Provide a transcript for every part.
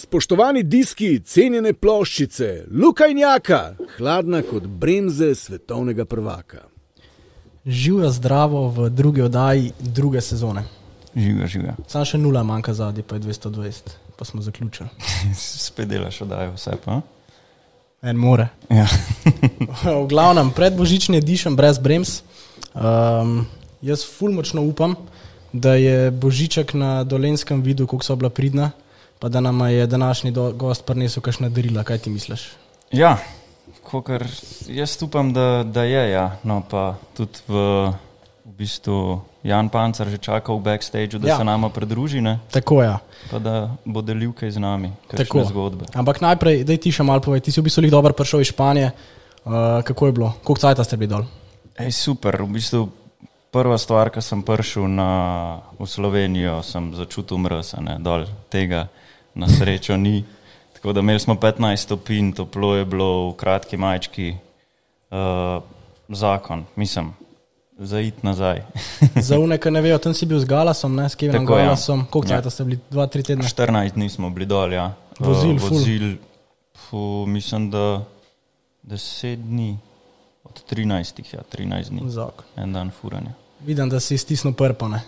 Spoštovani diski, cenjene ploščice, lukajnjaka, hladna kot bremze svetovnega prvaka. Živijo zdravo v drugi oddaji druge sezone. Živijo, živijo. Sam še nula manjka zadnji, pa je 220, pa smo zaključili. Spet delaš oddajo, vse pa. En more. Ja. v glavnem, pred božičnim dišem brez brems. Um, jaz fulmočno upam, da je božiček na dolenskem vidu, kako so bila pridna, pa da nam je današnji do, gost prinesel kakšna darila. Kaj ti misliš? ja, kakor jaz upam, da, da je. Ja. No, pa tudi v, v bistvu Jan Pancar že čaka v backstageu, da Ja. se nama pridruži, ne? Tako je. Ja. pa da bo delil kaj z nami, kakšne Tako. zgodbe. Ampak najprej, da ti še malo povej. Ti si v bistvu dobro prišel iz Španije. Uh, kako je bilo? Koliko cajta ste bili dol? Ej, super, v bistvu prva stvar, ko sem prišel na, v Slovenijo, sem začutil mrz, dol tega na srečo ni. Tako da imeli smo 15 stopinj, toplo je bilo v kratki majčki, uh, zakon, mislim, za id nazaj. Za uneka ne vejo, tam si bil z Galasom, ne s Kevinom Tako, ja. Galasom. Koliko Ja. cajta ste bili? Dva, tri tedne. 14 dni smo bili dol, ja. Uh, Vozil ful. vozil, fu, mislim, da 10 dni, od 13, ja, 13 dni, Zakon. en dan furanja. Vidim, da si stisnil prpo, ne?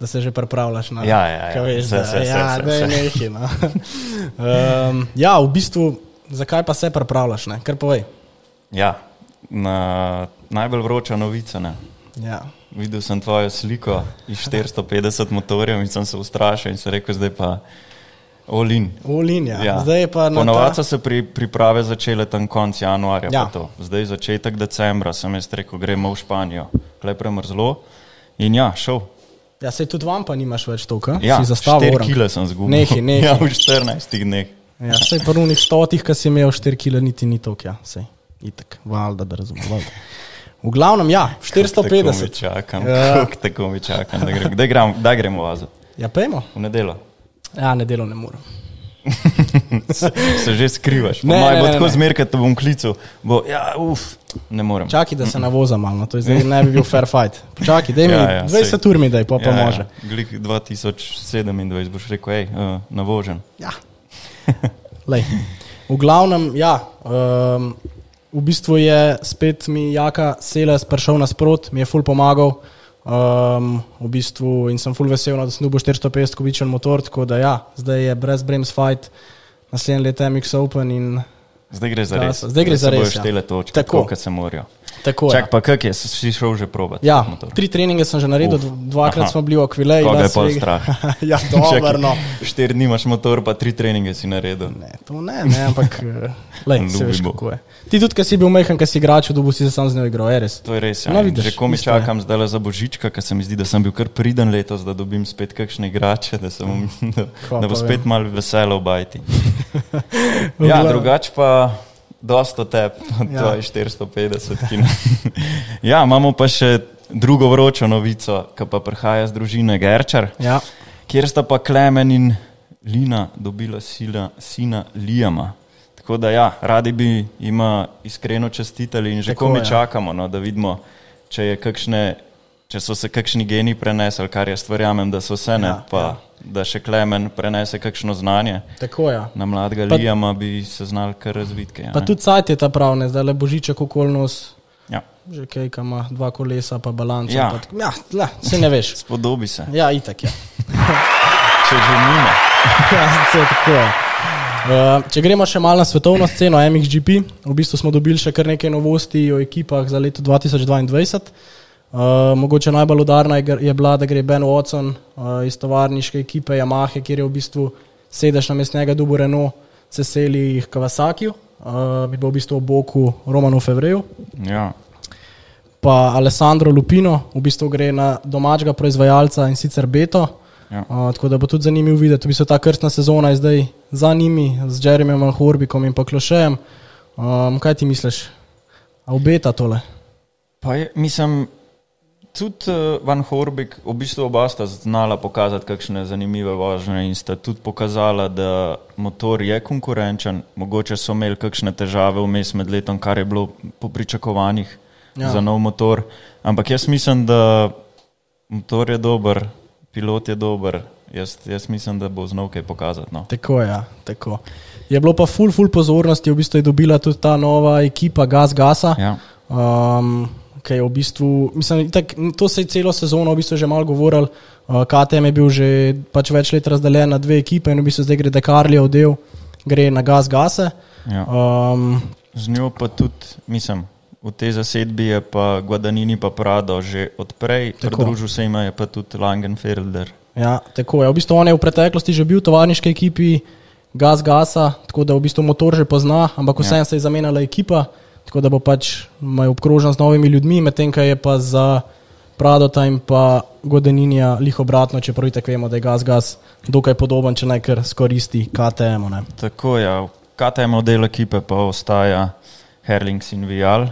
Da se že pripravljaš na Ja, ja, ja. Veš, Vse, da, vse, ja, je vse. nekaj. No. um, ja, v bistvu, zakaj pa se pripravljaš? Ne? Kar povej. Ja, na, najbolj vroča novica. Ne? Ja. Videl sem tvojo sliko iz 450 motorjev in sem se ustrašil in se rekel, zdaj pa Olin. Ulinja. Ja. Zdaj je pa na Ponovadi ta... so se pri, priprave začele tam konec januarja. Ja. Ja. to. Zdaj začetek decembra sem jaz rekel, gremo v Španijo. Klej premrzlo in ja, šel. Ja, se tudi vam pa nimaš več toliko, Ja, si zastavil. 4 orang. kile sem zgubil. Nehaj, nehaj. Ja, v 14 dneh. Ja, sej pa runih stotih, ki si imel 4 kg, niti ni toliko, ja, sej. Itek, valjda, da razumem. Valjda. V glavnem, ja, Tako mi 450. čakam, Ja. ja. tako mi čakam, da, gre, da, grem, da gremo vazati. Ja, pejmo. V nedelo. Ja, nedelo ne morem. Se že skrivaš. Ne, Ne, ne, bo ne, tako ne. zmer, kad te bom klical. Bo, ja, uf, ne morem. Čakaj, da se navozam malo, no, to je zdaj ne bi bil fair fight. Počakaj, daj mi Ja, ja, ja, 20 sej. ur mi daj, pa pa ja, može. Ja. Glik 2027 boš rekel, hej, uh, navožen. Ja. Lej. V glavnem, ja, um, v bistvu je spet mi Jaka Seles prišel nasprot, mi je ful pomagal. Um, v bistvu, in sem ful vesel, no, da sem dobil 450 kubičen motor, tako da ja, zdaj je brez brems fight, naslednje leto je MX Open in Zdaj gre za res. zdaj gre za res, ja. Točke, tako, kot se morajo. Tako Čak je. pa kak je, si šel že probat? Ja, tri treninge sem že naredil, Uf, dv- dvakrat aha. smo bili v Akvileji. Koga je Vegas. strah? ja, dobro, no. Štiri dni imaš motor, pa tri treninge si naredil. Ne, to ne, ne ampak eh, lej, se veš, Ljubimo. kako je. Ti tudi, ki si bil mehen, ki si igrač, dobu si se sam z njo igral, je res. To je res. Ja. No, vidiš, že ko mi isto je. čakam zdaj za božička, ker se mi zdi, da sem bil kar priden letos, da dobim spet kakšne igrače, da, sem, da, da pa bo spet malo veselo obajti. V Ja, drugače pa dosta tep, Ja. ja. 450 km. ja, imamo pa še drugo vročo novico, ki pa prihaja z družine Gerčar, Ja, kjer sta pa Klemen in Lina dobila sila, sina Lijama. Tako da ja, radi bi jima iskreno čestitali in že Tako ko mi je. čakamo, no, da vidimo, če, je kakšne, če so se kakšni geni prenesli, kar jaz verjamem, da so se ne, Ja, ja, pa ja. ja. da še Klemen prenese kakšno znanje. tako je. Na mladega Lijama bi se znal kar razviti. kaj, a Pa ne? tudi sajt je ta prav, ne, zdaj le božiček okolnos, Ja, že kaj, ki ima dva kolesa, pa balans. Ja. Pa, tako- ja, le, se ne veš. spodobi se. Ja, itak je. Če že nima. Ja, se tako je. Uh, če gremo še malo na svetovno sceno, MXGP, v bistvu smo dobili še kar nekaj novosti o ekipah za leto 2022. Uh, mogoče najbolj udarna je, je bila, da gre Ben Watson uh, iz tovarniške ekipe Yamaha, kjer je v bistvu sedež na mestnega dubu Renault, se seli Kawasaki, uh, bi bil v bistvu v boku Romanu Fevreju. Ja. Pa Alessandro Lupino, v bistvu gre na domačega proizvajalca in sicer Beto. Ja. Uh, tako da bo tudi zanimivo videti, v bistvu ta krstna sezona je zdaj za njimi, z Jeremyjem Van Horbikom in pa Klošejem. Um, kaj ti misliš? A obeta tole? Pa je, mislim, tudi uh, Van Horbik, v bistvu oba sta znala pokazati kakšne zanimive vožnje in sta tudi pokazala, da motor je konkurenčen. Mogoče so imeli kakšne težave vmes med letom, kar je bilo po pričakovanjih Ja. za nov motor. Ampak jaz mislim, da motor je dober, pilot je dober, jaz, jaz mislim, da bo znal kaj pokazati. No. Tako je. Ja, tako. Je bilo pa full, full pozornosti, v bistvu je dobila tudi ta nova ekipa Gas Gasa. Ja. Um, ki je v bistvu, mislim, tak, to se je celo sezono v bistvu že malo govoril. Uh, KTM je bil že pač več let razdeljen na dve ekipe in v bistvu zdaj gre Dekarlijev del, gre na Gas Gase. Ja. Um, Z njo pa tudi, mislim, v tej zasedbi je pa Guadagnini pa Prado že odprej, pridružil se jim je pa tudi Langenfelder. Ja, tako je. V bistvu on je v preteklosti že bil v tovarniški ekipi Gas Gasa, tako da v bistvu motor že pozna, ampak vseeno se je zamenjala ekipa, tako da bo pač obkrožen z novimi ljudmi, medtem ko je pa za Pradota in pa Godeninja lih obratno, čeprav itak vemo, da je Gas Gas dokaj podoben, če naj kar skoristi KTM. Ne. Tako je, ja. KTM del ekipe pa ostaja Herlings in Vial.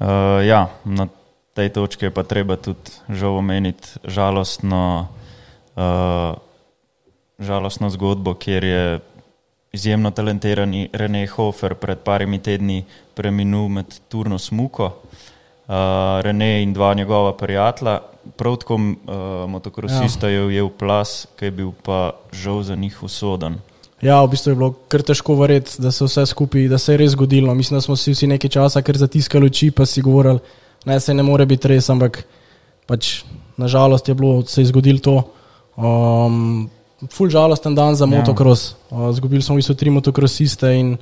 Uh, ja, na tej točki je pa treba tudi žal omeniti žalostno, uh, žalostno zgodbo, kjer je izjemno talentirani René Hofer pred parimi tedni preminul med Turno Smuko. Uh, René in dva njegova prijatelja, prav tako uh, motokrosista ja. je ujel plas, ki je bil pa žal za njih usoden. Ja, v bistvu je bilo kar težko verjeti, da se vse skupaj, da se je res zgodilo. Mislim, da smo si vsi nekaj časa kar zatiskali oči, pa si govorili, da se ne more biti res, ampak pač nažalost je bilo, se je zgodilo to. Um, ful žalosten dan za Ja. motocross. Uh, Zgubili smo v bistvu tri motokrosiste in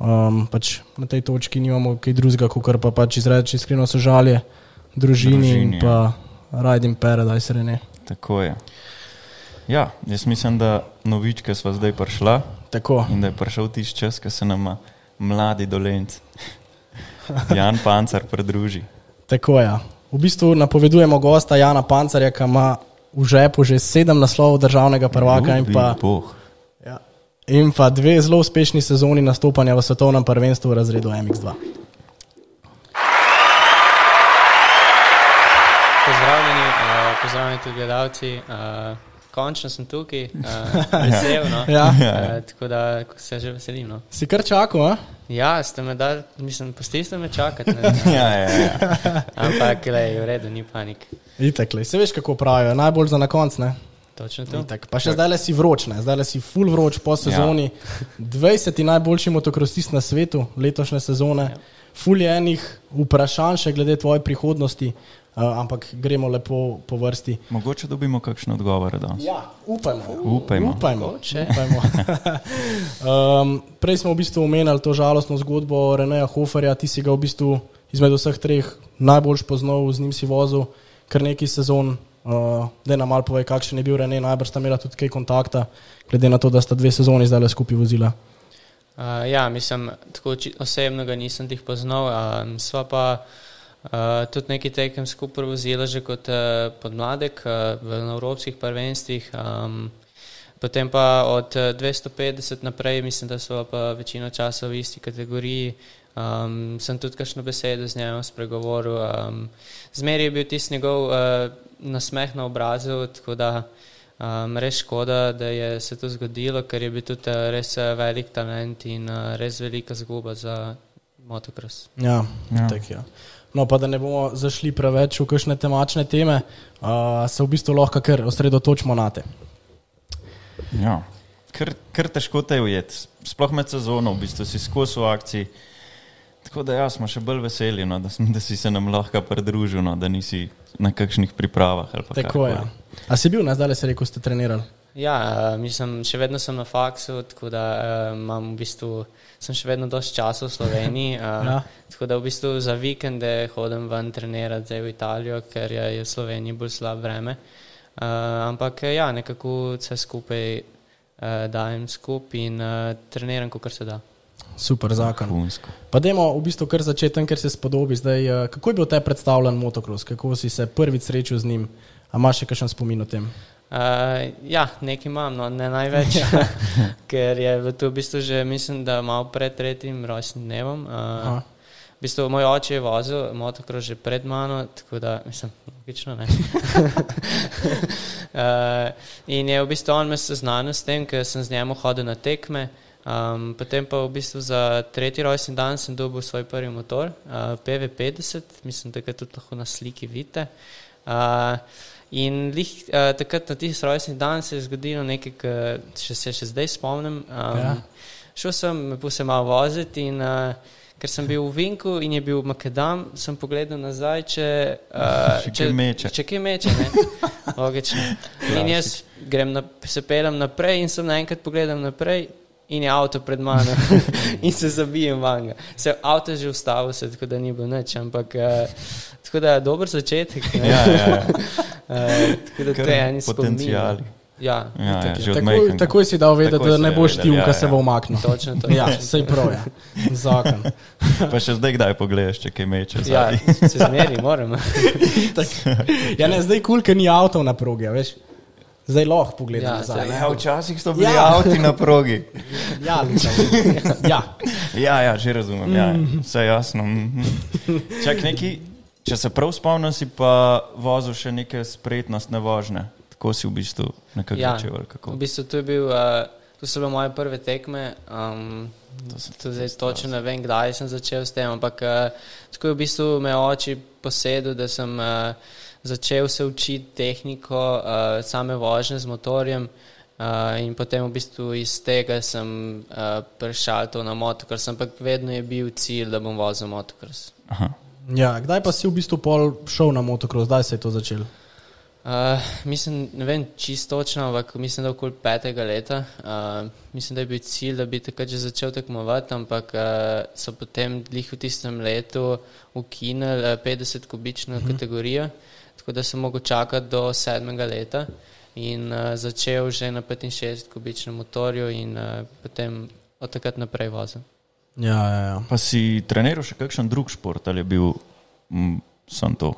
um, pač na tej točki nimamo kaj drugega, kot pa pač izreči iskreno sožalje družini, družini in Družini, pa Riding Paradise Rene. Tako je. Ja, jaz mislim, da novička sva zdaj prišla Tako. in da je prišel tisti čas, ko se nam mladi dolenci, Jan Pancar, pridruži. Tako je. V bistvu napovedujemo gosta Jana Pancarja, ki ima v žepu že sedem naslovov državnega prvaka in pa, ja, in pa dve zelo uspešni sezoni nastopanja v svetovnem prvenstvu v razredu MX2. Pozdravljeni, uh, pozdravljeni tudi gledalci. Uh, končno sem tukaj, uh, vesel. No? Ja. Uh, tako da se že veselim. No? Si kar čakal, a? Ja, ste me dali, mislim, pustili ste me čakati. Ja, ja, ja. Ampak, glej, v redu, ni panik. Itak, lej. se veš, kako pravijo, najbolj za na konc. Ne? Točno to. Itak. Pa še zdaj le si vroč, ne? zdaj le si full vroč po sezoni. Ja. 20 najboljši motokrosist na svetu letošnje sezone, ja. full je enih vprašanj še glede tvoje prihodnosti, uh, ampak gremo lepo po vrsti. Mogoče dobimo kakšne odgovore danes. Ja, upajmo. Upajmo. upajmo. Upajmo. um, prej smo v bistvu omenjali to žalostno zgodbo Reneja Hoferja, ti si ga v bistvu izmed vseh treh najbolj poznal, z njim si vozil kar nekaj sezon. Uh, da nam malo povej, kakšen je bil Rene, najbrž sta imela tudi kaj kontakta, glede na to, da sta dve sezoni zdaj le skupaj vozila. Uh, ja, mislim, tako osebno ga nisem tih poznal. Um, sva pa uh, tudi nekaj tekem skupaj vozila že kot uh, podmladek uh, v evropskih prvenstvih. Um, potem pa od uh, 250 naprej, mislim, da so pa večino časa v isti kategoriji. Um, sem tudi kakšno besedo z njim spregovoril. Um, Zmeraj je bil tisti njegov uh, nasmeh na obrazu, tako da Um, res škoda, da je se to zgodilo, ker je bil tudi uh, res uh, velik talent in uh, res velika zguba za motocross. Ja, Ja. ja. Tak, ja. No, pa da ne bomo zašli preveč v kakšne temačne teme, uh, se v bistvu lahko kar osredotočimo na te. Ja. Kar, kar težko te je ujeti, sploh med sezono, v bistvu si skozi v akciji. Tako da ja, smo še bolj veseli, no, da, sem, da si se nam lahko pridružil, no, da nisi na kakšnih pripravah. ali pa Tako je. Ja. A si bil, zdaj le si rekel, ste trenirali? Ja, uh, mislim, še vedno sem na faksu, tako da uh, imam v bistvu, sem še vedno dosti časa v Sloveniji. Uh, Ja. Tako da v bistvu za vikende hodim ven trenirati zdaj v Italijo, ker je, v Sloveniji bolj slab vreme. Uh, ampak eh, ja, nekako vse skupaj uh, dajem skupaj in uh, treniram, kot se da. Super zakon. Vrhunsko. Pa dajmo v bistvu kar začeti tam, ker se spodobi. Zdaj, eh, kako je bil te predstavljen motocross, kako si se prvič srečal z njim? A imaš še kakšen spomin o tem? Uh, ja, nekaj imam, no, ne največ, ker je v to v bistvu že, mislim, da malo pred tretjim rojstnim dnevom. Uh, v bistvu moj oče je vozil motocross že pred mano, tako da, mislim, logično ne. uh, in je v bistvu on me seznanil s tem, ker sem z njemu hodil na tekme. Um, potem pa v bistvu za tretji rojstni dan sem dobil svoj prvi motor, uh, PV50, mislim, da ga tudi lahko na sliki vidite. Uh, In lih, uh, takrat na tisti rojstni dan se je zgodilo nekaj, kar še se še zdaj spomnim. Um, Ja. Šel sem, me pustil malo voziti in uh, ker sem bil v Vinku in je bil Makedam, sem pogledal nazaj, če, uh, Če kje meče. Če kje meče, ne? Logično. In jaz grem na, se pelem naprej in sem naenkrat pogledal naprej. In je avto pred mano, in se zabijem vanga. Se avto je že ustavil, se, tako da ni bilo nič, ampak uh, tako da je dober začetek. ne. Ja, ja, ja. Uh, tako da to Kar je en potenciali. Ja, Ja, ja, takoj, majhnega. takoj si dal vedeti, Takoj da ne boš ti, vedel, ki ja, se ja. bo umaknil. točno to. Ja, sej prav, ja. zakon. Pa še zdaj kdaj pogledaš, če kaj meče. Ja, se zmeri, moram. Ja, ne, zdaj kul, ker ni avto na progi, a veš. Zdaj lahko pogledam Ja, nazaj. Ja, včasih so bili Ja. ja. avti na progi. Ja, Luka, ja. Ja, ja, že razumem. Ja. Vse jasno. mhm. Čak neki, če se prav spomnim, si pa vozil še neke spretnostne vožnje. Tako si v bistvu nekako Ja, začel. v bistvu to, je bil, uh, to so bile moje prve tekme. Um, to zdaj točno ne vem, kdaj sem začel s tem, ampak uh, tako je v bistvu me oči posedel, da sem uh, začel se učiti tehniko uh, same vožnje z motorjem. Uh, in potem v bistvu iz tega sem uh, prešal to na motocross, ampak vedno je bil cilj, da bom vozil motocross. Aha. ja, kdaj pa si v bistvu pol šel na motocross, kdaj se je to začelo? Uh, mislim, ne vem čisto točno, ampak mislim, da okoli petega leta. Uh, mislim, da je bil cilj, da bi takrat že začel tekmovati, ampak uh, so potem glih v tistem letu ukinili uh, 50-kubično Mhm. kategorijo, tako da sem mogel čakati do sedmega leta in uh, začel že na 65-kubičnem motorju in uh, potem od takrat naprej vozil. Ja, ja, ja. Pa si treniral še kakšen drug šport ali je bil mm, sam to?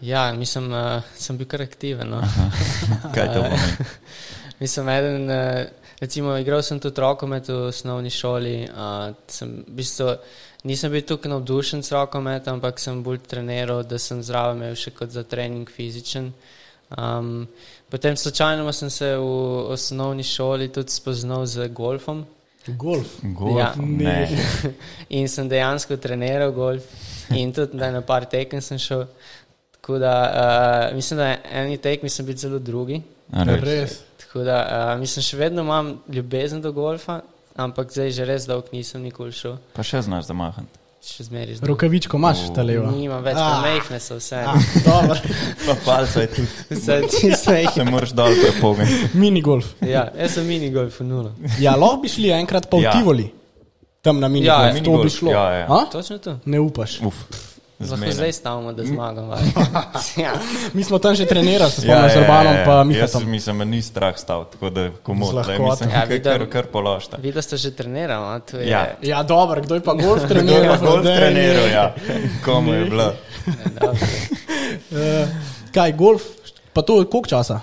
Ja, mislim, uh, sem bil kar aktiven. No. Kaj to pomeni? Mislim, eden, eh, recimo, igral sem tudi rokomet v osnovni šoli. Uh, sem, v bistvu, nisem bil tukaj navdušen s rokometom, ampak sem bolj treniral, da sem zraven imel še kot za trening fizičen. Um, potem slučajno sem se v osnovni šoli tudi spoznal z golfom Golf. Golf? Ja. Ne. in sem dejansko treniral golf in tudi da na par tekem sem šel. Tako da uh, mislim, da eni tekmi sem bil zelo drugi. A res? Res. Tako da uh, mislim, še vedno imam ljubezen do golfa, ampak zdaj že res dolgo nisem nikoli šel. Pa še znaš zamahati. Še zmeraj znam. Rokavičko imaš, ta leva. Nimam več, Ah. mehne so vse. Ah, dobro. Pa palca je tudi. Vse tiste mehne. Se moraš dol prepogati. Minigolf. Ja, jaz sem mini golf nulo. Ja, lahko bi šli enkrat pa v Ja. Tivoli. Tam na minigolf. Ja, to bi minigolf, šlo. ja, ja. A? Točno to. Ne upaš. Uf. Lahko zdaj stavimo, da zmagam. ja. Mi smo tam že trenirali, se Ja, spomnim, z Urbanom pa Jaz Mihatom. mislim, me ni strah stav, tako da lahkoto. mislim, Ja, vidim. kar, kar položta. Videla ste že trenirali, je. Ja. Ja, dobro, kdo je pa golf Kdo treniral? je golf Daj, treniral, ja. Komu je bilo? Eh, Kaj, golf? Pa to koliko časa?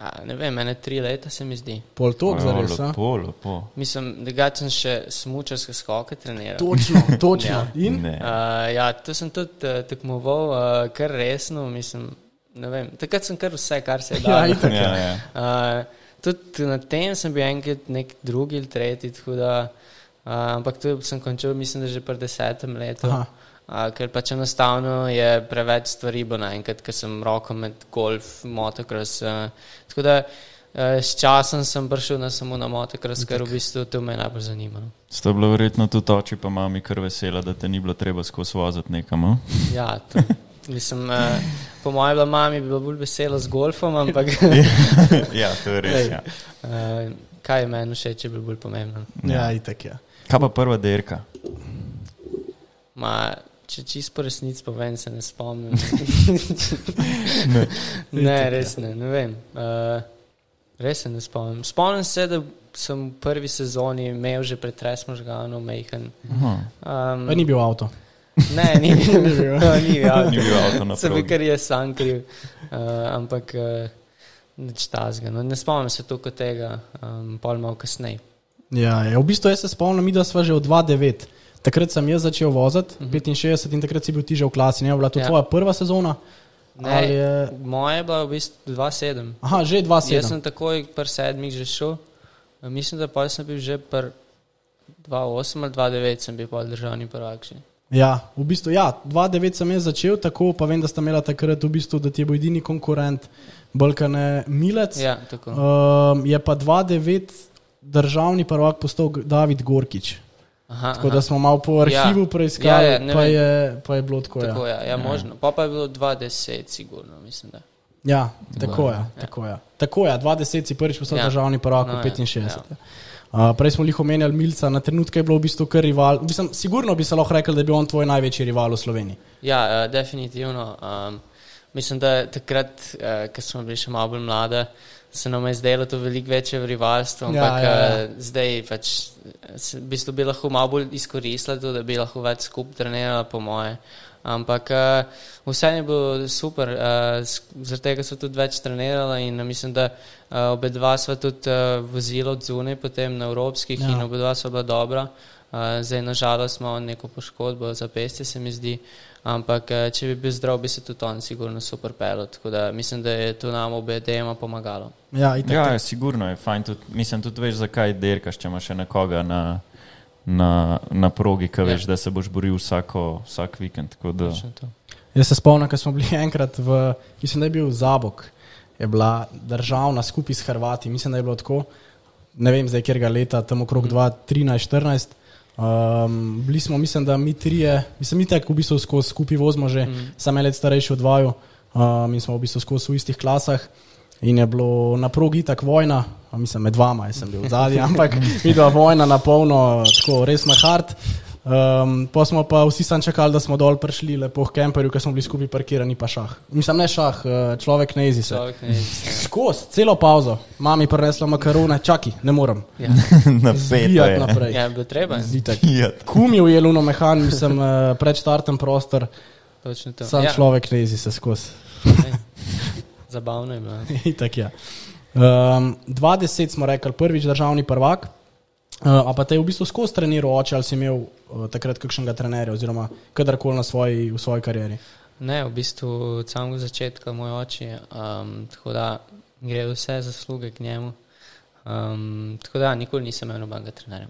Ja, ne vem, mene tri leta se mi zdi. Pol tok Ja, zares. a? Lepo, lepo. Mislim, da sem še smučarske skoke treniral. Točno, točno. Ja. In? Ne. Uh, ja, to sem tudi uh, tekmoval, uh, kar resno. Mislim, ne vem, takrat sem kar vse, kar se je Ja, dalo. itak. Ja, ja. Uh, tudi na tem sem bil enkrat nek drugi ali tretji, tako da, uh, ampak tu sem končal, mislim, da že pred desetem letu. Aha. Ker pač enostavno je preveč stvari bilo naenkrat, ker sem roko med golf, motocross. Uh, tako da uh, s časom sem prišel na samo na motocross, ker v bistvu to me je najbolj zanimalo. Sta bila verjetno tudi oči pa mami kar vesela, da te ni bilo treba skozi voziti nekam. Ja, to, mislim, uh, po mojem, bila mami bi bila bolj vesela z golfom, ampak ja, to je res. Ja. uh, kaj je meni všeč, je bilo bolj pomembno. Ja, itak je. Kaj pa prva derka? Ma, če čisto po resnici povem, se ne spomnim. Ne. ne, res ne, ne vem. Uh, res se ne spomnim. Spomnim se, da sem v prvi sezoni imel že pretres možganov, mehen. Um, Pa ni bil avto. ne, ni bil. Ni bil. No, ni bil. Ni bil avto na Se bi progi. kar jaz sam kriv. Uh, ampak uh, nič tazga. No, ne spomnim se toliko tega, um, pol malo kasneje. Ja, ja, v bistvu se spomnim, da smo že od 2-9. Takrat sem jaz začel voziti, uh -huh. 65 in takrat si bil ti že v klasi. Ne, bila to Ja. tvoja prva sezona? Ne, je- Moje je bila v bistvu 2-7. Aha, že Jaz 2-7. sem takoj pri sedmih že šel. Mislim, da pa sem bil že pri 2-8 ali 2-9, sem bil pa državni prvak. Že. Ja, v bistvu, ja, 2-9 sem jaz začel, tako pa vem, da sta imela takrat, v bistvu, da ti je bil edini konkurent, Balkane Milec. Ja, tako. Um, je pa 2-9 državni prvak postal David Gorkič. Aha, Tako da smo malo po arhivu Ja. preiskali, Ja, ja, pa, vem. je, pa je bilo tako. Tako Ja, je, ja, možno. Pa pa je bilo 20, sigurno, mislim, da. ja tako je. Ja. Tako je. Tako je, 20 si prvič postal Ja. državni prvak No, v ja, 65. ja. Uh, prej smo jih omenjali Milca, na trenutke je bilo v bistvu kar rival. Mislim, sigurno bi se lahko rekel, da je bil on tvoj največji rival v Sloveniji. Ja, uh, definitivno. Um, mislim, da takrat, uh, ko smo bili še malo bolj mlade, se nam je zdelo to veliko večje rivalstvo, Ja, ampak ja, ja. uh, zdaj pač, v bistvu bi lahko malo bolj izkoristili to, da bi lahko več skupaj trenirali, po moje. Ampak uh, vse je bilo super, uh, zaradi tega so tudi več trenirali in mislim, da uh, obe dva sva tudi uh, vozila od zunaj, potem na evropskih Ja. ja. in obe dva sva bila dobra. Uh, zdaj, nažalost, ima on neko poškodbo za pesti, se mi zdi. Ampak, eh, če bi bil zdrav, bi se tudi on sigurno super pelil. Tako da mislim, da je to nam obe dejema pomagalo. Ja, itak, Ja, je, sigurno je fajn. Tudi, mislim, tudi veš, zakaj dirkaš, če imaš še nekoga na, na, na progi, ki veš, Ja. da se boš boril vsako, vsak vikend. tako Da. Jaz se spomnim, ko smo bili enkrat v, mislim, da je bil Zabok, je bila državna skupaj s Hrvati, mislim, da je bilo tako, ne vem zdaj, kjer ga leta, tam okrog 2013-2014. Um, bili smo, mislim, da mi trije, mislim, mi tako v bistvu skupaj vozimo že, mm. sam je let starejši od vaju um, in smo v bistvu skozi v istih klasah. In je bilo na progi tako vojna, mislim, med vama, jaz sem bil zadnji, ampak videla vojna na polno, tako res na hard. Um, pa smo pa vsi sam čakali, da smo dol prišli, lepo v kemperju, ker smo bili skupaj parkirani, pa šah. Mislim, ne šah, eh, človek ne jezi se. Skozi, celo pauzo, mami prinesla makarone, čaki, ne morem. ja. na Zbijati peto. naprej. ja, bilo treba. Zitak. Ja. Kumi v jeluno mehan, mislim, eh, pred štartem prostor, sam ja. človek ne jezi se skozi. Zabavno je bilo. Itak je. Um, 20 smo rekli, prvič državni prvak. Uh, a pa te je v bistvu skozi treniral oče, ali si imel uh, takrat kakšnega trenerja, oziroma kadarkoli na svoji, v svoji karieri? Ne, v bistvu od samega začetka moj oči, um, tako da gre vse zasluge k njemu. Um, tako da nikoli nisem imel nobenega trenerja.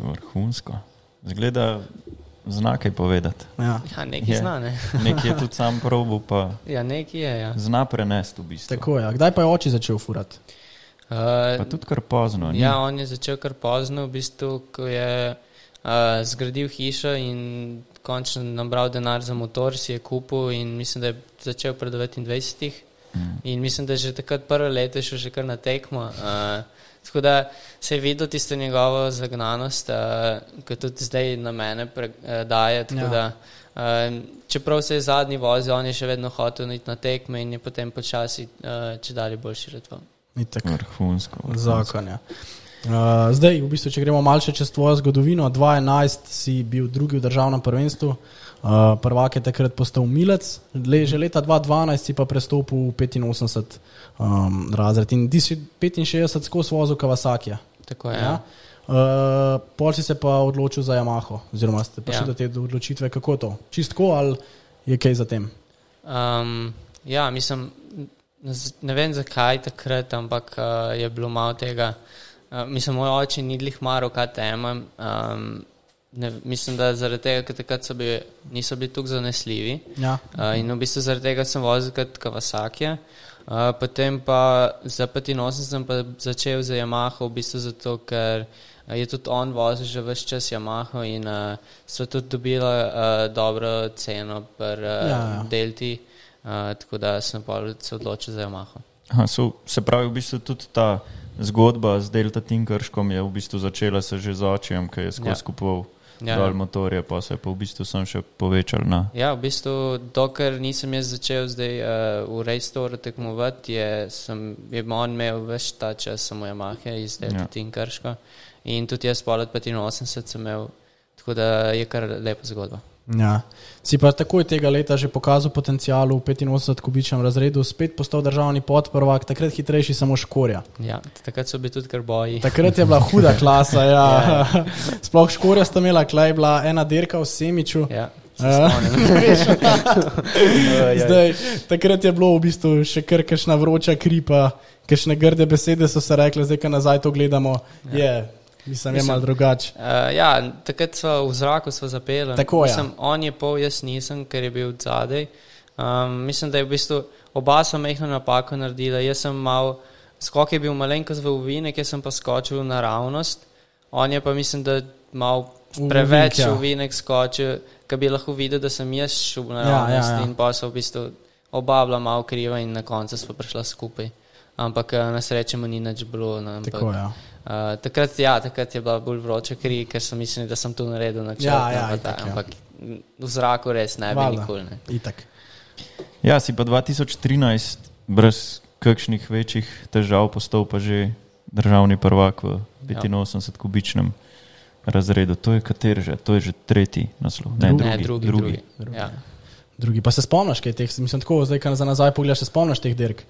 Vrhunsko. Zgleda, zna kaj povedati. Ja, Ja, nekaj Je. zna, ne. Nekaj je tudi sam probu, pa Ja, nekaj je, ja. zna prenesti v bistvu. tako je. Kdaj pa je oče začel furati? Pa Uh, tudi kar pozno. ni? ja, on je začel kar pozno, v bistvu, ko je uh, zgradil hišo in končno nabral denar za motor, si je kupil in mislim, da je začel pred 29. Mm. In mislim, da je že takrat prvo leto šel že kar na tekmo. Uh, tako da se je videl tisto njegovo zagnanost, uh, ki tudi zdaj na mene pre, uh, daje. tako Ja. Da, uh, čeprav se je zadnji vozil, on je še vedno hotel iti na tekme in je potem počasi uh, če dalje boljši retval. Vrhunsko. zakon je. Uh, zdaj, v bistvu, če gremo malce čez tvojo zgodovino, 2011 si bil drugi v državnem prvenstvu, uh, prvak je takrat postal Milec, le, že leta 2012 si pa prestopil v 85 um, razred in ti si 65 skozi vozil Kawasaki. Tako je. Ja. Ja. Uh, pol si se pa odločil za Yamaho, oziroma ste prišli Ja. do te odločitve, kako to? Čistko ali je kaj za tem? Um, ja, mislim, ne vem zakaj takrat, ampak uh, je bilo malo tega. Uh, mislim, moj oče ni glih maro KTM. Um, ne, mislim, da zaradi tega, ker takrat so bili, niso bili tako zanesljivi. Ja. Uh, in v bistvu zaradi tega sem vozil kot Kawasaki. Uh, potem pa za 85 sem pa začel za Yamaha, v bistvu zato, ker je tudi on vozil že vse čas Yamaha in uh, so tudi dobila uh, dobro ceno pri uh, Ja, ja. Delti, uh, tako da sem se odločil za Yamaha. Aha, so, se pravi, v bistvu tudi ta zgodba z Delta Tinkerškom je v bistvu začela se že z očem, ki je skozi Ja. kupoval Ja. dol motorje, pa se je pa v bistvu sem še povečal na. Ja, v bistvu, dokler nisem jaz začel zdaj uh, v Rejstoru tekmovati, je, sem, je on imel več ta čas samo Yamaha iz Delta Ja. ja. Tinkerška. In tudi jaz polet 85 sem imel, tako da je kar lepa zgodba. Ja. Si pa takoj tega leta že pokazal potencial v 85 kubičnem razredu, spet postal državni podprvak, takrat hitrejši samo škorja. Ja, takrat so bili tudi kar boji. Takrat je bila huda klasa. Ja. Sploh škorja sta imela, klej je bila ena dirka v Semiču. Ja, Ja. Zdaj, takrat je bilo v bistvu še kar kakšna vroča kripa, kakšne grde besede so se rekle, zdaj, ko nazaj to gledamo. Ja. Je, Mislim, je malo drugače. Uh, ja, takrat smo v zraku zapeli. Tako, ja. mislim, On je pol, jaz nisem, ker je bil zadaj. Um, mislim, da je v bistvu oba sva mehko napako naredila. Jaz sem mal, skok je bil malenkost v uvinek, jaz sem pa skočil naravnost. On je pa mislim, da mal V preveč ovinek, ja. v uvinek skočil, da bi lahko videl, da sem jaz šel v Ja, naravnost ja, ja. in pa so v bistvu oba bila mal kriva in na koncu smo prišla skupaj. Ampak eh, na srečo ni nič bilo. No, ampak, Tako, ja. Uh, takrat, ja, takrat je bila bolj vroča kri, ker sem mislil, da sem to naredil na črno. Ja, ja, itak, ta, ja. ampak v zraku res ne bi nikoli. Ne. Itak. Ja, si pa 2013 brez kakšnih večjih težav postal pa že državni prvak v 85-kubičnem razredu. To je kater že? To je že tretji naslov. Ne, drugi. Ne, drugi, drugi. drugi. Ja. Drugi pa se spomniš, kaj teh, mislim, tako, zdaj, ko za nazaj pogledaš, se spomniš teh dirk.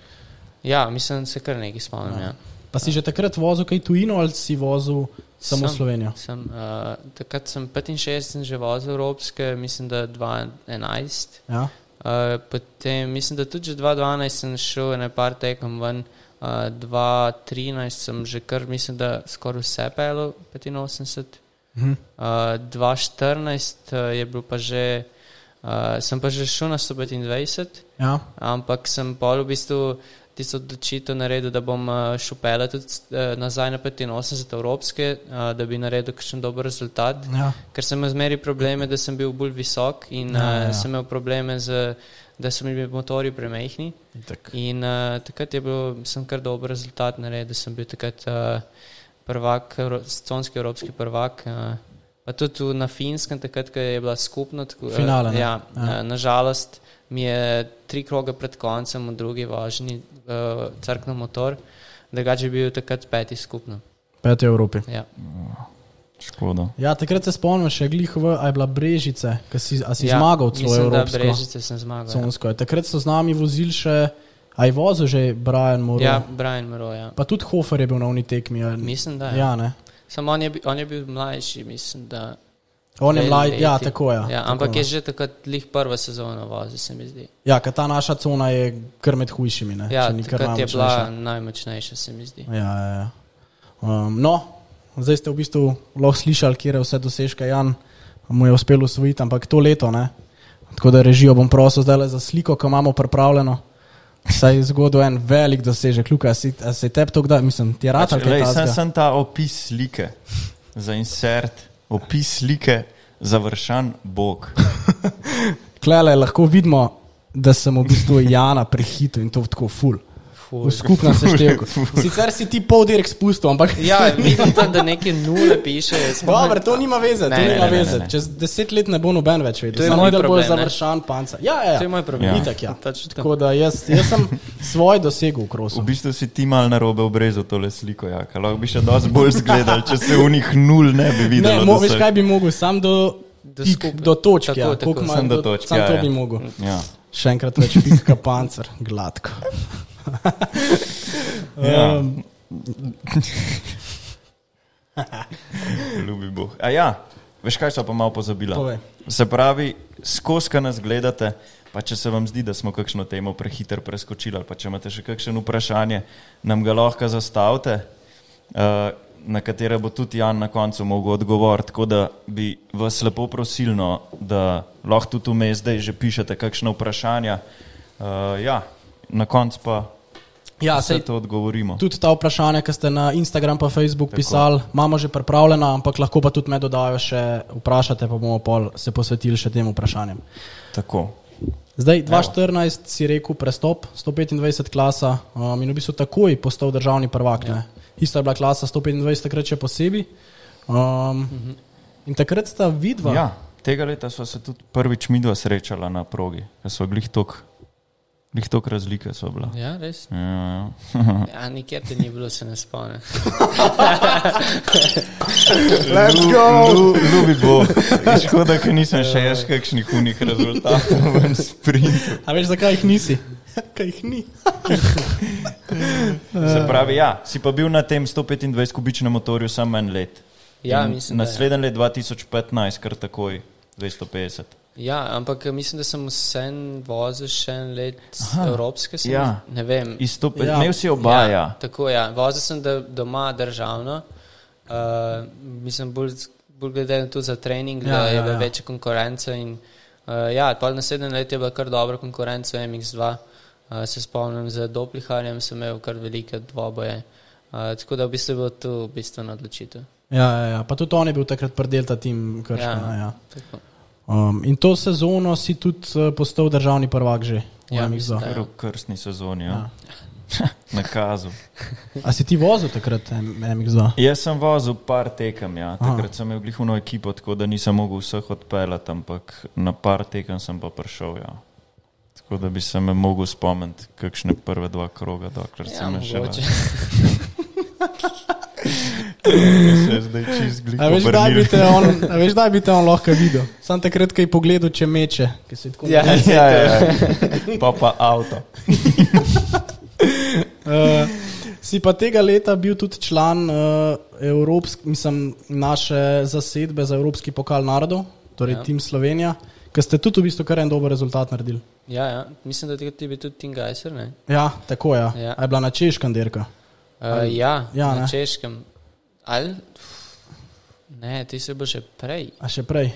ja, mislim, se kar nekaj spomnim. Ja. Pa si že takrat vozil kaj tujino ali si vozil samo Sem- Slovenijo? Sem, uh, takrat sem 65 sem že vozil evropske, mislim, da 2011. Ja? Uh, potem mislim, da tudi že 2012 sem šel na par tekem ven. Uh, 2013 sem že kar, mislim, da skoraj vse pel, 85. Mhm. Uh, 2014 uh, je bil pa že, uh, sem pa že šel na 125, Ja? ampak sem pol v bistvu tisto odločitev naredil, da bom uh, šel pele tudi uh, nazaj na 85 evropske, uh, da bi naredil kakšen dober rezultat. Ja. Ker sem imel zmeri probleme, da sem bil bolj visok in Ja, ja. Uh, sem imel probleme, z, da so mi bili motori premehni. Itak. In uh, takrat je bil, sem kar dober rezultat naredil, sem bil takrat uh, prvak, stonski evropski prvak. Uh, pa tudi na finskem, takrat, ko je bila skupna. Tako, eh, Finale, ne? Ja, Ja. ja. Nažalost mi je tri kroge pred koncem, v drugi važni uh, crknil motor, drugače bi bil takrat peti skupno. Peti v Evropi. Ja. Škoda. Ja, takrat se spomnim še glih v, a je bila Brežice, ki si, a si ja, zmagal celo mislim, da Evropsko. Brežice sem zmagal. Ja. Consko. Takrat so z nami vozili še, a je vozil že Brian Moore. Ja, Brian Moro, ja. Pa tudi Hofer je bil na uni tekmi. a- Mislim, da je. Ja, ne. Samo on, je on je bil mlajši, mislim, da. On je mlad, ja, tako je. Ja, tako ampak je. je že takrat lih prva sezona vozil, se mi zdi. Ja, ker ta naša cona je kar med hujšimi. Ne? Ja, če ni kar takrat je bila najmočnejša. se mi zdi. Ja, ja, ja. Um, no, zdaj ste v bistvu lahko slišali, kje je vse dosežke Jan, mu je uspelo usvojiti, ampak to leto ne. Tako da režijo bom prosil zdaj za sliko, ki imamo pripravljeno. Saj je zgodil en velik dosežek, Luka, a si, a si tep to kdaj, mislim, ti je rad ali Pač, sem, sem ta opis slike za insert, opis slike, završan Bog. Klele lahko vidimo, da sem v bistvu Jana prehitil in to tako ful. V skupnem seštevku. Sicer si ti pol direk spustil, ampak Ja, vidim tam, da neke nule piše. Dobro, to nima veze, to Ne, nima ne, ne, veze. ne, ne. Čez deset let ne bo noben več vedel. To je Samo moj problem, završan panca. Ja, ja, ja. To je moj problem. Ja. Itak, ja. To. Tako da jaz, jaz sem svoj dosegel v V krosu. bistvu si ti mal na robe obrezal tole sliko, ja. lahko bi še dosti bolj zgledal, če se v njih nul ne bi videl. Ne, mo, veš kaj bi mogel, sam do, Do pik, do točke. Tako, Ja, tako. Samo do točke, Sam ja, to ja. bi mogel. Ja. Še enkrat več pika pancer, gladko. Ja. Um, Ljubi Bog. A ja, veš kaj so pa malo pozabila? Povej. Se pravi, skozi kaj nas gledate, pa če se vam zdi, da smo kakšno temo prehiter preskočili, ali pa če imate še kakšno vprašanje, nam ga lahko zastavite, uh, na katere bo tudi Jan na koncu mogel odgovoriti. Tako da bi vas lepo prosil, no, da lahko tudi vmes zdaj že pišete kakšno vprašanje. Uh, ja, na koncu pa ja, sej, to odgovorimo. tudi ta vprašanja, ki ste na Instagram pa Facebook pisali, imamo že pripravljena, ampak lahko pa tudi me dodajo še vprašate, pa bomo pol se posvetili še tem vprašanjem. Tako. Zdaj, 2014 si rekel prestop, 125 klasa um, in v bistvu takoj postal državni prvak. Ja. Ista je bila klasa 125, takrat še posebej. Um, mhm. In takrat sta vidva. Ja, tega leta smo se tudi prvič midva srečala na progi, ker so glih tok, glih tok razlike so bila. Ja, res. Ja, ja. Ja, nikjer te ni bilo, se ne spomnim. Let's go! Lju- Ljubi bo. Škoda, ker nisem še jaz kakšnih unih rezultatov v sprintu. A veš, zakaj jih nisi? Kaj jih ni? Se pravi, ja, si pa bil na tem 125 kubičnem motorju samo en let. Ja, In mislim. Naslednji let 2015, kar takoj 250. Ja, ampak mislim, da sem vsem vozil še en let Aha, evropske. Sem, ja. Ne vem. 150, Ja. imel si oba, ja. Tako ja, vozil sem da, doma državno. Uh, mislim, bolj, bolj glede na to za trening, Ja, ja, da je ja, bila ja. ja. večja konkurenca. In, uh, ja, pa naslednje leto je bila kar dobra konkurenca v MX2. Uh, se spomnim, z Dopliharjem sem imel kar velike dvoboje. Uh, tako da v bistvu je bilo to bistveno odločitev. Ja, ja, ja. Pa tudi on je bil takrat predel ta tim Krška. Ja. Ja. Ja. Tako. Um, in to sezono si tudi uh, postal državni prvak že. Ja, MX2. mislim, da. Kar v krstni sezoni, Ja. ja. na kazu. A si ti vozil takrat M- MX2? Jaz sem vozil par tekem, ja. Aha. takrat sem imel glihuno ekipo, tako da nisem mogel vseh odpeljati, ampak na par tekem sem pa prišel. Ja. Tako da bi se me mogel spomniti, kakšne prve dva kroga, dokler Ja, sem še mogoče. Zdaj čist A veš, kdaj bi te on, veš, kdaj bi te on lahko videl? Sam takrat, ko je pogledal, če meče. ki se tako Ja. Ja, ja, ja. Pa pa avto. Uh, si pa tega leta bil tudi član uh, Evropsk, mislim, naše zasedbe za Evropski pokal narodov, torej ja. Tim Slovenija, ki ste tudi v bistvu kar en dober rezultat naredili. Ja, ja. Mislim, da ti bil tudi Tim Geiser. Ne? Ja, tako. Ja. Ja. A je bila na češkem dirka. Uh, Ali- ja, ja, ja, ne. na češkem. Ali? Ne, ti si bil že prej. A še prej.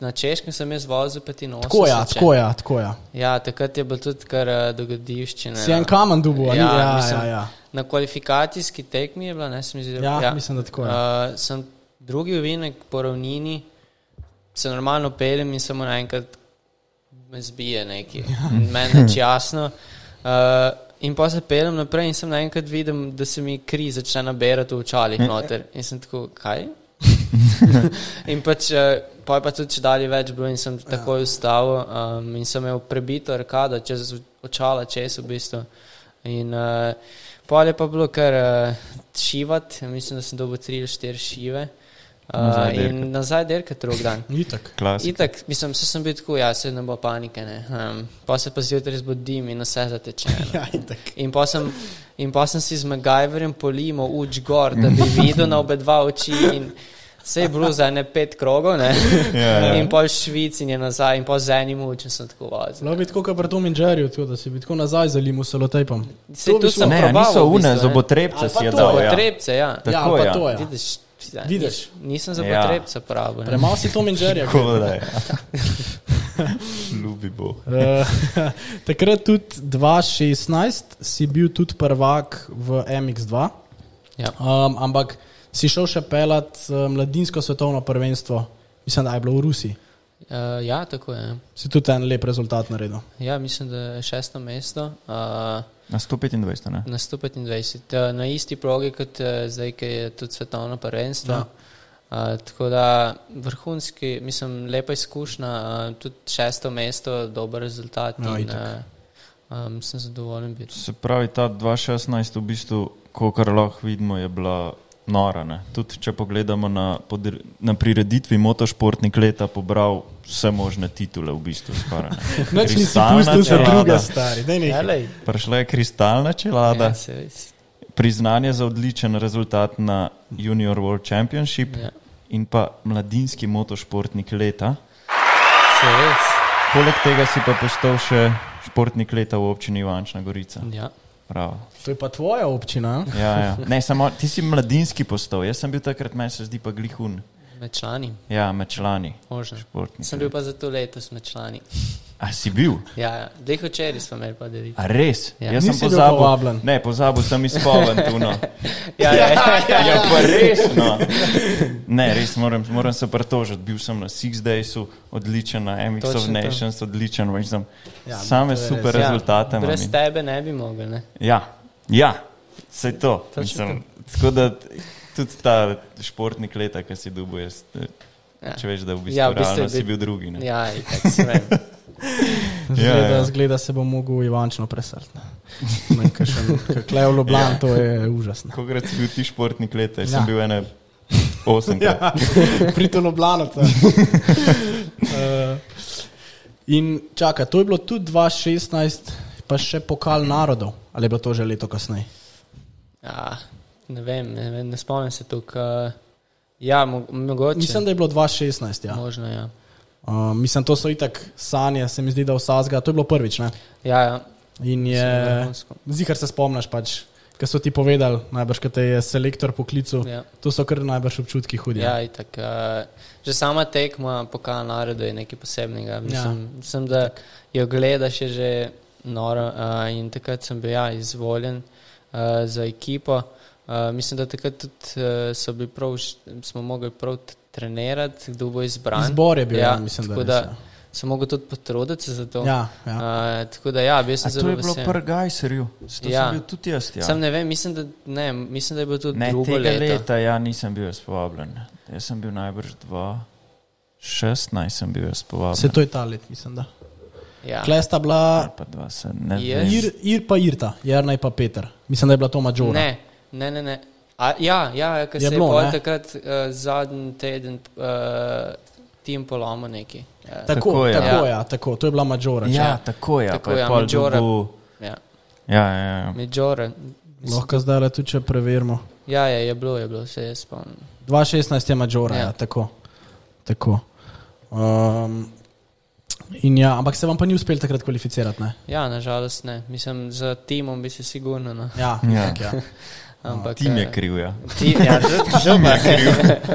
Na češkem sem jaz vozil 85. Tako je, tako je, tako je. Ja, takrat je bilo tudi kar uh, dogodivščine. Si en kamen dubu, ali Ja, ja, ja, mislim- ja, ja. Na kvalifikacijski tekmi je bila, ne sem izvedel. Ja, mislim, da tako je. Uh, sem drugi ovinek po ravnini, se normalno peljem in samo naenkrat me zbije neki. Ja. Meni je jasno. Uh, in pa se peljem naprej in sem naenkrat videl, da se mi kri začne nabirati v očalih noter. In sem tako, kaj? In pač, uh, pa je pa tudi če dalje več bilo in sem takoj vstal um, in sem imel prebito arkado čez očala, čez v bistvu. In uh, pol je pa bilo kar uh, šivati, mislim, da sem dobil tri ali štiri šive. Uh, Nazaj in nazaj dirka drug dan. Itak. Klasik. Itak, mislim, se sem bil tako, ja, se ne bo panike, ne. Um, pa se pa zjutraj zbudim in vse zateče. ne. Ja, itak. In pa sem, in pa sem si z MacGyverjem polimal uč gor, da bi videl na obe dva oči. In vse je bilo za ne pet krogov, ne. Ja, ja. In pol švic in je nazaj, in pa z enim učem sem tako vozil. Lahko bi tako kot pri Tom in Jerryju, da si bi tako nazaj zalimu selotejpom. Sej bi tu sem Ne, probal, niso v une, bistvu, zobotrebce Ali si je to, dal. To je Ja. ja. Ja, Tako, pa ja. to je. Vidiš, ja, Vidiš. nis- Nisem za Ja. potrebce pravi. ne. Premalo si Tom in Jerryja. Tako da je. Ljubi bo. Uh, takrat tudi 2016 si bil tudi prvak v MX2, Ja. um, ampak si šel še pelat uh, mladinsko svetovno prvenstvo, mislim, da je bilo v Rusiji. Uh, ja, tako je. Si tudi en lep rezultat naredil. Ja, mislim, da je šesto mesto. Uh, Na 125, ne? Na 125, uh, na isti progi kot uh, zdaj, ki je tudi svetovno prvenstvo. Ja. Ja. Uh, tako da vrhunski, mislim, lepa izkušnja, uh, tudi šesto mesto, dober rezultat. Ja, in, uh, um, sem zadovoljen biti. Se pravi, ta 2016 v bistvu, kot lahko vidimo, je bila nora. Ne? Tudi če pogledamo na, na prireditvi Motošportnik leta, pobral vse možne titule v bistvu. Skoraj, ne. Noč nisi Kristalna pustil za čelada. druge stari. Daj nekaj. Jelej. Prišla je kristalna čelada, Ja, priznanje za odličen rezultat na Junior World Championship Ja. in pa mladinski motošportnik leta. Se res. Poleg tega si pa postal še športnik leta v občini Ivančna Gorica. Ja. Bravo. To je pa tvoja občina. Ja, ja. Ne, samo ti si mladinski postal, jaz sem bil takrat, meni se zdi pa glihun. Med člani, Ja, med člani. možno. Športnik. Sem bil pa za to letos med člani. A si bil? Ja, ja. dveh včeraj smo imeli pa deliti. A res? Ja. Jaz sem Nisi bil pozabil. povabljen. Ne, pozabil sem izpoven tu. No. Ja, ja, ja. Ja, pa res. No. Ne, res moram, moram se pritožiti. Bil sem na Six Daysu, odličen, na MX of Točno to. Nations, odličen. Sem, Ja, ja, same to super res. rezultate. imam Brez in- tebe ne bi mogel. Ne? Ja, ja vse to. Mislim, tako da tudi ta športnik leta, ki si dubu, jaz, Ja. če veš, da v bistvu, Ja, ja, v bistvu realno je si bil- drugi. Ne? Ja, itak sem. Zgleda, Ja, ja. zgleda se bo mogel Ivančno presrti. Kaj v Ljubljani, to je užasno. Kolikrat si bil ti športnik leta? Jaz Ja. sem bil ene osemkrat. Ja, prito Ljubljano. to. Uh, In čaka, to je bilo tudi 2016, pa še pokal narodov, ali je bilo to že leto kasneje? Ja, ne vem, ne, vem, ne spomnim se tukaj. Ja, mo mogoče. Mislim, da je bilo 2016. Ja. Možno, ja. Uh, mislim, to so itak sanje, se mi zdi, da vsazga. To je bilo prvič. Ne? Ja, ja. In je, zihar se spomniš, pač, ki so ti povedali, najbrž, kaj te je selektor poklical. Ja. To so kar najbrž občutki hudi. Ja, itak, uh, že sama tekma pokala narodu je nekaj posebnega. Mislim, ja. mislim da jo gledaš že noro uh, in takrat sem bil ja, izvoljen uh, za ekipo. Uh, mislim, da takrat tudi uh, so bili prav, smo mogli prav trenirati, kdo bo izbran. Izbor je bil, ja, mislim, da da ja. sem mogel tudi potruditi za to. Ja, ja. Uh, tako da ja, bil sem A to zelo je bilo vesel. pri Gajserju, to Ja. sem bil tudi jaz. Ja. Sam ne vem, mislim, da, ne, mislim, da je bilo tudi Ne, drugo leto. leta ja, nisem bil jaz povabljen. Jaz sem bil najbrž 2016, sem bil jaz povabljen. Se to je ta let, mislim. Da. Ja. Klej sta bila. Ir, Ir pa Irta, Jarnaj pa Peter. Mislim, da je bila to Mađora. Ne, ne, ne. ne. A, ja, ja, ja ker Je se je bilo, pol ne? takrat uh, zadnji teden uh, tim polomil neki. Ja, Tako, Tako je. tako, Ja. ja, tako, to je bila Mađora. Ja, tako je. Tako pa je ja, pol Mađora. dobil- ja. Ja, ja, ja. Međore. Lahko zdaj le tudi, če preverimo. Ja, ja, je bilo, je bilo, se jaz spomnim. 2016 je Mađora, ja. Ja. ja, tako. tako. Um, in ja, ampak se vam pa ni uspel takrat kvalificirati. Ne? Ja, nažalost ne. Mislim, za timom bi se sigurno. No. Ja, Ja. tak, ja. Ampak, Tim je eh, kriv, ja. Ti, ja, že- že pa.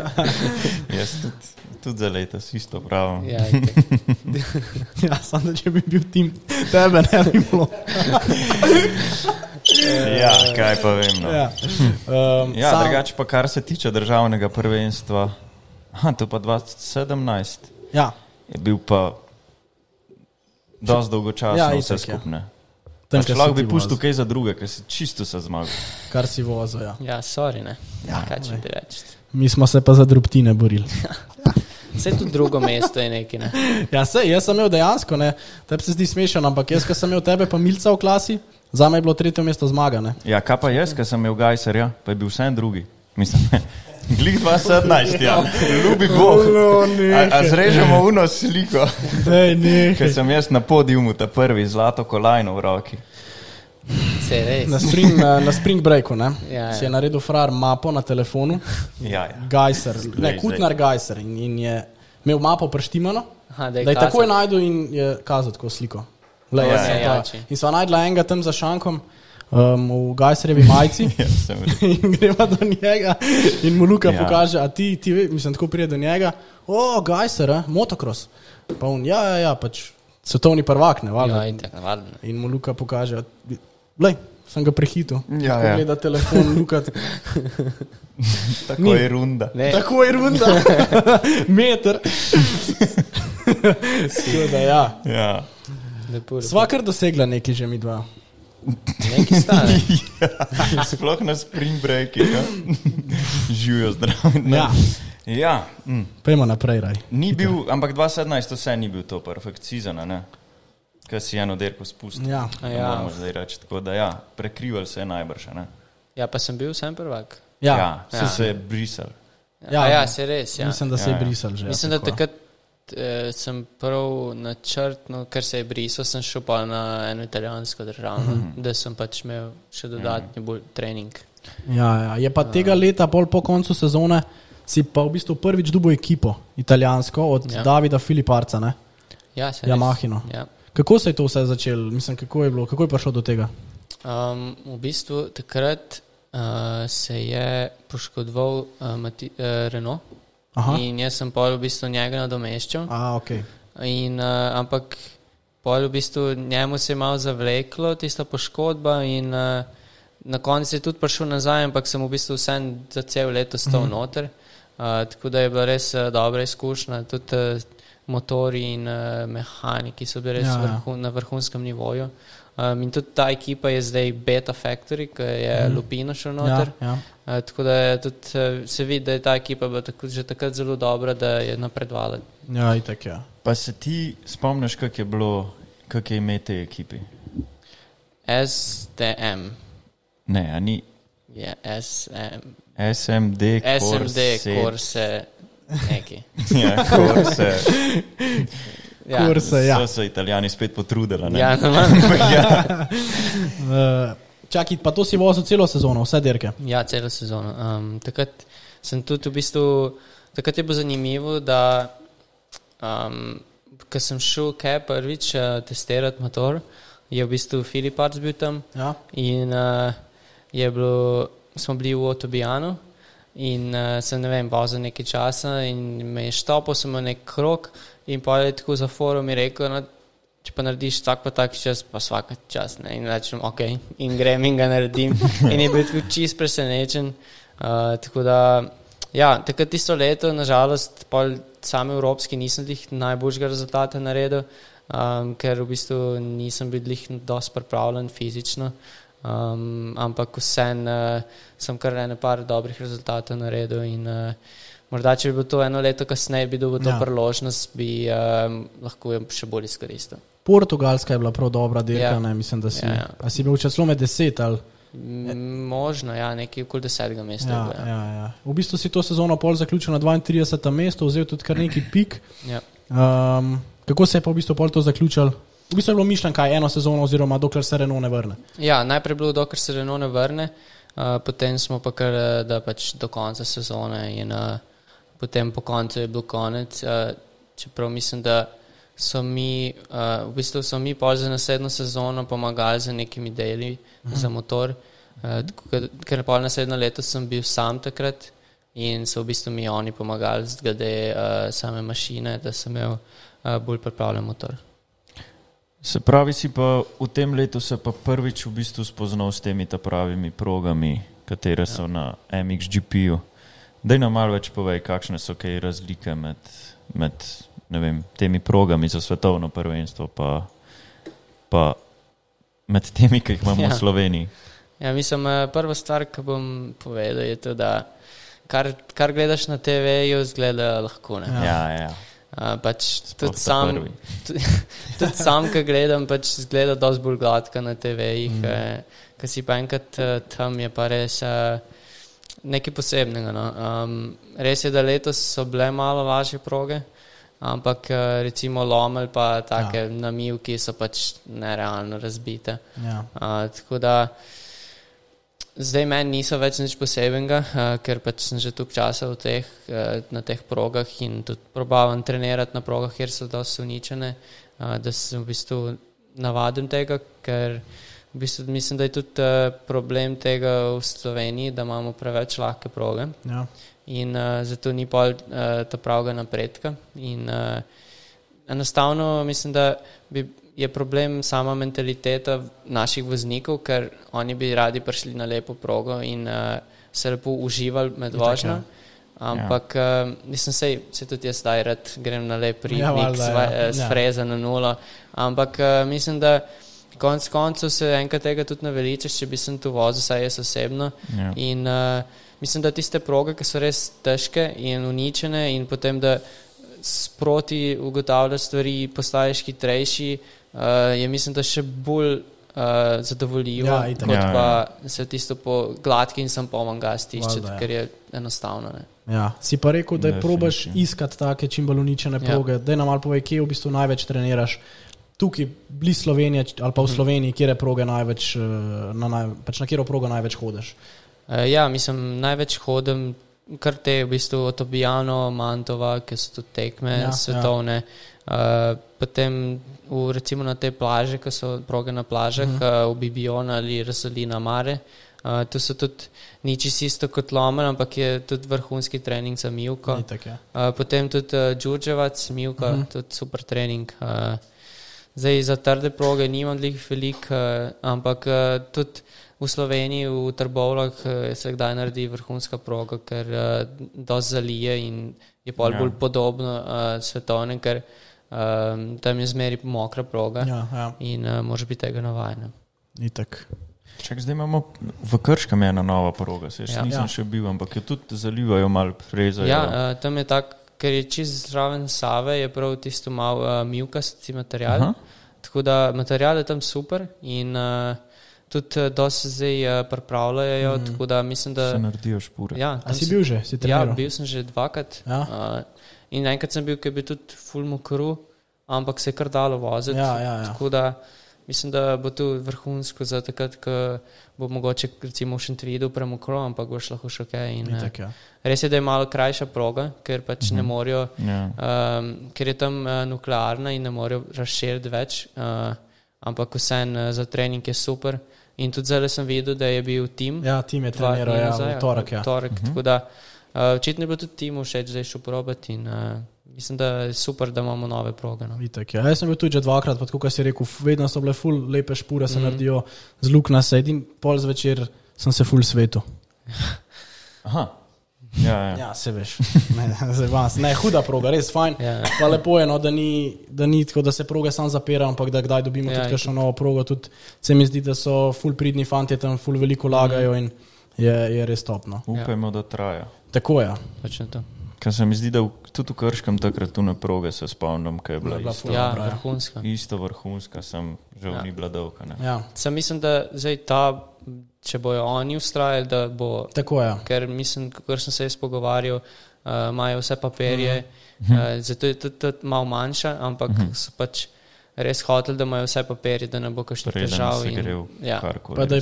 Jaz tudi, tudi za letos isto pravim. Ja, ja samo da če bi bil tim, tebe ne bi bilo. Ja, kaj pa vem. No. Ja, um, Ja, sam- drugače pa kar se tiče državnega prvenstva, aha, to pa 2017 ja, je bil pa dosti dolgočasno Ja, ja, itak, vse ja. Tam, Pač lahko bi pustil kaj za druge, ker si čisto se zmagal. Kar si vozil. Ja. ja, sorry, ne. Ja, Kaj če ti reči? Mi smo se pa za drobtine borili. Vse tudi drugo mesto je neki. Ne? Ja, se, jaz sem imel dejansko, ne, tebi se zdi smešen, ampak jaz, ki sem imel tebe pa milca v klasi, za me je bilo tretje mesto zmaga. Ne. Ja, kaj pa jaz, ker sem imel Gajserja, pa je bil vse en drugi. Mislim, glih 2017, ja, ljubi Bog. A, a zrežemo uno sliko, ker sem jaz na podiumu, ta prvi zlato kolajno v roki. Na spring, na, spring breaku ne, Ja, ja. si je naredil frar mapo na telefonu, Ja, ja. Gajser, ne, Kutnar Gajser in, in je imel mapo preštimano, Aha, da je takoj najdel in je kazal tako sliko. Le, Ja, ja, jači. in sva najdla enega tam za šankom um, v Gajserjevi majici. Ja. In greva do njega, in mu Luka Ja. pokaže, a ti, ti mislim, tako pride do njega, o, Gajser, eh, motocross. Pa on, ja, ja, ja, pač svetovni prvak, ne, valjda. Ja, itak. In mu Luka pokaže, le, sem ga prehitil. Ja, ja. Gleda telefon, Luka. Tako Ni. je runda. Ne, Tako je runda, meter. Tako da, ja. Ja. lepo, lepo. Sva kar dosegla nekaj že mi dva. Neki stane. Sploh na spring breaki, ja. živijo zdravo. Ja. ja mm. Pejmo naprej, raj. ni bil, ampak 2017 vse ni bil to a ne? Kaj si eno derko spustil. Ja. A Ne ja. moramo zdaj reči tako, da ja, prekrival se je najbrž, a ne? Ja, pa sem bil sem prvak. Ja, ja se, Ja. se je brisal. Ja. Ja, ja se res. Ja. mislim, da se Ja, je ja. brisal že. Mislim, da takrat eh, sem prav načrtno, ker se je brisal, sem šel pa na eno italijansko državo, mm -hmm. da sem pač imel še dodatni bolj trening. Ja, ja. Je pa tega leta, pol po koncu sezone, si pa v bistvu prvič dubo ekipo, italijansko, od ja. Davida Filiparca, ne? Ja, se res. Yamahino. Ja. Kako se je to vse začelo? Mislim, kako je bilo, kako je prišlo do tega? Um, v bistvu takrat uh, se je poškodoval uh, Mati, uh, Renault Aha. in jaz sem pol v bistvu njega nadomeščal. A, ok. In, uh, ampak pol v bistvu njemu se je malo zavleklo tista poškodba in uh, na koncu je tudi prišel nazaj, ampak sem v bistvu vsem za cel leto stal mm -hmm. noter. Uh, tako da je bila res uh, dobra izkušnja. Tudi uh, motori in uh, mehaniki so bili res Ja, ja, vrhu, na vrhunskem nivoju. Um, in tudi ta ekipa je zdaj Beta Factory, ki je mm. Lupino šel noter. Ja, ja. Tako da je tudi, uh, se vidi, da je ta ekipa bila tako, že takrat zelo dobra, da je napredovala. ja itak ja. Pa se ti spomniš, kak je bilo, kak je ime te ekipi? STM. Ne, a ni Je SM, SMD, SMD. Korse, neki. Ja, Corse. Ja, Kurse, ja. So se italijani spet potrudili. ne? ja, normalno. Uh, čakaj, pa to si vozil celo sezono, vse dirke. ja, celo sezono. Um, takrat sem tudi v bistvu, takrat je bilo zanimivo, da um, ko sem šel kaj prvič uh, testirati motor, je v bistvu Filip Arts bil tam Ja. in uh, je bilo, smo bili v Otobijanu in uh, sem ne vem, vozil nekaj časa in me je štopil, sem imel nek krok in pa je tako za forum in rekel, no, če pa narediš tak pa tak čas, pa vsak čas. Ne? In rečem, ok, in grem in ga naredim. in je bil tudi čist presenečen. Uh, tako da, ja, takrat tisto leto, nažalost, pol sami evropski nisem jih najboljšega rezultata naredil, um, ker v bistvu nisem bil jih dosti pripravljen fizično. Um, ampak vsem uh, sem kar ene par dobrih rezultatov naredil. In, uh, morda, če bi bilo to eno leto kasneje, bi dobil to ja. priložnost, bi um, lahko jo še bolj izkoristil. Portugalska je bila prav dobra dirka, ja. ne mislim, da si. Ja, ja. A si bil včasih med deset ali? Možno, ja, nekaj okoli desetega mesta. Ja, ja. Ja, ja. V bistvu si to sezono pol zaključil na 32. mestu, vzel tudi kar neki pik. Ja. Um, kako se je pa v bistvu pol to zaključil? V bistvu je bilo mišljeno, kaj eno sezono, oziroma dokler se Renault ne vrne. Ja, najprej je bilo, dokler se Renault ne vrne, uh, potem smo pa kar da pač do konca sezone in uh, potem po koncu je bil konec. Uh, čeprav mislim, da so mi, uh, v bistvu so mi pol za naslednjo sezono pomagali z nekimi deli mhm. za motor, uh, ker pol naslednjo leto sem bil sam takrat in so v bistvu mi oni pomagali zglede uh, same mašine, da sem imel uh, bolj pripravljen motor. Se pravi, si pa v tem letu se pa prvič v bistvu spoznal s temi pravimi progami, katere so ja. na MXGP-ju. Da nam malo več povej, kakšne so kaj razlike med, med vem, temi progami za svetovno prvenstvo, pa, pa med temi, ki jih imamo ja. v Sloveniji. Ja, mislim, eh, prva stvar, ki bom povedal, je to, da kar, kar gledaš na TV-ju, zgleda lahko. Ja, ja. ja. Uh, pač tudi sam, tudi, tudi sam, ki gledam, pač zgleda dosti bolj gladka na TV-jih. Mm. Eh, Ker si pa enkrat uh, tam, je pa res uh, nekaj posebnega. No. Um, res je, da letos so bile malo lažje proge, ampak uh, recimo lomel pa take ja. namivki so pač nerealno razbite. Ja. Uh, tako da. Zdaj meni niso več nič posebenega, uh, ker pač sem že tukaj časa teh, uh, na teh progah in tudi probavam trenirati na progah, kjer so dosti uničene, uh, da sem v bistvu navaden tega, ker v bistvu mislim, da je tudi uh, problem tega v Sloveniji, da imamo preveč lahke proge ja. In uh, zato ni pol uh, ta pravga napredka. In, uh, enostavno mislim, da bi je problem sama mentaliteta naših voznikov, ker oni bi radi prišli na lepo progo in uh, se lepo uživali med vožnjo. Ja. Ampak ja. uh, nisem se, se tudi jaz zdaj rad grem na lep prik, ja, ja. s ja. freza na nulo. Ampak uh, mislim, da konc koncev se enkrat tega tudi naveličaš, če bi sem tu vozil, saj jaz osebno. Ja. In uh, mislim, da tiste proge, ki so res težke in uničene in potem, da sproti ugotavljaš stvari, postaješ hitrejši, uh, je mislim, da še bolj uh, zadovoljivo, ja, kot ja, pa ja. se tisto po gladki in sem pomanga stiščiti, ja. ker je enostavno. Ne. Ja, si pa rekel, da je probaš ja. iskati take čim bolj uničene ja. proge. Da nam malo povej, kje v bistvu največ treniraš. Tukaj, blizu Slovenije ali pa v mhm. Sloveniji, kje je proge največ, eh, na, naj, pač na katero progo največ hodiš? Uh, ja, mislim, največ hodim kar te v bistvu Otobijano, Mantova, ki so tudi tekme ja, ja. svetovne. Ja. Uh, potem v, recimo na te plaže, ki so proge na plažah, uh -huh. uh, v Bibion ali Razolina Mare. Uh, to so tudi nič isto kot Lomer, ampak je tudi vrhunski trening za Milko. Tak, ja. uh, potem tudi uh, Džurževac, Milko, uh -huh. tudi super trening. Uh, zdaj za trde proge nimam veliko, velik, uh, ampak uh, tudi v Sloveniji, v Trbovlah, uh, se kdaj naredi vrhunska proga, ker uh, dosti zalije in je pol ja. bolj podobno uh, svetovnem. Um, tam je zmeri mokra proga ja, ja. in uh, moraš biti tega navaden. Čak, zdaj imamo v Krškem eno novo progo, se ja. nisem ja. še bil, ampak jo tudi zalivajo malo freza. Ja, uh, tam je tako, ker je čist zraven Save, je prav tisto malo uh, mjukasti material. Aha. Tako da material je tam super in uh, tudi uh, dosti zdaj uh, pripravljajo. Mm. Tako da mislim, da se naredijo špore. Ja, si bil že? Si ja, bil sem že dvakrat. Ja. Uh, In enkrat sem bil, ki je bil tudi fulmo kru, ampak se je kar dalo voziti. Ja, ja, ja. Tako da mislim, da bo to vrhunsko za takrat, ko bo mogoče recimo še en video premokro, ampak boš lahko še kaj. In, tak, ja. Res je, da je malo krajša proga, ker pač mhm. ne morajo, ja. um, ker je tam uh, nuklearna in ne morajo razširiti več, uh, ampak vseeno uh, za trening je super. In tudi zdaj sem videl, da je bil tim. Ja, tim je treniral, ja, nazaj, v torek. Ja. torek Tako da uh, očitno je bilo tudi timu všeč, da je šel probati. In, uh, mislim, da je super, da imamo nove proge. No. Itak, ja. Jaz sem bil tudi že dvakrat, kot si rekel, vedno so bile ful lepe špure, se Mhm. mm. naredijo z luk na sed in pol zvečer sem se ful svetu. Aha. Ja, ja. Ja, se veš. Ne, zdaj vas. ne, huda proga, res fajn. Ja. Pa lepo je, no, da, ni, da ni tako, da se proge sam zapirajo, ampak da kdaj dobimo Ja, ja, tudi in kakšno novo progo. Tudi se mi zdi, da so ful pridni fanti tam, ful veliko Mhm. lagajo in je, je res topno. Upajmo, da traja. Tako je. Točno to. Ker se mi zdi, da v, tudi v Krškem takrat tu na proge se spomnim, kaj je bila, Je bila isto, Ja, ja. vrhunska. isto vrhunska, sem žal Ja. ni bila dolga. ne. Ja, Sam mislim, da zdaj ta, če bojo oni ustrajali, da bo. tako je. Ker mislim, kar sem se jaz pogovarjal, uh, imajo vse papirje, uh, zato je tudi, tudi malo manjša, ampak so pač res hoteli, da imajo vse papirje, da ne bo kakšnih težav. in- Ja. Pa da je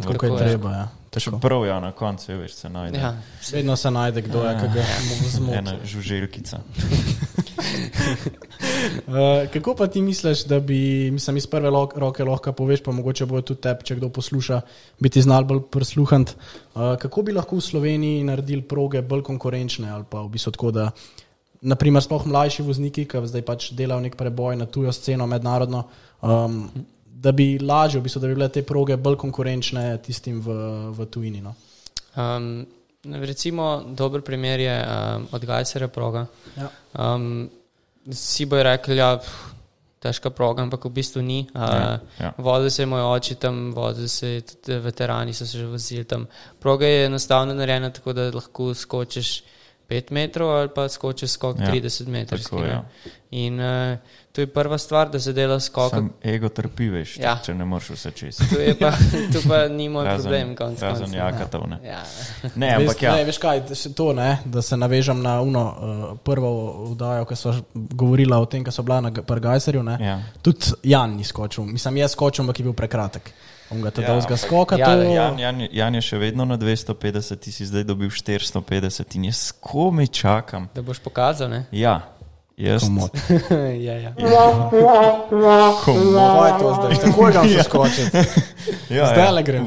tako Tako je je. treba. Ja. Tako. Prav, ja, na koncu veš, se najde. ja, Vedno se najde, kdo je, ki ga zmoti. Ena žuželkica. Uh, kako pa ti misliš, da bi, mislim, iz prve lo roke lahko poveš, pa mogoče bo tudi tebi, če kdo posluša, biti znal bolj prisluhant. Uh, kako bi lahko v Sloveniji naredili proge bolj konkurenčne ali pa v bistvu tako, da naprimer sploh mlajši vozniki, ki zdaj pač delajo nek preboj na tujo sceno mednarodno, um, da bi lažje, v bistvu, da bi bile te proge bolj konkurenčne tistim v, v tujini. No? Um, recimo, dober primer je um, od Gajsera proga. Ja. Um, vsi bojo rekli, da je težka proga, ampak v bistvu ni. Uh, Ja, ja. Vodil se je moj oči tam, vodil se je tudi veterani, so se že vozili tam. Proga je enostavno narejena tako, da lahko skočiš 5 metrov ali pa skočiš skok Ja, ja, 30 metrov. ja. In uh, to je prva stvar, da se dela skok. Sam ego trpi, veš, Ja. če ne moreš vse čez. To, je pa, to pa ni moj problem, konc Razen koncev. jakatov, ne. Ja. Ne, ampak ja. ne, veš kaj, to, ne, da se navežem na uno, uh, prvo vdajo, ki so govorila o tem, ki so bila na Pargajserju. Ja. Tudi Jan ni skočil, mislim, je skočil, ampak je bil prekratek. On ga Ja, teda ja, ampak- skoka. ja, to, Jan, Jan, Jan je še vedno na 250, ti si zdaj dobil 450 in jaz komi čakam. Da boš pokazal, ne? Ja, jaz Komod. ja, ja. komod. Kaj je to zdaj? Tako je ga še skočiti. Ja, Zdaj ja. le grem.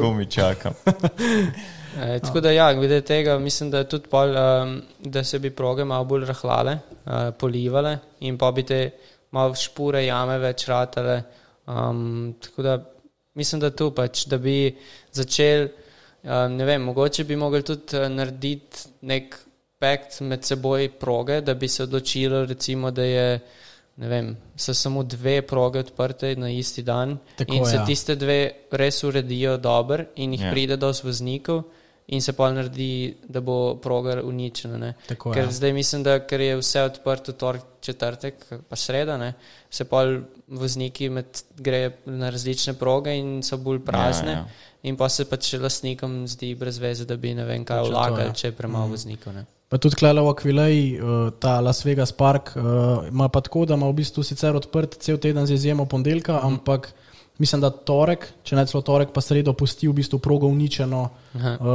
Komi čakam. E, tako da, ja, glede tega, mislim, da, je tudi pol, um, da se bi proge malo bolj rahlale, uh, polivale in pa bi te malo špure, jame več ratale. Um, tako da, mislim, da tu pač, da bi začel, um, ne vem, mogoče bi mogli tudi narediti nek pakt med seboj proge, da bi se odločilo, recimo, da je. Ne vem, so samo dve proge odprte na isti dan, Tako, in se ja. tiste dve res uredijo dobro, in jih Ja. yeah. pride dosti voznikov, in se pa naredi, da bo proga uničena. ne. Tako, Ker ja. zdaj mislim, da ker je vse odprto, torek, četrtek, pa sreda, ne, se pa vozniki med, grejo na različne proge in so bolj prazne. Ja, Ja, ja. ja. In pa se pač lastnikom zdi brez veze, da bi ne vem kaj vlagali, ja. če je premalo mm. voznikov. Ne. Pa tudi Klele v Akvileji, uh, ta Las Vegas park, uh, ima pa tako, da ima v bistvu sicer odprt cel teden z izjemo ponedeljka, mm. ampak mislim, da torek, če ne celo torek, pa sredo pusti v bistvu progo uničeno Aha. uh,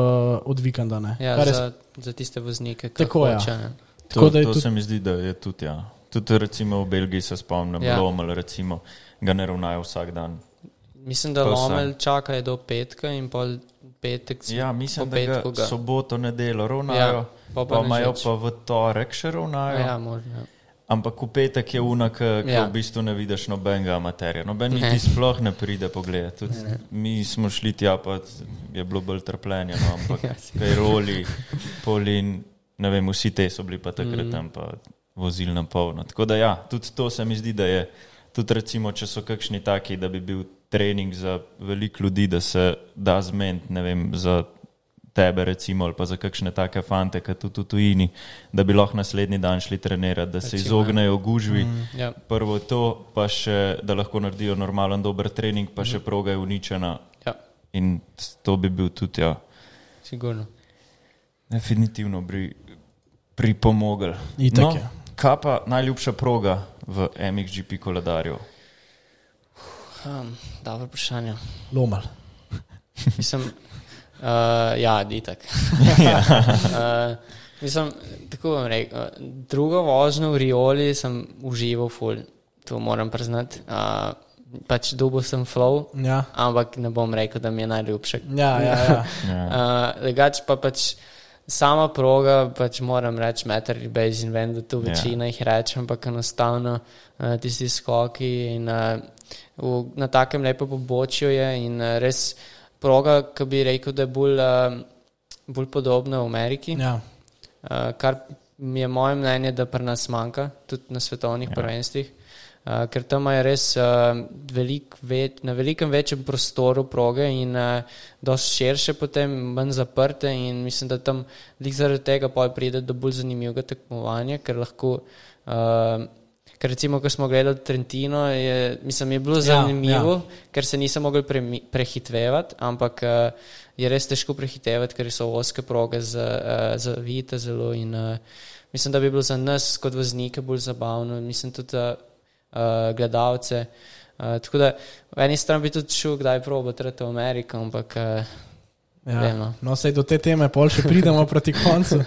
od vikenda. ne. Ja, Kar je za, za tiste voznike, ki Tako, hoče. Ja. Tako To, to tudi- se mi zdi, da je tudi. Ja. Tudi recimo v Belgiji se spomnim, Ja. ja. Lomel, recimo, ga ne ravnajo vsak dan. Mislim, da To Lomel čaka do petka in pol petek. Ja, mislim, da ga ga. soboto, nedeljo ravnajo, Ja, pa pa, pa imajo pa v torek še ravnajo. Ja, možno. Ja. Ampak v petek je una, ki ja. V bistvu ne vidiš nobenega amaterja. Noben Ne. niti sploh ne pride pogled. Tudi mi smo šli tja, pa je bilo bolj trpljenje, no, ampak Ja, kaj roli, polin, ne vem, vsi te so bili pa takrat Mm. tam pa vozili na polno. Tako da ja, tudi to se mi zdi, da je, tudi recimo, če so kakšni taki, da bi bil trening za veliko ljudi, da se da zmeniti, ne vem, za tebe recimo ali pa za kakšne take fante, ki tudi v tujini, da bi lahko naslednji dan šli trenirati, da se Recimo, ja. izognejo gužvi. Mm. Ja. Prvo to, pa še, da lahko naredijo normalen, dober trening, pa še proga je uničena. ja, In to bi bil tudi, ja, sigurno. definitivno bi pripomogel. Itak no, je. kaj pa najljubša proga v MXGP koledarju? Um, dobro vprašanje. Lomal. Mislim, uh, ja, itak. uh, mislim, tako bom rekel. uh, Drugo vožnjo v Rioli sem užival ful, to moram priznati. Uh, pač dobil sem flow, Ja, ampak ne bom rekel, da mi je najljubši. ja, ja. ja. Ja. Uh, Drugač pa pač sama proga, pač moram reči, meter in bej in vem, da tu Ja. večina jih reče, ampak enostavno uh, tisti skoki in uh, v, na takem lepem pobočju je in uh, res proga, ki bi rekel, da je bolj, uh, bolj podobna v Ameriki. ja. Uh, kar mi je moje mnenje, da pri nas manjka, tudi na svetovnih ja. prvenstvih. Uh, ker tam je res uh, velik, več, na velikem večjem prostoru proge in uh, dosti širše, potem manj zaprte. In mislim, da tam zaradi tega pride do bolj zanimivega tekmovanja, ker lahko. Uh, Ker recimo, ko smo gledali Trentino, je, mislim, je bilo Ja, zanimivo, ja, ja. ker se nisem mogel premi- prehitvevati, ampak uh, je res težko prehitevati, ker so oske proge za, uh, zavite zelo. In, uh, mislim, da bi bilo za nas kot voznike bolj zabavno, mislim tudi za uh, gledalce. Uh, tako da v eni strani bi tudi šel, kdaj probati v Ameriko, ampak uh, Ja. No. No, sej do te teme pol še pridemo proti koncu.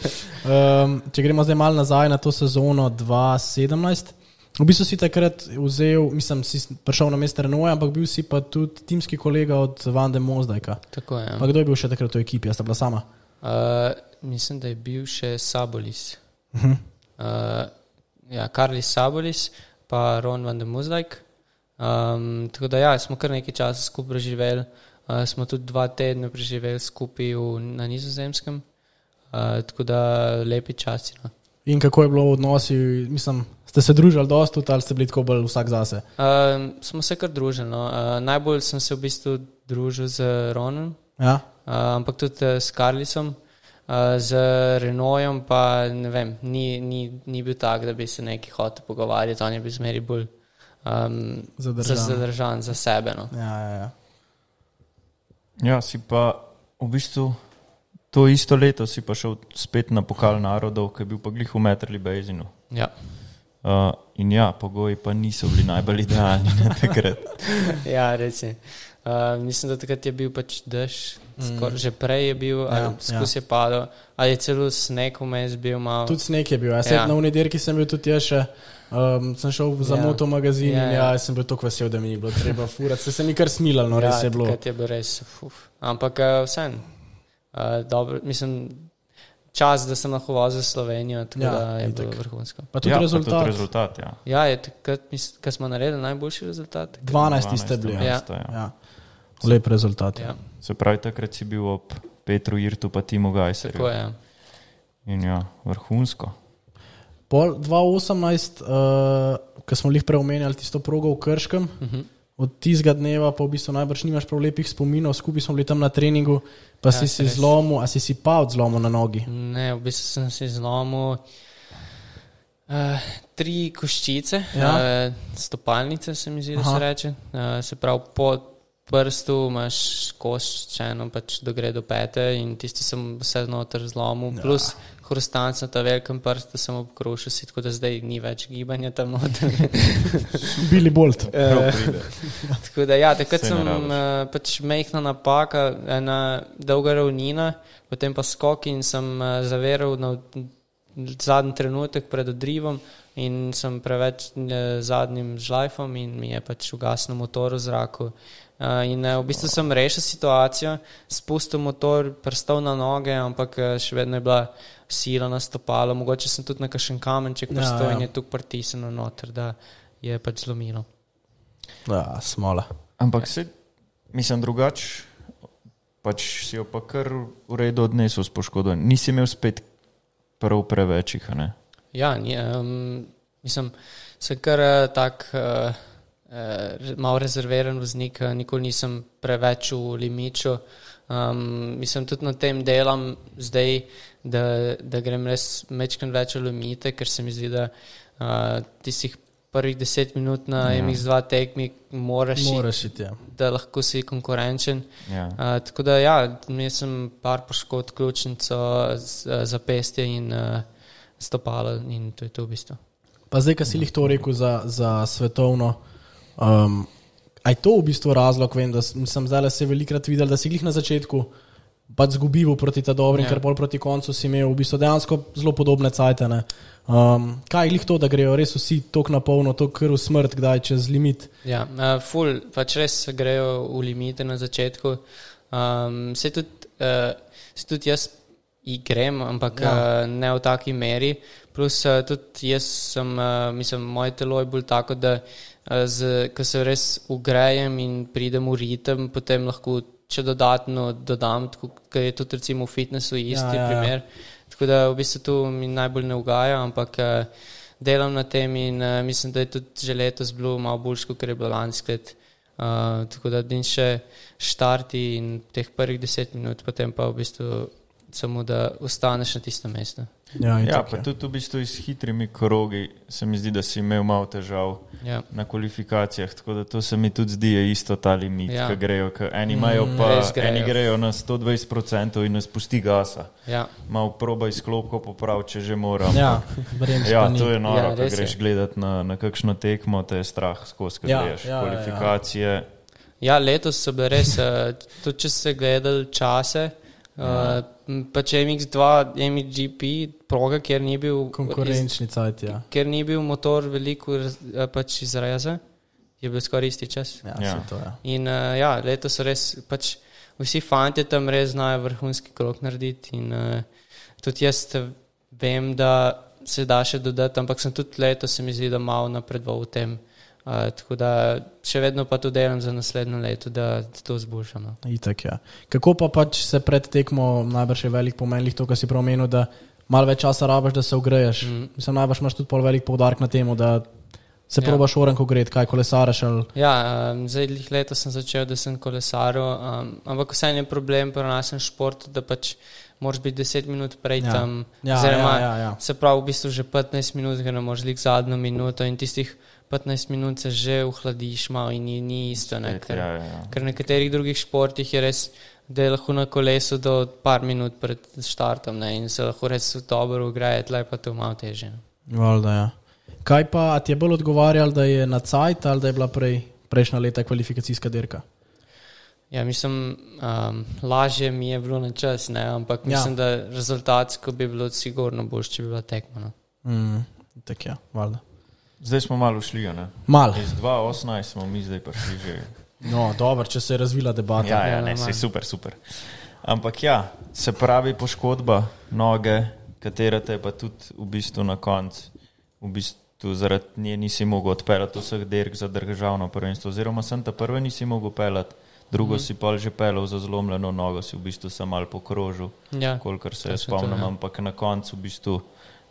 Um, če gremo zdaj malo nazaj na to sezono 2017. V bistvu si takrat vzel, mislim, si prišel na mesto Renoja, ampak bil si pa tudi timski kolega od Vande Mozdajka. tako je. Pa kdo je bil še takrat v ekipi, jaz sta bila sama? Uh, mislim, da je bil še Sabolis. Uh -huh. Uh, ja, Karlis Sabolis, pa Ron van der Muzdajk. Um, tako da ja, smo kar nekaj časa skupaj preživeli. Uh, smo tudi dva tedna preživeli skupaj v, na nizozemskem. Uh, tako da lepi časi. No. In kako je bilo v odnosi, mislim, ste se družili dosto ali ste bili tako bolj vsak zase? Uh, smo se kar družili. No. Uh, najbolj sem se v bistvu družil z Ronom, Ja? uh, ampak tudi uh, s Karlisom. Uh, z Renojem pa ne vem, ni, ni, ni bil tak, da bi se neki hotel pogovarjati, on je bil zmeri bolj um, Zadržan. za, zadržan za sebe. No. Ja, ja, ja. Ja, si pa v bistvu to isto leto si pa šel spet na pokal narodov, ki je bil pa glih v Metrli Bezinu. Ja. Uh, in ja, pogoji pa niso bili najbolj idealni na takrat. ja, res je. Uh, mislim, da takrat je bil pač dež, mm. že prej je bil, Ja, ja, skus ja. je padel, ali je celo sneg vmes bil malo. Tudi sneg je bil. Jaz ja. Ja. na unidirki sem bil tudi jaz še. Um, sem šel za Ja. moto magazin Ja, in ja. ja, jaz sem bil tako vesel, da mi ni bilo treba furati. Se, se mi kar smilalo, no, res je bilo. je bilo res. Uf. Ampak uh, vsem, uh, dobro, mislim, čas, da sem lahko vozil Slovenijo, tako Ja, ja, da je bilo vrhunsko. Pa tudi ja, ja, pa rezultat. Tudi rezultat ja. Ja, je takrat, ko smo naredili najboljši rezultat. 12 ste bili. Ja. Ja. Ja. Ja. Lep rezultat. Ja. Ja, Se pravi, takrat si bil ob Petru Irtu pa Timu Gajserju. tako je. In ja, vrhunsko. Pol 2018, uh, ko smo jih preomenjali tisto progo v Krškem, uh Mhm. -huh. Od tistega dneva pa v bistvu najbrž nimaš prav lepih spominov, skupaj smo bili tam na treningu, pa ja, si si zlomil, a si si pa od zlomu na nogi. Ne, v bistvu sem si zlomil uh, tri koščice, Ja. uh, stopalnice, se mi zdi, da Aha. se reče. Uh, se pravi, pod prstu imaš koščeno, pač do gre do pete in tisti sem vse znotraj zlomil. Ja. Plus hrustanc na ta velikem prstu sem obkrušil, si, tako da zdaj ni več gibanja tam noter. Bili bolt. Prav pride. Tako da, ja, takrat sem uh, pač mehna napaka, ena dolga ravnina, potem pa skok in sem uh, zaveral na zadnji trenutek pred odrivom in sem preveč uh, zadnjim žlajfom in mi je pač ugasnil motor v zraku. Uh, in uh, v bistvu sem rešil situacijo, spustil motor, prstal na noge, ampak uh, še vedno je bila sila na stopalo, mogoče sem tudi na kakšen kamenček Ja, prstal ja. in je tukaj pritisnil noter, da je pač zlomilo. Ja, smola. Ampak se, mislim, drugače, pač si jo pa kar v redu odnesel s poškodovanjem. Nisi imel spet prav prevečjih, a ne? Ja, ni, um, mislim, sem kar uh, tak uh, uh, malo rezerviran voznik, nikoli nisem preveč v limiču. Um, mislim, tudi na tem delam zdaj, da, da grem res mečkam več v limite, ker se mi zdi, da uh, tistih prvih deset minut na Ja. ja. MX2 tekmi moraš, iti, Moraš iti. Ja. da lahko si konkurenčen. Ja. Uh, tako da, ja, imel sem par poškodb, ključnico, z- zapestje in uh, stopalo, in to je to v bistvu. Pa zdaj, ki si jih to rekel za, za svetovno. Um, a je to v bistvu razlog, vem, da sem zdaj se velikrat videl, da si jih na začetku pač zgubil proti ta dobrim, Ja. ker bolj proti koncu si imel v bistvu dejansko zelo podobne cajtene. Um, kaj je glih to, da grejo res vsi tako na polno, tako kar v smrt, kdaj čez limit? Ja, uh, ful, pač res grejo v limite na začetku. Um, se tudi, uh, se tudi jaz igrem, ampak Ja. uh, ne v taki meri. Plus uh, tudi jaz sem, uh, mislim, moje telo je bolj tako, da uh, ko se res ugrejem in pridem v ritem, potem lahko še dodatno dodam, ker je tudi recimo v fitnessu isti Ja, ja, ja. primer. Tako da v bistvu tu mi najbolj ne ugaja, ampak uh, delam na tem in uh, mislim, da je tudi že letos bilo malo boljš, kot je bilo lansko let. Uh, tako da din še štarti in teh prvih deset minut, potem pa v bistvu samo da ostaneš na tistem mestu. Ja, Ja, itak pa je. tudi v bistvu s hitrimi krogi se mi zdi, da si imel malo težav Ja. na kvalifikacijah. Tako da to se mi tudi zdi je isto ta limit, Ja. ki grejo. Ki eni imajo pa, grejo. eni grejo na 120% in ne spusti gasa. Ja. Malo proba izklopko popraviti, če že moram. Ja, Ja, to je noro, Ja, ja, ko greš gledat na, na kakšno tekmo, te je strah skozi, ko Ja, greš. ja, ja, ja. Kvalifikacije. ja, letos so bile res, uh, tudi če ste gledali čase. Uh, pa če MX2, MXGP, proga, kjer ni bil Konkurenčni cajt, ja. ker ni bil motor veliko eh, pač izreza, je bil skoraj isti čas. Ja, Ja. ja. to je. In uh, ja, letos so res, pač vsi fanti tam res znajo vrhunski krok narediti. In uh, tudi jaz eh, vem, da se da še dodati, ampak sem tudi letos, se mi zdi, da malo napredoval v tem. Uh, tako da še vedno pa to delam za naslednje leto, da to zboljšam. No. Itak, ja. Kako pa pač se pred tekmo najbrž je velik pomen, to, kar si prav omenil, da malo več časa rabaš, da se ugreješ. Mm. Mislim, najbrž imaš tudi pol velik poudarek na tem, da se Ja. probaš oren, ko gre, kaj kolesaraš ali Ja, um, zdaj lih letos sem začel, da sem kolesaril, um, ampak vseeno je problem pri našem športu, da pač moraš biti 10 minut prej Ja. tam. Ja, oziroma, ja, ja, ja. Se pravi, v bistvu že 15 minut, ker ne moreš lik zadnjo minuto in tistih 15 minut se že ohladiš malo in ni, ni isto. Ne, Ja, ker, ja, ja. ker v nekaterih drugih športih je res, da je lahko na kolesu do par minut pred štartom ne, in se lahko res dobro ugreje, tle pa to malo teže. no. Valjda, ja. Kaj pa ti je bolj odgovarjal, da je na cajt ali da je bila prej, prejšnja leta kvalifikacijska dirka? Ja, mislim, um, lažje mi je bilo na čas, ne, ampak Ja. mislim, da rezultatsko bi bilo sigurno boljše, če bi bila tekma. No. Mm, tak ja, valjda. Zdaj smo malo šli, ne? Mal. Iz 2018 smo mi zdaj prišli že. No, dobro, če se je razvila debata. Ja, ja, ne, normalno. se super, super. Ampak ja, se pravi poškodba noge, katera te je pa tudi v bistvu na koncu, v bistvu zaradi nje nisi mogel odpeljati vseh dirk za državno prvenstvo, oziroma sem ta prve nisi mogel peljati, drugo mm -hmm. si pa že pelil za zlomljeno nogo, si v bistvu sam mal pokrožil, Ja, kolikor se jaz sem spomnim, ja. ampak na koncu v bistvu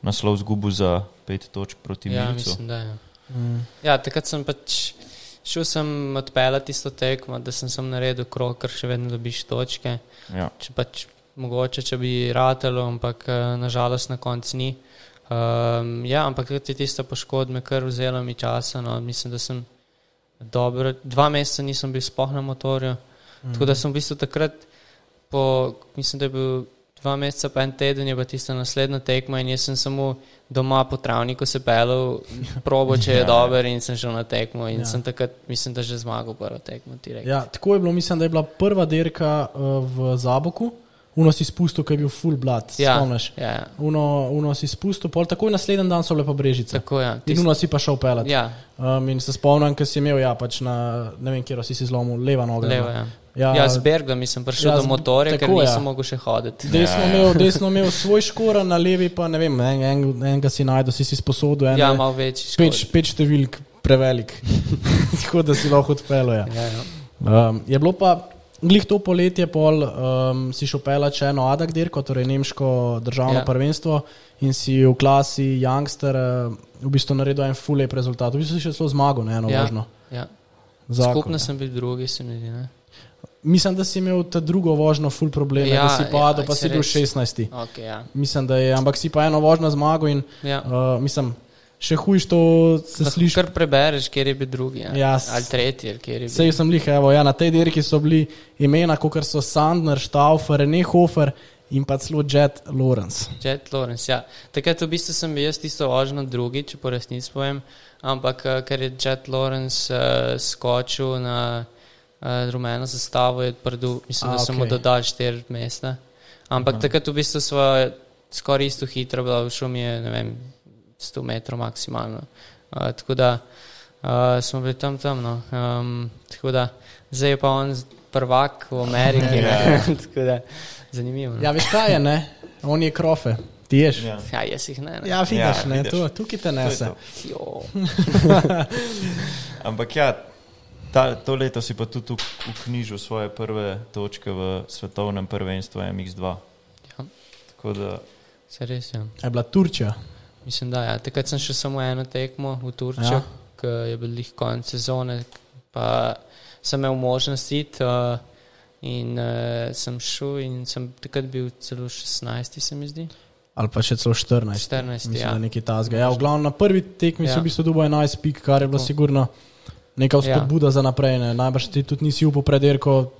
naslov zgubil za pet točk proti ja, Milcu. mislim, da je. Mm. Ja, takrat sem pač šel sem odpeljati isto tekmo, da sem, sem naredil krok, ker še vedno dobiš točke. Ja. Če pač, mogoče, če bi ratelo, ampak eh, nažalost na koncu ni. Um, ja, ampak takrat je tista poškodba, kar vzela mi časa. No, mislim, da sem dobro, dva meseca nisem bil spoh na motorju. Mm. Tako da sem v bistvu takrat, po, mislim, da je bil dva meseca, pa en teden je bila tista naslednja tekma in jaz sem samo doma po travniku se pelil, probo, če je Ja. dober in sem šel na tekmo in Ja. sem takrat, mislim, da že zmagal prvo tekmo. Ja, tako je bilo, mislim, da je bila prva dirka uh, v Zaboku, uno si spustil, ki je bil full blood, Ja, spomniš? ja, ja. Uno, uno si spustil, pol takoj naslednji dan so bile pa brežice. Tako ja. In uno si pa šel pelat. Ja, Um, in se spomnim, ker si imel, ja, pač na, ne vem, kje si si zlomil, leva noga. levo. Ja. Ja. Ja, Ja, z Bergom sem prišel ja, ja, do motorja, ker tako, ja. nisem mogel še hoditi. Desno, Ja, ja. imel, desno imel svoj škor, na levi pa ne vem, en, en, enega si najdel, si si sposodil, en, Ja, malo peč, škod. peč številk prevelik, tako da si lahko odpeljal. Ja. Ja, ja. Um, je bilo pa glih to poletje, pol um, si šel pelat še eno Adak dirko, torej nemško državno ja. Ja. prvenstvo in si v klasi Youngster uh, v bistvu naredil en full lep rezultat. V bistvu si še celo zmagal, ne eno Ja. možno. Ja. Zakon, Skupno ja. sem bil drugi, se mi zdi. Mislim, da si imel ta drugo vožnjo full probleme, ja, Ja, da si padel, ja, pa si bil res. 16. Okay, ja. Mislim, da je, ampak si pa eno vožnjo zmagal in Ja. uh, mislim, še hujš to se Lahko sliši. kar prebereš, kjer je bil drugi. Ja. Ja, Ali tretji, ali kjer je bil. Sej sem lih, evo, ja, na tej dirki so bili imena, kot so Sandner, Staufer, Nehofer in pa celo Jet Lawrence. Jet Lawrence, ja. Takrat v bistvu sem bil jaz tisto vožnjo drugi, če po resnici povem, ampak eh, ker je Jet Lawrence uh, skočil na rumeno zastavo, je odprl, mislim, A, da so mu okej. dodali štiri mesta. Ampak Aha. takrat v bistvu smo skoraj isto hitro, bila šum je, ne vem, 100 metrov maksimalno. Uh, tako da uh, smo bili tam tam. No. Um, tako da zdaj je pa on prvak v Ameriki. Ja. tako da zanimivo. No. Ja, veš kaj je, ne? On je krofe, ti ješ. Ja. Ja, jaz jih ne. ne. Ja, vidiš, Ja, ne, vidiš. to, tukaj te je nese. Ampak ja, ta, to leto si pa tudi v- vknjižil svoje prve točke v svetovnem prvenstvu MX2. Ja. Tako da, Se res je. Je bila Turčija. Mislim, da ja. Takrat sem še samo eno tekmo v Turčijo, Ja. ja. ki je bil jih konec sezone, pa sem imel možnost iti. Uh, in uh, sem šel, in sem takrat bil celo 16, se mi zdi. Ali pa še celo 14. 14, Mislim, ja. nekaj tasga. Ja, v glavnem na prvi tekmi ja. Ja. so v bistvu dobil 11 pik, kar je bilo Tako. sigurno neka Ja. spodbuda za naprej. Ne. Najbrž ti tudi nisi upal predirko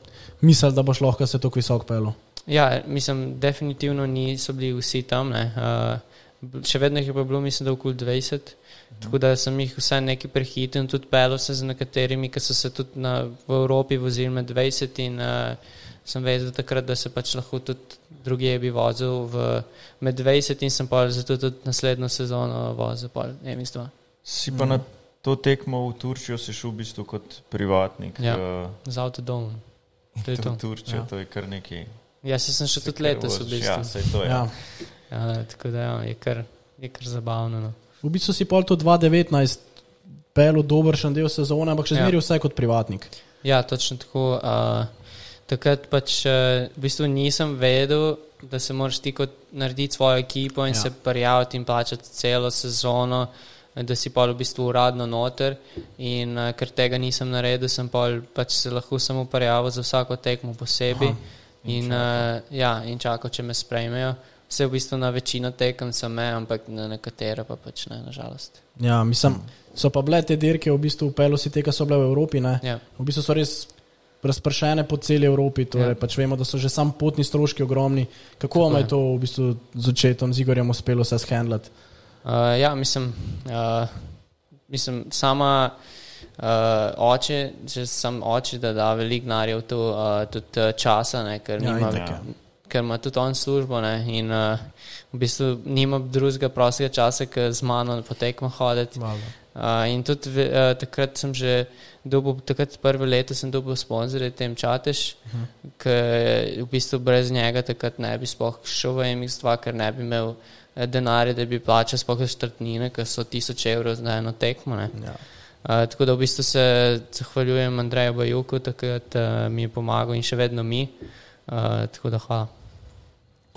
misliti, da boš lahko se tako visoko pel. Ja, mislim, definitivno niso bili vsi tam. ne. Uh, še vedno jih je bilo, mislim, da okoli 20. Mhm. Tako da sem jih vse nekaj prehitel in tudi pel se z nekaterimi, ki so se tudi na, v Evropi vozili med 20 in uh, sem vedel takrat, da se pač lahko tudi druge bi vozil v med 20 in sem pa zato tudi naslednjo sezono vozil, pa ne isto. si pa na to tekmo v Turčijo si šel v bistvu kot privatnik. Ja. eh, z avtodomom. To je to. Turčijo, Ja. to je kar nekaj. Ja, se sem še se tudi letos v bistvu. Ja, saj to je. Ja. Ja, tako da ja, je, kar, je kar zabavno. No. V bistvu si pol to 2019 pel dobršen del sezone, ampak še Ja. zmeraj vse kot privatnik. Ja, točno tako. Uh, takrat pač uh, v bistvu nisem vedel, da se moraš ti kot narediti svojo ekipo in Ja. se prijaviti in plačati celo sezono, eh, da si pa v bistvu uradno noter. In uh, ker tega nisem naredil, sem pol pač se lahko samo prijavil za vsako tekmo posebej in, in, uh, ja, in čakal, če me sprejmejo. Vse v bistvu na večino tekem sem me, ampak na nekatere pa pač ne, nažalost. Ja, mislim, so pa bile te dirke v bistvu v pelu si te, ki so bile v Evropi. Ne? Ja. V bistvu so res razpršene po celi Evropi, torej Ja. pač vemo, da so že sam potni stroški ogromni. Kako vam je. to v bistvu z očetom, z Igorjem uspelo se shendlati? Uh, ja, mislim, uh, mislim sama uh, oče, če sem oče, da da veliko denarja v to, uh, tudi uh, časa, ne, ker, Ja, nima, ja. ker ima tudi on službo ne, in uh, v bistvu nima drugega prostega časa, ker z mano potekmo hoditi. Uh, in tudi uh, takrat sem že dobil, takrat prvo leto sem dobil sponzorje tem čatež, uh Mhm. -huh. ker v bistvu brez njega takrat ne bi sploh šel v MX2, ker ne bi imel eh, denarja, da bi plačal sploh štartnine, ker so tisoč evrov za eno tekmo. Ne. Ja. Uh, tako da v bistvu se zahvaljujem Andreju Bajuku, takrat uh, mi je pomagal in še vedno mi. Uh, tako da hvala.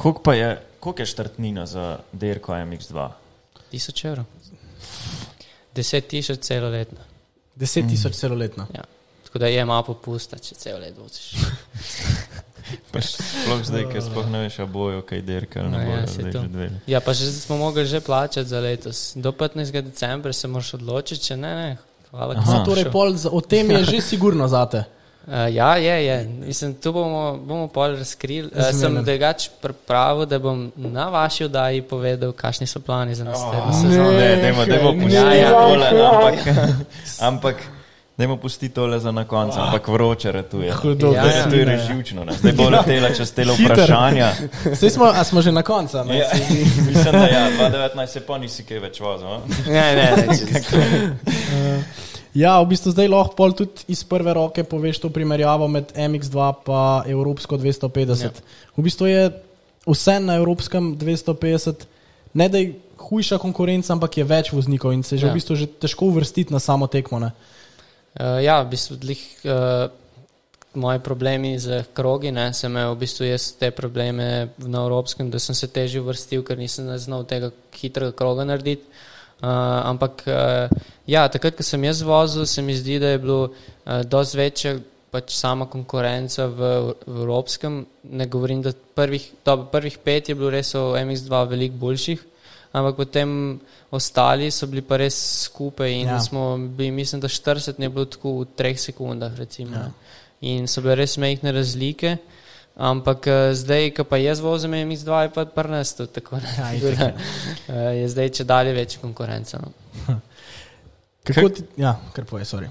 Koliko pa je, koliko je štartnina za Derko MX2? Tisoč evrov. Deset tisoč celoletno. Deset tisoč celoletno. Ja. Tako da je malo popusta, če celo let voziš. Sploh zdaj, ker sploh ne veš, a bojo kaj ne No, ja, bojo. zdaj. Ja, pa že smo mogli že plačati za letos. Do 15. decembra se moraš odločiti, če ne, ne. Hvala, Aha. torej, pol, o tem je že sigurno zate. Uh, ja, je, je. Mislim, tu bomo, bomo pol razkrili. Uh, sem drugač pripravil, da bom na vaši oddaji povedal, kakšni so plani za naslednjo Oh, sezono. Ne, dajmo, dajmo pustiti Ja, ja. tole, ampak, ampak dajmo pustiti tole za na koncu, ampak vroče ratuje. Hudo, Ja, Zdaj ja. je to je reživčno. ne. Zdaj bo letela čez Hiter. vprašanja. Smo, a smo že na koncu. ne? Ja, mislim, da ja, 2019 se pa nisi kaj več vozil. Ne, ne, ne. Ja, v bistvu zdaj lahko pol tudi iz prve roke poveš to primerjavo med MX2 in Evropsko 250. Ja. V bistvu je vse na Evropskem 250, ne da je hujša konkurenca, ampak je več voznikov in se je že Ja. v bistvu že težko uvrstiti na samo tekmo. Ne? Uh, ja, v bistvu dlih, uh, moji problemi z krogi, ne, sem imel v bistvu jaz te probleme na evropskem, da sem se težje vrstil, ker nisem znal tega hitrega kroga narediti. Uh, ampak uh, ja, takrat, ko sem jaz vozil, se mi zdi, da je bilo uh, dosti večja pač sama konkurenca v, v evropskem. Ne govorim, da prvih, dobro, prvih pet je bilo res v MX2 veliko boljših, ampak potem ostali so bili pa res skupaj in Ja. smo bili, mislim, da 40 ne bilo tako v treh sekundah. Recimo, Ja. In so bile res mehne razlike. Ampak eh, zdaj, ko pa jaz vozim MX2, je pa prnesto. Tako da Ja, tako eh, je zdaj če dalje večja konkurenca. No. Kako ti, ja, kar poje, sorry.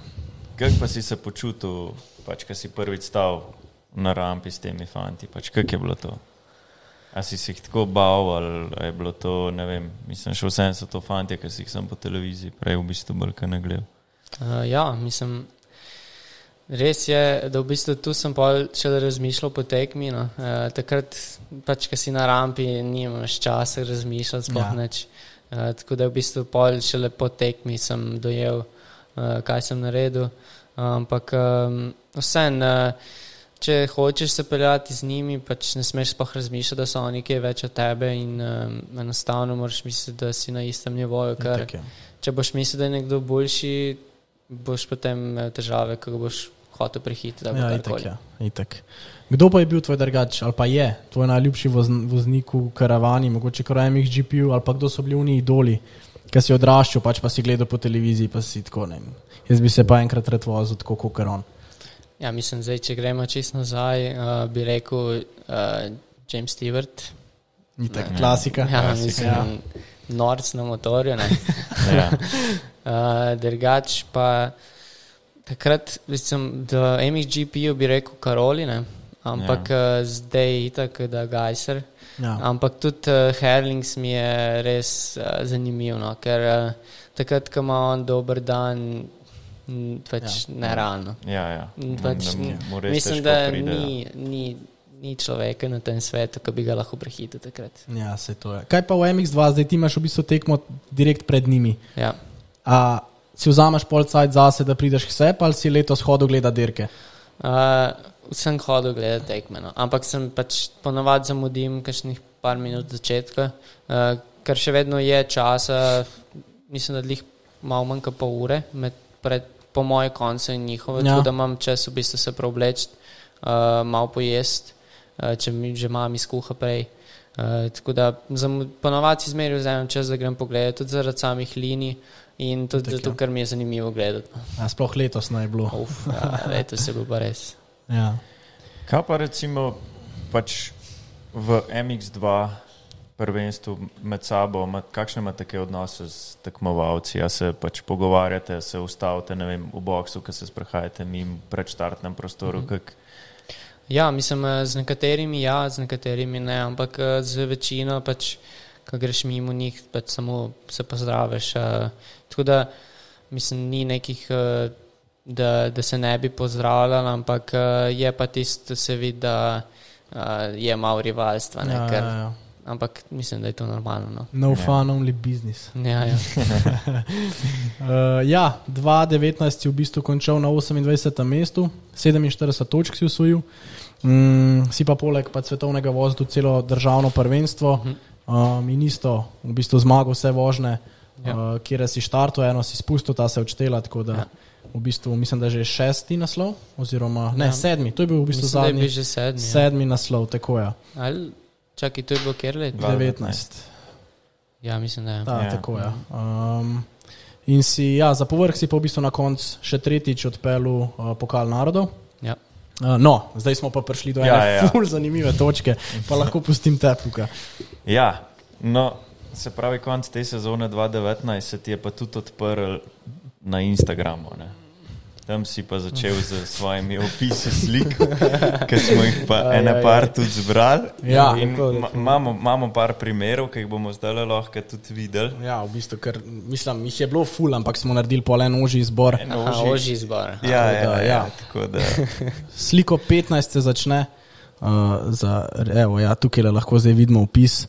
Kako pa si se počutil, pač, ko si prvič stal na rampi s temi fanti? Pač, kako je bilo to? A si se jih tako bal, ali je bilo to, ne vem, mislim, še vsem so to fanti, ki si jih sem po televiziji prej v bistvu bolj kaj nagledal. Uh, ja, mislim, res je, da v bistvu tu sem pol šele razmišljal po tekmi. No. Uh, takrat, pač, ko si na rampi, nimaš časa razmišljati, sploh Ja. neč. Uh, tako da v bistvu pol šele po tekmi sem dojel, uh, kaj sem naredil. Ampak um, vseeno, uh, če hočeš se peljati z njimi, pač ne smeš sploh razmišljati, da so oni nekaj več od tebe in um, enostavno moraš misliti, da si na istem nivoju. Ker, če boš mislil, da je nekdo boljši, boš potem imel težave, ko ga boš hotel prehititi. Ja, itak, ja, itak. Kdo pa je bil tvoj drugač, ali pa je tvoj najljubši vozn, voznik v karavani, mogoče krajemih GPU, ali pa kdo so bili oni idoli, ki si odraščal, pač pa si gledal po televiziji, pa si tako ne. Jaz bi se pa enkrat rad vozil tako kot on. Ja, mislim, zdaj, če gremo čisto nazaj, uh, bi rekel uh, James Stewart. Itak, Ja. klasika. Ja, Klasika, mislim, ja. norc na motorju. Ja. Uh, drugač pa takrat, mislim, da MXGP-ju bi rekel Karoli, ne? ampak ja. uh, zdaj je tako, da Gajser. Ja. Ampak tudi uh, Herlings mi je res uh, zanimiv, no? ker uh, takrat, ko ima on dober dan, pač ja. nerealno. Ja, ja. Pač, mu res mislim, da pride, ja. ni, ni, ni človeka na tem svetu, ki bi ga lahko prehitil takrat. Ja, se to je. Kaj pa v MX2, zdaj ti imaš v bistvu tekmo direkt pred njimi. Ja. A si vzameš pol cajt zase, da prideš k sebi, ali si letos hodil gledati dirke? Uh, sem hodil gledati tekme, no. ampak sem pač ponovadi zamudim kakšnih par minut začetka, uh, ker še vedno je časa, mislim, da jih malo manj kot pol ure, med, pred, po moje konce in njihove, Ja. tako da imam čas v bistvu se preobleči, uh, malo pojesti, uh, če mi že mami skuha prej. Uh, tako da ponovadi zmeraj vzamem čas, da grem pogledati, tudi zaradi samih linij in tudi Itak, zato, ja. ker mi je zanimivo gledati. no. A sploh letos naj bilo. Uf, ja, letos je bilo pa res. Ja. Kaj pa recimo pač v MX2 prvenstvu med sabo, kakšne imate take odnose z tekmovalci? A se pač pogovarjate, se ustavite vem, v boksu, ki se sprehajate mimo pred štartnem prostoru? Mm -hmm. Ja, mislim, eh, z nekaterimi ja, z nekaterimi ne, ampak eh, z večino, pač, ko greš mimo njih, pač samo se pozdraviš. eh, Tako da, mislim, ni nekih, da, da se ne bi pozdravljali, ampak je pa tisto, se vidi, da eh, je malo rivalstva. Ne, Ja, ker, ja, ja. Ampak mislim, da je to normalno. No. No Ja. fun, only business. Ja, ja. Uh, ja, 2019 si v bistvu končal na 28. mestu, 47 točk si usvojil, mm, si pa poleg pa svetovnega vozdu celo državno prvenstvo um, in isto v bistvu zmagal vse vožne, ja. Ja. uh, kjer si štartov, eno si spustil, ta se je odštela, tako da ja. Ja. v bistvu mislim, da je že šesti naslov, oziroma ne, Ja. sedmi, to je bil v bistvu Mislim, je zadnji. že sedmi. Ja. Sedmi naslov, tako je. Ali, čakaj, to je bilo kjer let? 19. Ja, mislim, da je. Ta, Ja. ja. Tako je. Um, in si, ja, za povrh si pa v bistvu na koncu še tretjič odpeljal uh, pokal narodov. Ja. Uh, no, zdaj smo pa prišli do ene Ja, ja, ja. ja. ful zanimive točke, pa lahko pustim te puka. Ja, no, se pravi, konc te sezone 2019 se ti je pa tudi odprl na Instagramu. Ne? Tam si pa začel z svojimi opisi slik, ki smo jih pa Aj, ene aj, par aj. tudi zbrali. Ja, imamo, imamo par primerov, ki jih bomo zdaj lahko tudi videli. Ja, v bistvu, ker mislim, jih je bilo ful, ampak smo naredili pol en oži izbor. En Aha, ožji- ožji izbor. Ja, ja, da, ja, ja. tako da. Sliko 15 se začne, uh, za, evo, ja, tukaj le lahko zdaj vidimo opis.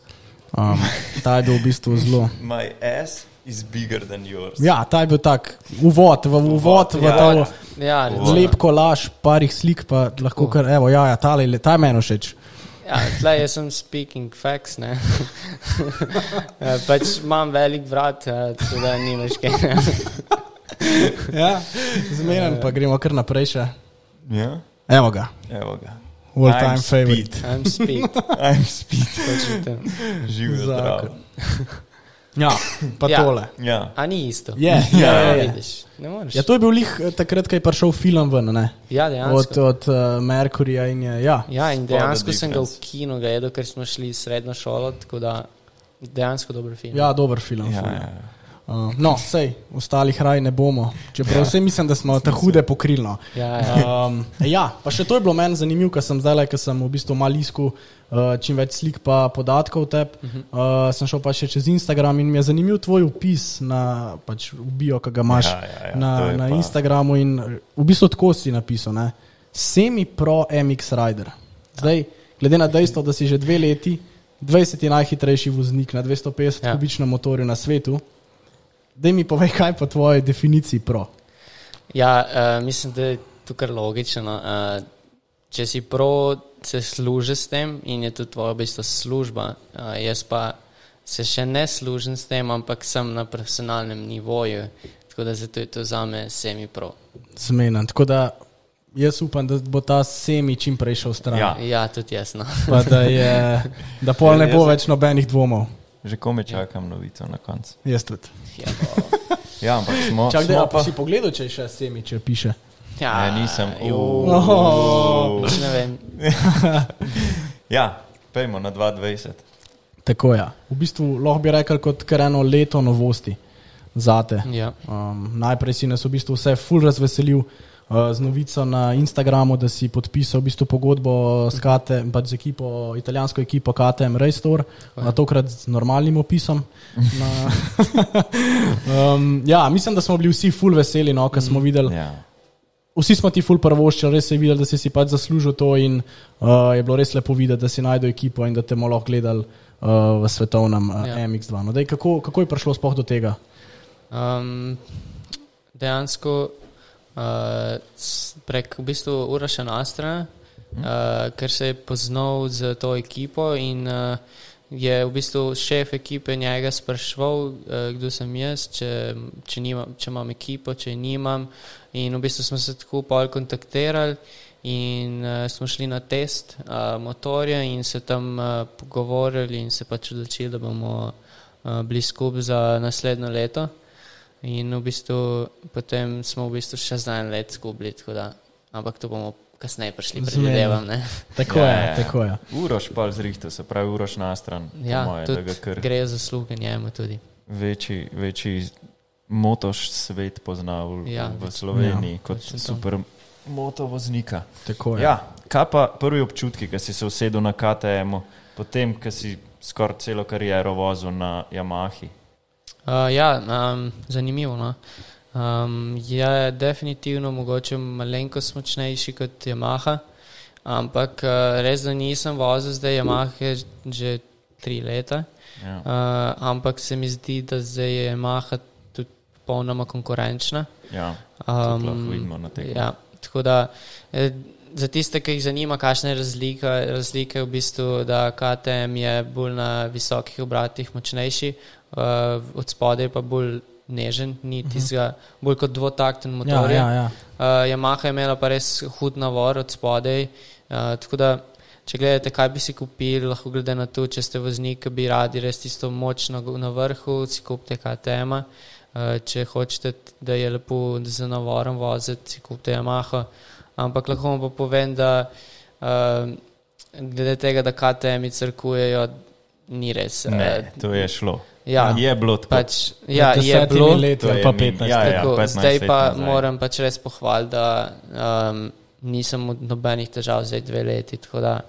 Um, ta je bil v bistvu zelo. My ass is bigger than yours. Ja, ta je bil tak uvod, v uvod v ja. to. Ja, Uvod. Lep kolaž, parih slik, pa lahko kar, evo, ja, ja ta je ta je meni všeč. Ja, tle jaz sem speaking facts. ne. Eh, pač imam velik vrat, eh, tako da nimaš kaj. Ja, zmeren pa gremo kar naprej še. Ja? Evo ga, Evo ga. all I'm time favorite. speed. I'm speed. I'm speed. Točno to. Ja, pa Ja. tole. Ja. A ni isto. Je, Ja, ja, Ja, ja. vidiš. Ne moreš. Ja, to je bil lih eh, takrat, ko je prišel film ven, ne? Ja, Od, dejansko. od uh, Merkurja in je, ja. Ja, in dejansko sem ga v kinu gledal, ker smo šli srednjo šolo, tako da dejansko dober film. Ja, dober film. Ja, ful. ja. Uh, no, sej, ostalih raj ne bomo. Čeprav ja. vse mislim, da smo ta hude pokrili. No. Ja, ja. Um, ja, pa še to je bilo meni zanimivo, ker sem zdaj, ker sem v bistvu mal iskal uh, čim več slik pa podatkov tebi. Uh -huh. uh, sem šel pa še čez Instagram in mi je zanimiv tvoj opis na pač, bio, ki ga imaš Ja, ja, ja, na, je na pa- Instagramu. In v bistvu tako si napisal, ne? semi-pro MX Rider. Zdaj, glede na dejstvo, da si že dve leti 20 najhitrejši voznik na 250 Ja. ja. kubičnem motorju na svetu, da mi povej, kaj po tvoji definiciji pro. Ja, uh, mislim, da je to kar logično. Uh, če si pro, se služi s tem in je to tvoja v bistvu služba. Uh, jaz pa se še ne služim s tem, ampak sem na profesionalnem nivoju. Tako da zato je to za me semi-pro. Zmenen. Tako da jaz upam, da bo ta semi čim prej šel stran. Ja. Ja, tudi jasno. Pa da, je, da pol ne bo Jaz- več nobenih dvomov. Že kome čakam novico na koncu. Jaz tudi. Ja, Ja, ampak smo, Čak, da, smo ja, pa si pogledal, če je še semi, če piše. ja Ne, nisem. jo, Oh. ne vem. Ja, pejmo na 22. Tako je. Ja. V bistvu lahko bi rekel kot kar eno leto novosti zate. Ja. Um, najprej si nas v bistvu vse ful razveselil z novico na Instagramu, da si podpisal v bistvu pogodbo s, KT, pač z ekipo, italijansko ekipo KTM Restore, na tokrat z normalnim opisom. Na, um, ja, mislim, da smo bili vsi ful veseli, no, ker smo videli. Ja. Vsi smo ti ful prvoščili, res je videl, da si si pač zaslužil to in uh, je bilo res lepo videti, da si najdel ekipo in da te lahko gledali uh, v svetovnem uh, Ja. ja. MX2. No, dej, kako, kako je prišlo sploh do tega? Um, dejansko uh, prek v bistvu Uraša Nastra, uh, ker se je poznal z to ekipo in uh, je v bistvu šef ekipe njega spraševal, uh, kdo sem jaz, če, če, nimam, če imam ekipo, če nimam. In v bistvu smo se tako pol kontaktirali. In uh, smo šli na test uh, motorja in se tam uh, pogovorili, in se pač odločili, da bomo uh, bili skupaj za naslednjo leto. In v bistvu potem smo v bistvu še za en let tako da, ampak to bomo kasneje prišli, predvidevam. ne. Tako Ja, je, ja, ja. tako je. Uroš pa zrihta, se pravi uroš na stran. Ja, moje, kar gre za sluge njemu tudi. večji, večji motoš svet pozna v, Ja, v Sloveniji ja, kot super motovoznika. Tako je. Ja, kaj pa prvi občutki, ki si se usedel na KTM-u, potem, ko si skoraj celo kariero vozil na Yamahi? Uh, ja, um, zanimivo. No? Um, je definitivno mogoče malenkost močnejši kot Yamaha, ampak uh, res, da nisem vozil zdaj Yamaha že tri leta. Ja. Uh, ampak se mi zdi, da zdaj je Yamaha tudi popolnoma konkurenčna. Ja, Um, vidimo na tem. Ja, tako da eh, za tiste, ki jih zanima, kakšna je razlika, razlika je v bistvu, da KTM je bolj na visokih obratih močnejši, uh, od spodaj pa bolj nežen, ni tistega, bolj kot dvotakten Mhm. ja, motor. ja, ja. Uh, Yamaha je imela pa res hud navor od spodaj. Uh, tako da, če gledate, kaj bi si kupili, lahko glede na to, če ste voznik, bi radi res tisto moč na, vrhu, si kupite KTM. Uh, če hočete, da je lepo z navorom voziti, si kupite Yamaha. Ampak lahko vam pa povem, da uh, glede tega, da KTM-i crkujejo, ni res. Ne, Eh, to je šlo. ja, Je bilo tako. pač, ja, je bilo. leti To ali je pa min- 15. ja, ja. Tako, 15 zdaj let pa nazaj. moram pač res pohvaliti, da um, nisem od nobenih težav zdaj dve leti, tako da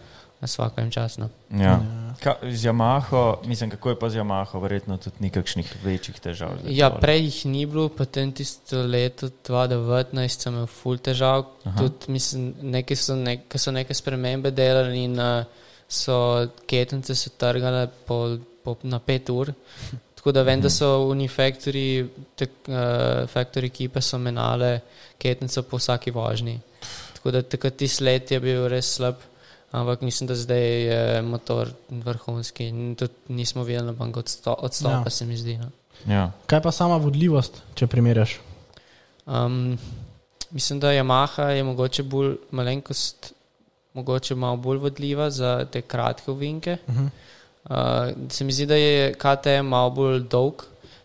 na svakem času. Ja. Ka, z Yamaho, mislim, kako je pa z Yamaho, verjetno tudi nikakšnih večjih težav. zdaj Ja, prej jih ni bilo, potem tisto leto 2019 sem imel ful težav. Tudi, mislim, nekaj so, nek, so neke spremembe delali in uh, so ketence se trgale po, po, na pet ur. Tako da vem, da so Unifactory, te, uh, factory ekipe so menale ketence po vsaki vožnji. Tako da takrat tisti let je bil res slab, ampak mislim, da zdaj je motor vrhunski in tudi nismo videli nobenega odsto, odstopa, Ja. ja. se mi zdi. No. Ja. Kaj pa sama vodljivost, če primerjaš? Um, mislim, da Yamaha je mogoče bolj malenkost, mogoče malo bolj vodljiva za te kratke ovinke. Uh -huh. Uh, se mi zdi, da je KTM malo bolj dolg,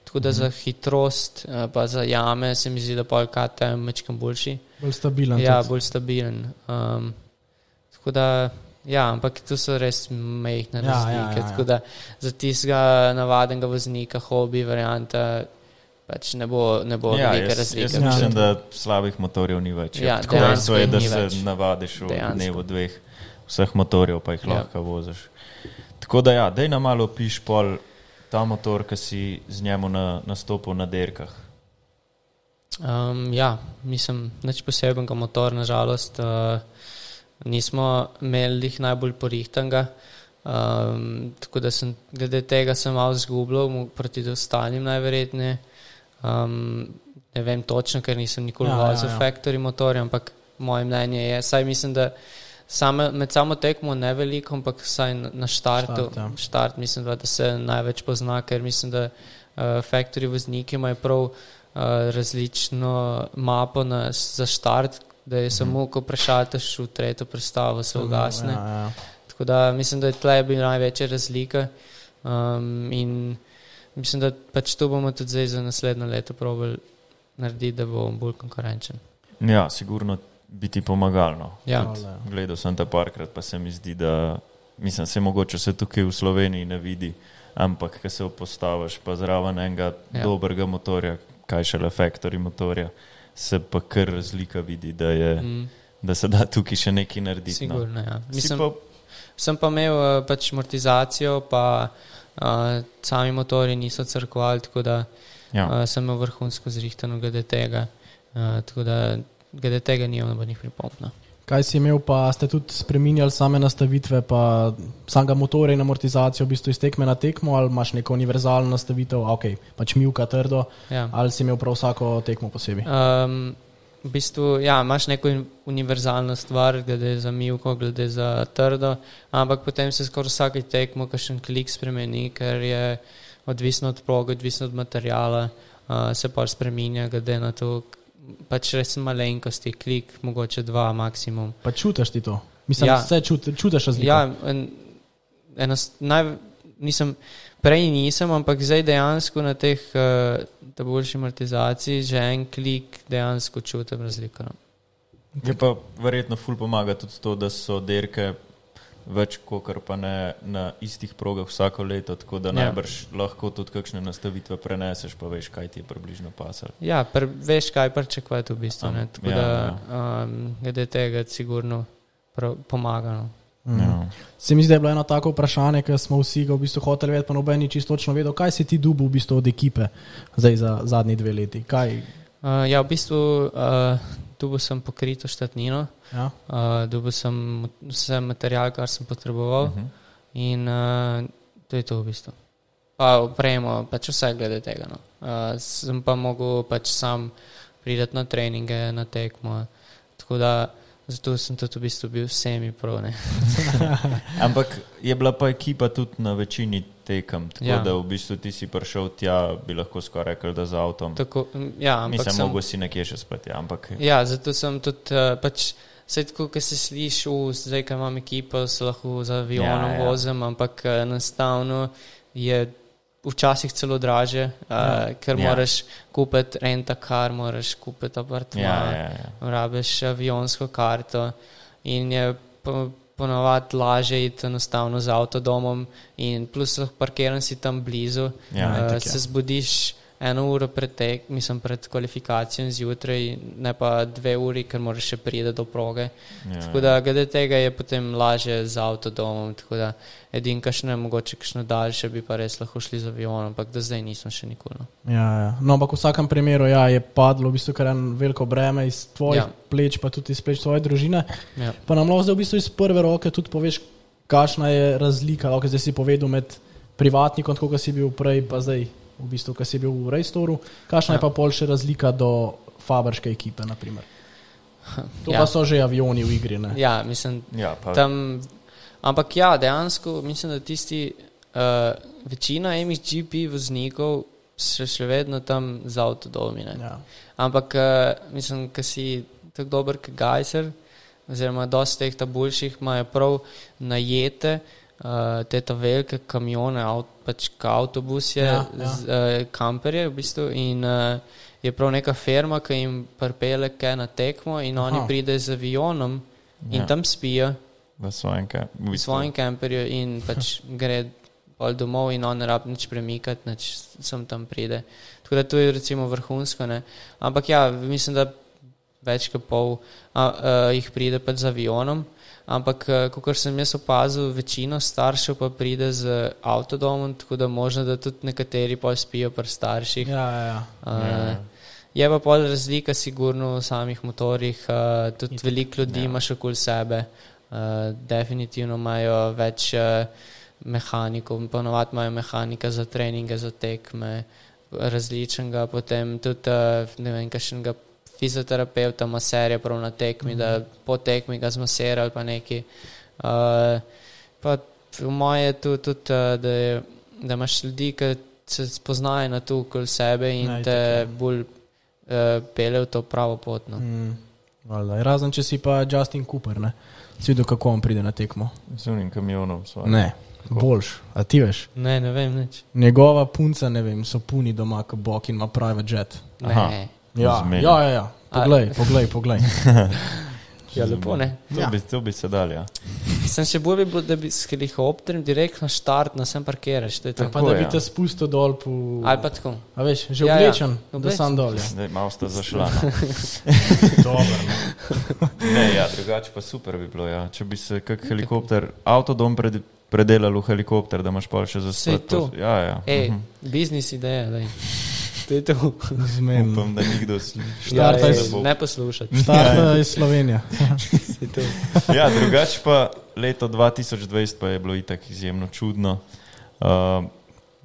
tako da za hitrost, uh, pa za jame, se mi zdi, da pa je KTM mečkam boljši. Bolj stabilen. Ja, tudi. bolj stabilen. Um, tako da, ja, ampak to so res mehke Ja, razlike. ja, ja, ja. Tako da za tistega navadnega voznika, hobi, varianta, pač ne bo, ne bo Ja, velike jaz, razlike. jaz Ja. mislim, da slabih motorjev ni več. Ja, Tako dejansko je, da se več. navadiš v Dejansko. dnevu dveh vseh motorjev, pa jih Ja. lahko voziš. Tako da, ja, dej nam malo piš pol ta motor, ki si z njemu na, nastopil na derkah. Um, ja, mislim, nič posebenega motor, nažalost. Uh, nismo imeli jih najbolj porihtanega. Um, tako da sem glede tega sem malo zgubljal proti ostalim najverjetneje. Um, ne vem točno, ker nisem nikoli Ja, ja, ja, vozil ja. ja, factory motorja, ampak moje mnenje je, saj mislim, da same, med samo tekmo ne veliko, ampak vsaj na, štartu, Štart, štart, ja. ja. štart mislim, da, da se največ pozna, ker mislim, da uh, factory vozniki imajo prav uh, različno mapo na, za štart, da je samo, ko prešaltaš v tretjo predstavo, se ugasne. Ja, ja. Tako da mislim, da je tle bila največja razlika. Um, in mislim, da pač to bomo tudi zdaj za naslednje leto probali narediti, da bo bolj konkurenčen. Ja, sigurno bi ti pomagalno. Ja. Gledal sem te parkrat, pa se mi zdi, da mislim, se mogoče se tukaj v Sloveniji ne vidi, ampak ko se postaviš pa zraven enega ja. Ja. dobrega motorja, kaj šele factory motorja, se pa kar razlika vidi, da, je, mm. Da se da tukaj še nekaj narediti. No. sigurno, ja. Si Mislim, pa, sem pa imel uh, pač amortizacijo, pa uh, sami motori niso crkvali, tako da ja. uh, sem imel vrhunsko zrihtano glede tega. Uh, tako da glede tega nimam nobenih pripomb. No. Kaj si imel, pa ste tudi spremenjali same nastavitve, pa samega motorja in amortizacijo, v bistvu iz tekme na tekmo, ali imaš neko univerzalno nastavitev, ok, pač milka trdo, Ja. ali si imel prav vsako tekmo posebej. Um, v bistvu ja, imaš neko univerzalno stvar, glede za milko, glede za trdo, ampak potem se skoraj vsake tekmo kakšen klik spremeni, ker je odvisno od proge, odvisno od materijala, uh, se pa spremenja glede na to, pač res malenkosti, klik, mogoče dva maksimum. Pa čutiš ti to? Mislim, Ja. da se čut, čutiš razliko. Ja, en, enost, naj, nisem, prej nisem, ampak zdaj dejansko na teh uh, boljših amortizacij že en klik dejansko čutim razliko. No. Je pa verjetno ful pomaga tudi to, da so derke več kot pa ne na istih progah vsako leto, tako da Ja. najbrž lahko tudi kakšne nastavitve preneseš, pa veš, kaj ti je približno pasal. Ja, pr, veš, kaj pričakovati v bistvu. Am, Tako ja, da um, glede tega sigurno prav, pomaga. No. Mm. Ja. Se mi zdi, da je bilo eno tako vprašanje, ki smo vsi ga v bistvu hoteli vedeti, pa noben ni čisto točno vedel, kaj si ti dubu v bistvu od ekipe zdaj za zadnji dve leti. Kaj, Uh, ja, v bistvu uh, tu sem pokrito štatnino, ja? uh, dobil sem vse material, kar sem potreboval. Uh -huh. In uh, to je to v bistvu. Pa opremo, pač vse glede tega. No. Uh, sem pa mogel pač sam priti na treninge, na tekmo. Tako da zato sem tudi v bistvu bil semi pro. Ne. Ampak je bila pa ekipa tudi na večini tekem, tako ja. Ja. da v bistvu ti si prišel tja, bi lahko skoraj rekel, da z avtom. Tako, m, ja, Mislim, sem, mogo si nekje še spati, ampak ja, zato sem tudi uh, pač. Vse tako, ki se sliši, "U, zdaj, ko imam ekipo, se lahko z avionom Ja, ja, ja. ja. vozim, ampak eh, enostavno je včasih celo draže, uh, ja. ker Ja. ja. moraš kupiti rentakar, moraš kupiti apartma. ja, ja, ja. rabiš avionsko karto in je po- ponovadi lažje iti enostavno z avtodomom in plus lahko parkiran si tam blizu, Ja, uh, se zbudiš eno uro pred, tek, mislim, pred kvalifikacijo zjutraj, ne pa dve uri, ker moraš še priti do proge. ja, Tako da glede tega je potem lažje z avtodomom, tako da edin kašne, mogoče kakšno daljše bi pa res lahko šli z avionom, ampak do zdaj nismo še nikoli. No. Ja, ja. No, ampak v vsakem primeru ja, je padlo v bistvu kar en veliko breme iz tvojih ja. Ja. pleč, pa tudi iz pleč tvoje družine. Ja. Pa nam lahko zdaj v bistvu iz prve roke tudi poveš, kakšna je razlika, lahko zdaj si povedal med privatnikom, kot si bil prej, pa zdaj v bistvu, ko si bil v Rejstoru, kakšna ja. je pa pol še razlika do fabrške ekipe, naprimer. To ja. Pa so že avioni v igri, ne? ja, mislim, ja, pa, Tam, ampak ja, dejansko mislim, da tisti, uh, večina MXGP voznikov še, še vedno tam z avtodomi. ne. Ja. Ampak uh, mislim, da si tako dober kot Gajser, oziroma dosti teh ta boljših imajo prav najete. Uh, te ta velike kamione, avt, pač ka avtobusje, Ja, ja. Z, uh, kamperje v bistvu. In uh, je prav neka firma, ki jim pripelje kaj na tekmo, in Aha. oni pridejo z avionom in Ja. tam spijo v svojem, ka- v v bistvu, svojem kamperju in pač gre pol domov in on ne rabi nič premikati, nič sem tam pride. Tako da to je recimo vrhunsko. Ne? Ampak ja, mislim, da več kot pol a, a, jih pride pač z avionom. Ampak, kot sem jaz opazil, večina staršev pa pride z avtodomom, tako da možno, da tudi nekateri pa spijo pri starših. Ja, ja, ja. Uh, je pa pol razlika, sigurno v samih motorjih. Uh, tudi veliko ljudi Ja. ima še okoli sebe, uh, definitivno imajo več uh, mehanikov, ponovadi imajo mehanika za treninge, za tekme, različnega, potem tudi uh, ne vem, kakšnega fizioterapeuta, maserja prav na tekmi, mm -hmm. da po tekmi ga zmasira ali pa neki. Uh, pa v moje je tu tudi, uh, da, je, da imaš ljudi, ki se spoznajo na to okoli sebe in Ja, ja, te ja. bolj uh, pele v to pravo pot. No. Mm, valjda. Razen če si pa Justin Cooper, ne? si videl, kako on pride na tekmo. Z unim kamionom. sva. Ne, boljš, a ti veš. Ne, ne vem nič. Njegova punca, ne vem, so puni doma, kot bok in ima private jet. Aha. Ne. Ja, Zmeni. ja, ja, ja. Poglej, poglej, poglej. Ja, lepo ne. To, Ja. bi, to bi se dal, ja. Sem še bolj bi bil, da bi s helikopterjem direktno štart, na sem parkiraš. to je to. Pa Tako, da bi ja. te spustil dol po... Ali pa tako. A veš, že Ja, ja. oblečen, ja, da sam dol. Ja. Zdaj malo sta zašla. no. Dobro, Ne, ja, drugače pa super bi bilo. Ja. Če bi se kak helikopter, avtodom pred, predelal v helikopter, da imaš pol še za to. Ja, ja. Ej, Mhm. biznis ideja, daj. To je to. Zmem. Upam, da nikdo Štartaj Ja, s- ej, ne poslušati. Štart iz Slovenije. Saj to. Ja, drugače pa leto 2020 pa je bilo itak izjemno čudno. Uh,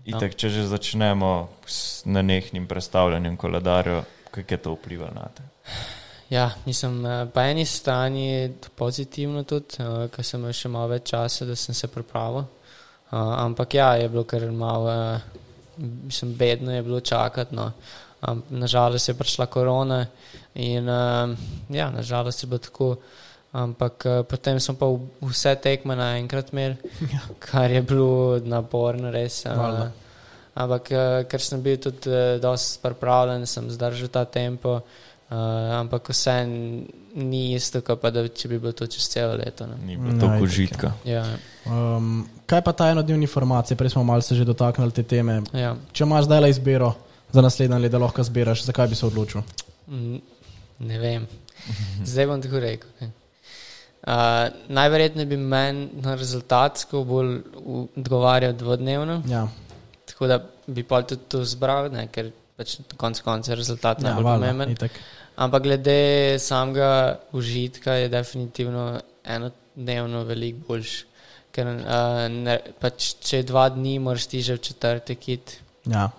itak, če že začnemo s nenehnim predstavljanjem koledarja, kako je to vplivalo na te? Ja, mislim, eh, po eni strani je to pozitivno tudi, uh, ker sem imel še malo več časa, da sem se pripravil. Uh, ampak ja, je bilo kar malo, uh, mislim, bedno je bilo čakati. No. Um, nažalost je prišla korona in uh, ja, nažalost je bilo tako. Ampak uh, potem smo pa vse tekme naenkrat imeli, kar je bilo naporno, res. Uh, ampak uh, ker sem bil tudi uh, dosti pripravljen, sem zdržal ta tempo. Uh, ampak vse ni isto, kot pa da če bi bilo to čez celo leto. Ne. Ni bilo Ja, itak, užitka. Ja, Um, kaj pa ta enodnevni informacije? Prej smo malo se že dotaknili te teme. ja. Če imaš zdaj le izbiro za naslednje leto, lahko zbiraš, zakaj bi se odločil? Mm, Ne vem. Zdaj bom tako rekel. ne. Uh, najverjetneje bi meni na rezultatsko bolj u- odgovarjal dvodnevno, Ja, tako da bi pa tudi to zbral, ne, ker pač na koncu konca je rezultat ja najbolj valjda, pomemben. itak. Ampak glede samega užitka je definitivno enodnevno veliko boljš. Ker uh, ne, pač, če dva dni moraš ti že v četrtek iti Ja.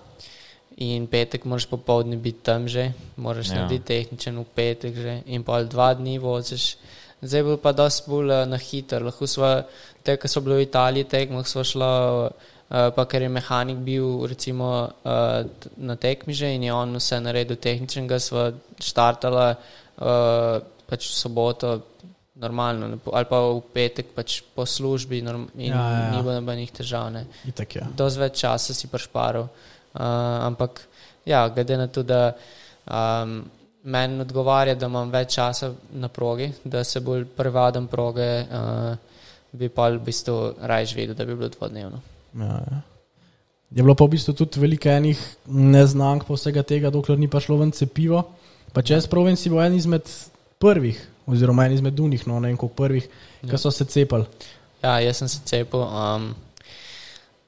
in petek moraš popoldne biti tam že, moraš Ja. narediti tehničen v petek že in pol dva dni voziš. Zdaj bilo pa dosti bolj eh, na hitro. Lahko smo, te, ki so bili v Italiji, tekmo smo šla, uh, pa ker je mehanik bil recimo uh, na tekmi že in je on vse naredil tehničnega, smo štartala uh, pač v soboto. Normalno, ali pa v petek pač po službi, in Ja, ja, ja. ni bilo nobenih težav. Ne Itak, ja. dosti več časa si prišparil. Uh, ampak, ja, glede na to, da um, meni odgovarja, da imam več časa na progi, da se bolj prevadam proge, uh, bi pa v bistvu raje videl, da bi bilo dvodnevno. Ja, ja. Je bilo pa v bistvu tudi veliko enih neznank po vsega tega, dokler ni prišlo ven cepivo. Pa če jaz pravim, si bil en izmed prvih, oziroma en izmed unih, no ne vem koliko prvih, ja. ki so se cepili. Ja, jaz sem se cepil. Um,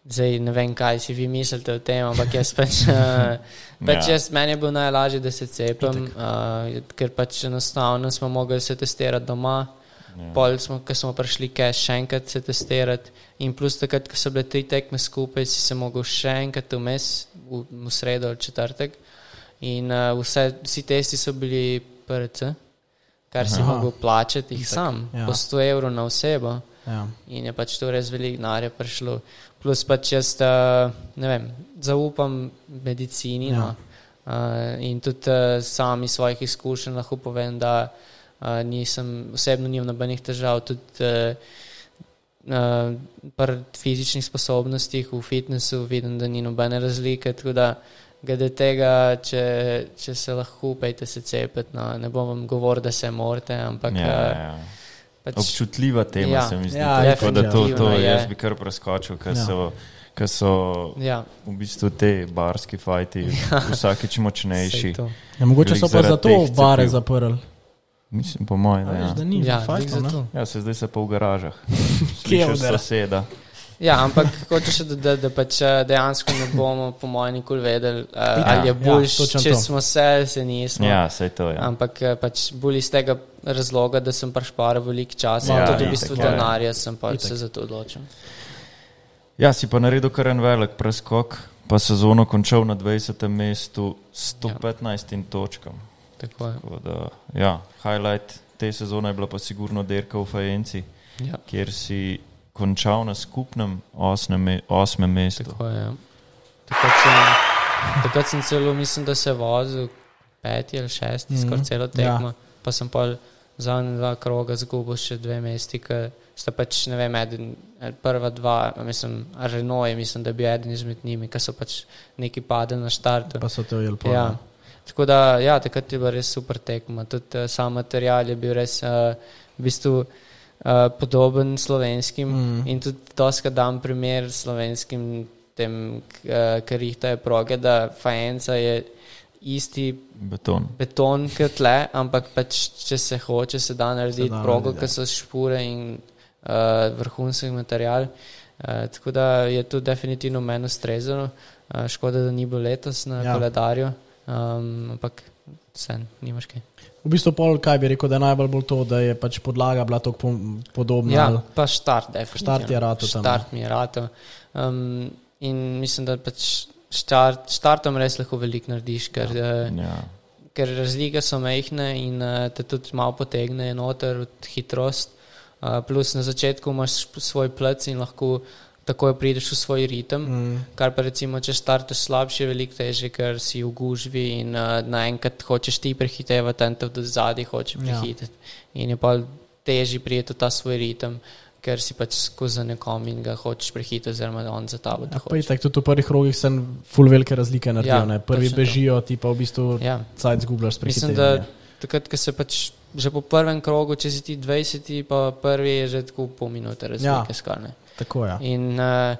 zdaj ne vem, kaj si vi mislite o tem, ampak jaz pač. Uh, pač Ja. jaz, meni je bil najlažje, da se cepim, uh, ker pač enostavno smo mogli se testirati doma. Ja. Pol smo, ko smo prišli, kaj še enkrat se testirati, in plus takrat, ko so bile tri tekme skupaj, si se mogel še enkrat vmes, v, v sredo ali četrtek. In uh, vse, vsi testi so bili PRC, kar si Aha. mogel plačati jih sam, ja. po 100 evrov na osebo. Ja. In je pač to res veliko denarja prišlo. Plus pač jaz, uh, ne vem, zaupam medicini. Ja. Ja. No. Uh, in tudi uh, sami svojih izkušenj lahko povem, da uh, nisem, osebno nimam nobenih težav. Tudi uh, pri fizičnih sposobnostih v fitnessu vidim, da ni nobene razlike. Tako da, glede tega, če, če se lahko upajte se cepiti, no, ne bom vam govoril, da se morate, ampak Ja, uh, ja. pač, Občutljiva tema Ja. se mi zdi. Ja, Ja, tako da to, to je. jaz bi kar preskočil, ker Ja. ja. so Ker so Ja, v bistvu te barski fajti vsakeč močnejši. Ja, mogoče so pa zato bare zaprli. Mislim, po mojem, A da da ja. ni Ja, fajtov, glih ne? zato. ja. Se zdaj se pa v garažah. Kje Slišiš odera? soseda. Ja, ampak hočeš še dodati, da pač eh, dejansko ne bomo, po mojem, nikoli vedeli, uh, ali je ja, boljš, točno če to. smo se ali se nismo. Ja, sej to je. Ja. Ampak eh, pač bolj iz tega razloga, da sem prišparil veliko časa Ja, in tudi ja, v bistvu tako je. denarja, sem pač Itak. se za to odločil. ja, si pa naredil kar en velik preskok, pa sezono končal na 20. mestu s 115 točkam. Tako je. Tako Da, ja, highlight te sezone je bila pa sigurno dirka v Fajenci, Ja, kjer si končal na skupnem osmem, me, osmem mestu. tako je. ja. Takrat sem, takrat sem celo, mislim, da se je vozil peti ali šesti, mm Mhm, -hmm. skoraj celo ja. tekmo, pa sem pa zadnja dva kroga zgubil še dve mesti, ker sta pač, ne vem, eden, prva dva, mislim, Renault je, mislim, da bi eden izmed njimi, ker so pač neki padli na štartu. Pa so to jeli pa. Ja. Tako da, ja, takrat je bila res super tekma. Tudi uh, sam material je bil res uh, v bistvu uh, podoben slovenskim Mm. in tudi doska dam primer slovenskim tem, uh, ker jih ta je proge, da fajenca je isti Beton. beton kot tle, ampak pač, če se hoče, se da narediti da progo, narediti, ja. ki so špure in uh, vrhunski material. Uh, tako da je to definitivno meni ustrezano. Uh, škoda, da ni bilo letos na ja. koledarju, um, ampak vse, nimaš kaj. V bistvu pol, kaj bi rekel, da je najbolj bolj to, da je pač podlaga bila tako po, podobna. Ja, ali- pa štart, definitivno. Štart je ratal tam, Štart mi je rato. Um, in mislim, da pač štart, štartom res lahko veliko narediš, ker, ja. Ja. ker razlike so mehne in uh, te tudi malo potegne noter od hitrost. Uh, plus na začetku imaš svoj plec in lahko takoj prideš v svoj ritem. Mm. Kar pa recimo, če startuješ slabše, je veliko težje, ker si v gužvi in uh, naenkrat hočeš ti prehitevati, in tudi zadnji hoče Ja. prehiteti. In je pa težje prijeti v ta svoj ritem, ker si pač skozi nekom in ga hočeš prehiteti, oziroma on za tabo. Ja, pa itak, tudi v prvih rogih sem full velike razlike naredil. Ja, Ja, Prvi točno to. bežijo, ti pa v bistvu Ja. cajt zgubljaš s Mislim, prehitevanjem. da takrat, ko se pač že po prvem krogu, če si ti 20, pa prvi je že tako pol minute razlike Ja. ja. Tako je. In uh,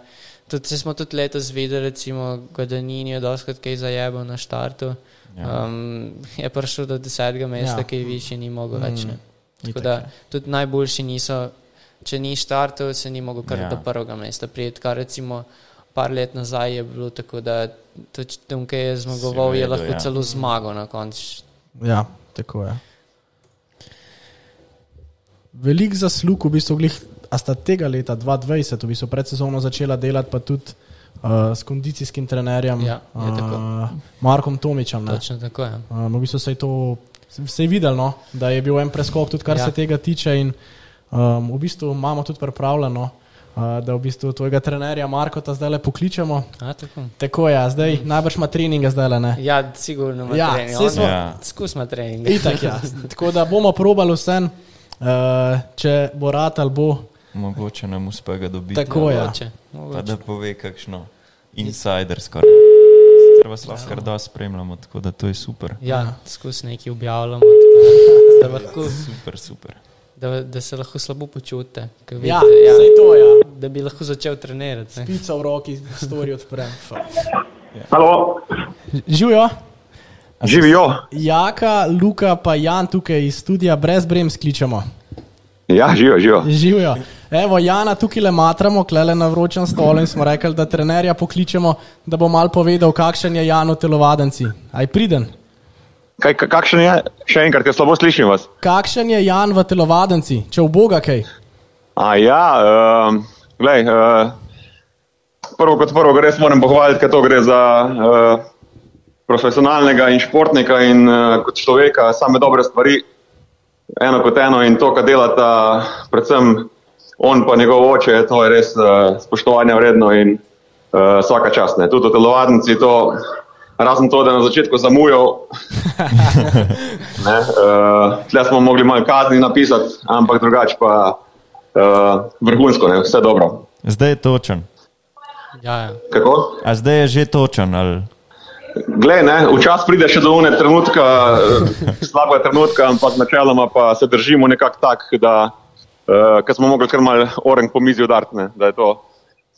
tudi se smo tudi letos videli, recimo, Guadagnini je doskrat kaj zajebal na štartu. Ja. Um, je prišel do desetega mesta, Ja. ja. ki više ni mogel več. Ne. Mm, Tako da je. tudi najboljši niso, če ni štartov, se ni mogel kar Ja. ja. do prvega mesta prijeti, kar recimo par let nazaj je bilo tako, da tudi tam, ki je zmagoval, je vedel, lahko ja. ja. celo zmagal na koncu. Ja, tako je. Velik zaslug, v bistvu, glih, a sta tega leta 2020, v bistvu pred sezono začela delati, pa tudi uh, s kondicijskim trenerjem, Ja, uh, Markom Tomičem. ne. Točno tako je. Um, v bistvu se je to se je videlo, no, da je bil en preskok, tudi kar ja. Ja. se tega tiče. In, um, v bistvu imamo tudi pripravljeno, uh, da v bistvu tvojega trenerja Markota zdaj le pokličemo. A, tako. Tako je, zdaj najbrž ima treninge, zdaj le ne. Ja, sigurno ima Ja, trening. saj On- smo- Ja. Skusma trening. Itak, ja. Tako da bomo probali vse, uh, če bo rad ali bo. Mogoče nam uspe ga dobiti. Tako je. Mogoče. da pove kakšno insidersko. Treba se lahko kar da spremljamo, tako da to je super. Ja, skus nekaj objavljamo, tako da, da, lahko, Super, super. da, da se lahko slabo počutite. Ja, vidite, vse to je. Ja. Da bi lahko začel trenirati. ne. Pica v roki, stori odprem. Halo, Živijo. živijo. Jaka, Luka, pa Jan tukaj iz studia brez brem skličemo. Ja, živijo, živijo. Živijo. Evo, Jana tukaj le matramo, klele na vročem stolu in smo rekli, da trenerja pokličemo, da bo mal povedal, kakšen je Jan v telovadenci. Aj priden. Kaj, ka- kakšen je? Še enkrat, ker slabo slišim vas. Kakšen je Jan v telovadenci, če v Boga kaj? A ja, uh, glej, uh, prvo kot prvo, res moram pohvaliti, ker to gre za uh, profesionalnega in športnika in uh, kot človeka same dobre stvari, eno kot eno in to, kar delata, predvsem on pa njegov oče, to je res uh, spoštovanja vredno in uh, vsaka čast. Ne. Tudi v telovadnici to, razen to, da je na začetku zamujal, ne, uh, tle smo mogli malo kazni napisati, ampak drugače pa uh, vrhunsko, ne, vse dobro. Zdaj je točen. Ja, ja. Kako? A zdaj je že točen. Ali... Glej, ne, včasih pride še do une trenutka, eh, slabega trenutka, ampak načeloma pa se držimo nekako tak, da uh, ker smo mogli kar mal orenk po mizi udariti, ne, da je to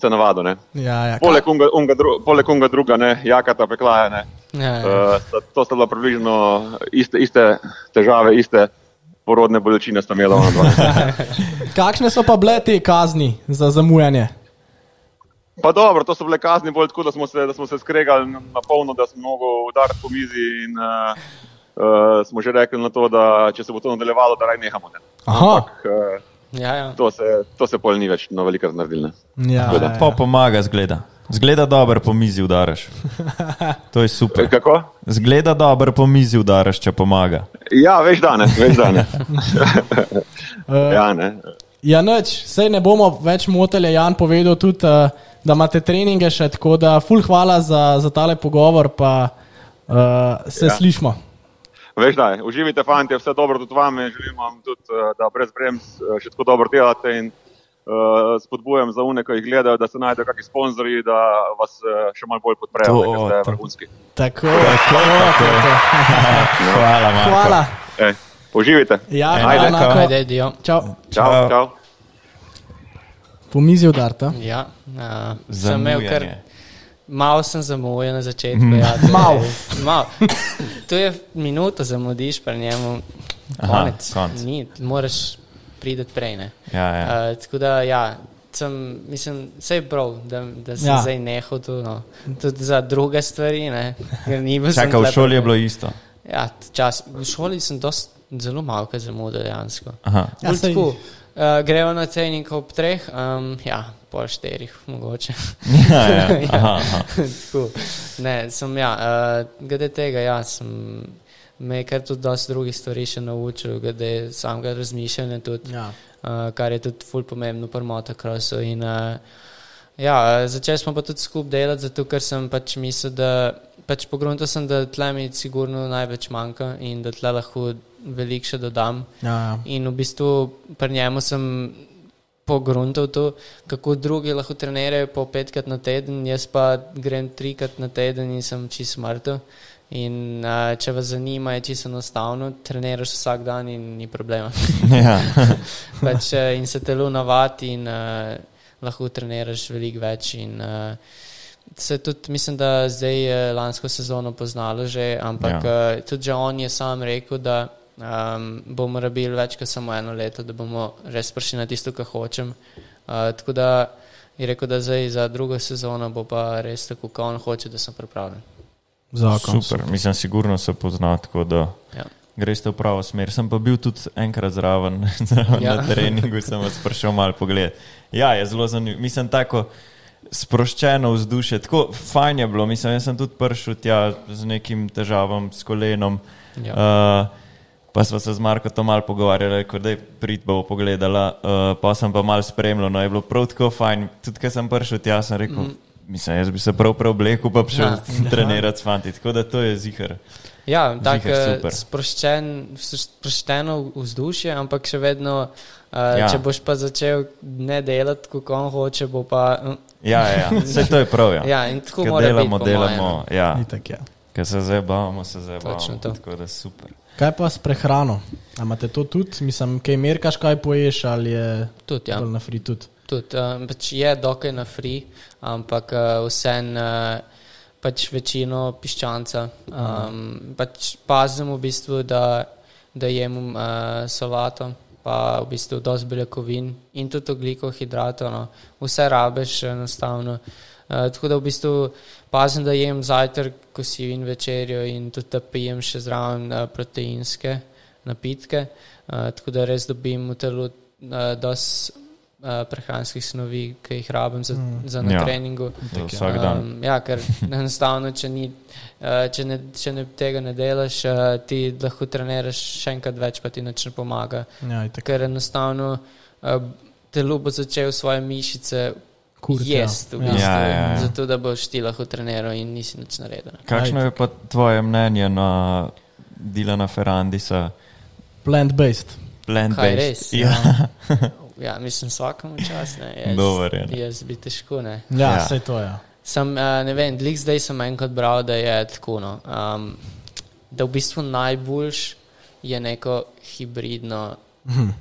se navado. Ne. Ja, ja. Poleg unga, unga, dru, poleg unga druga, ne, jakata peklaja, ne. Ja, ja. Uh, to sta bila približno iste, iste težave, iste porodne bolečine sta imela ona dva. Kakšne so pa bile te kazni za zamujanje? Pa dobro, to so bile kazni bolj tako, da smo se, da smo se skregali na polno, da smo mogli udariti po mizi in uh, uh, smo že rekli na to, da če se bo to nadaljevalo, da raj nehamo. Ne. Ampak, uh, ja, ja. to, se, to se pol ni več na veliko ne. Ja, da. ja, Pa pomaga, zgleda. Zgleda dobro po mizi udaraš. To je super. Eh, Kako? Zgleda dobro po mizi udaraš, če pomaga. Ja, veš da ne, veš da ne. ja, ne. Ja, nič, sej ne bomo več motili. Jan povedal tudi, uh, da imate treninge še, tako da ful hvala za, za tale pogovor, pa uh, se ja. Ja. slišmo. Veš da, uživajte, fanti, vse dobro tudi vam, in želim vam tudi, eh, da brez brems eh, še tako dobro delate in uh, spodbujam za une, ki jih gledajo, da se najdejo kakšni sponzorji, da vas še malo bolj podprejo, ker ste vrhunski. Tako, tako, tako. Hvala, Marko. Hvala. E, uživajte. Ja, Ajde, enako. Ajde, dio. Čau. Čau, Čau. čau. Po mizi udarta. Ja, uh, sem imel kar. Malo sem zamujal na začetku. Ja, to je- Malo. Mal. To je minuto zamudiš pri njemu. Aha, Konec. konec. Ni, moraš priti prej. Ne. Ja, ja. Uh, tako da, ja, sem, mislim, vse je prav, da, da sem Ja. ja. zdaj nehal tu. No. Tudi za druge stvari. ne, ker ni bil sem Čakaj, v šoli je bilo isto. Ja, čas. V šoli sem dost, zelo malo zamudil dejansko. Aha. Ja, tako, Uh, gremo na trening ob treh, um, ja, pol štirih, mogoče. Ja, ja. Aha, aha. Tako. Ne, sem, ja, uh, glede tega, ja, sem me je kar tudi dosti drugih stvari še naučil, glede samega razmišljanja, tudi, Ja. uh, kar je tudi ful pomembno pri motokrosu. In, uh, ja, začeli smo pa tudi skupaj delati, zato ker sem pač mislil, da pač pogrunil sem, da tle mi sigurno največ manjka in da tle lahko veliko še dodam. Ja, ja. In v bistvu pri njemu sem pogruntal to, kako drugi lahko trenirajo po petkrat na teden, jaz pa grem trikrat na teden in sem čist mrtev. In uh, če vas zanima, je čisto enostavno, treniraš vsak dan in ni problema. Ja. pač, uh, in se telo navadi in uh, lahko treniraš veliko več. In, uh, se tudi, mislim, da zdaj je lansko sezono poznalo že, ampak Ja. uh, tudi on je sam rekel, da um, bomo rabili več kot samo eno leto, da bomo res prišli na tisto, kar hočem. Uh, tako da je rekel, da zdaj za drugo sezono bo pa res tako, kot on hoče, da sem pripravljen. Zakon. Super, mislim, sigurno se pozna tako, da Ja. greš v pravo smer. Sem pa bil tudi enkrat zraven, ja. Ja. na treningu, sem vas prišel malo pogled. Ja, je zelo zanimivo. Mislim, tako sproščeno vzdušje, tako fajn je bilo. Mislim, jaz sem tudi prišel tja z nekim težavam, s kolenom. Ja. Uh, pa smo se z Marko to malo pogovarjali, da je prid bo pogledala, uh, pa sem pa malo spremljal. No, je bilo prav tako fajn. Tudi, ko sem prišel tja, sem rekel, mm. mislim, jaz bi se prav preoblekel, pa šel Ja. ja. trenirati s fanti. Tako da to je zihar. Ja, tako super. sproščen, sproščeno vzdušje, ampak še vedno, uh, Ja. ja. če boš pa začel ne delati, kot on hoče, bo pa. Uh, Ja, ja, ja. vse to je prav. Ja. ja, in tako Ker mora delamo, biti. mojem. delamo. Ja. Itak, ja. Ker se zdaj bavimo, se zdaj bavimo. Tako da super. Kaj pa s prehrano? A imate to tudi? Mislim, kaj merkaš, kaj poješ, ali je Tudi, ja. na free tudi? Tudi, um, pač je dokaj na free, ampak uh, vsem uh, pač večino piščanca. Um, pač pazim v bistvu, da, da jem uh, solato, pa v bistvu dosti beljakovin in tudi oglikov hidratov. No. Vse rabeš enostavno. Uh, tako da v bistvu pazim, da jem zajtrk, kosilo in večerjo, in tudi da pijem še zraven uh, proteinske napitke. Uh, tako da res dobim v telu uh, dosti uh, prehranskih snovi, ki jih rabim za, mm. za na Ja. treningu. Za vsak dan. Um, ja, ker enostavno, če, ni, uh, če, ne, če ne, tega ne delaš, uh, ti lahko treniraš še enkrat več, pa ti nič ne pomaga. Ja. Ker enostavno uh, telo bo začel svoje mišice Kuriti, ja. jesti, v Ja. bistvu, Ja, ja, ja. zato da boš ti lahko treniral in nisi nič naredil. Kakšno je pa tvoje mnenje na Dilana Ferrandisa, Plant-based. Plant-based? res? Ja. Ja, mislim, vsakemu čas ne. Jaz, Dober je, ne. Jaz bi težko ne. Ja, Ja. ja. vse to je. Ja. Sem, uh, ne vem, lik zdaj sem enkrat bral, da je tako, no, um, da v bistvu najboljš je neko hibridno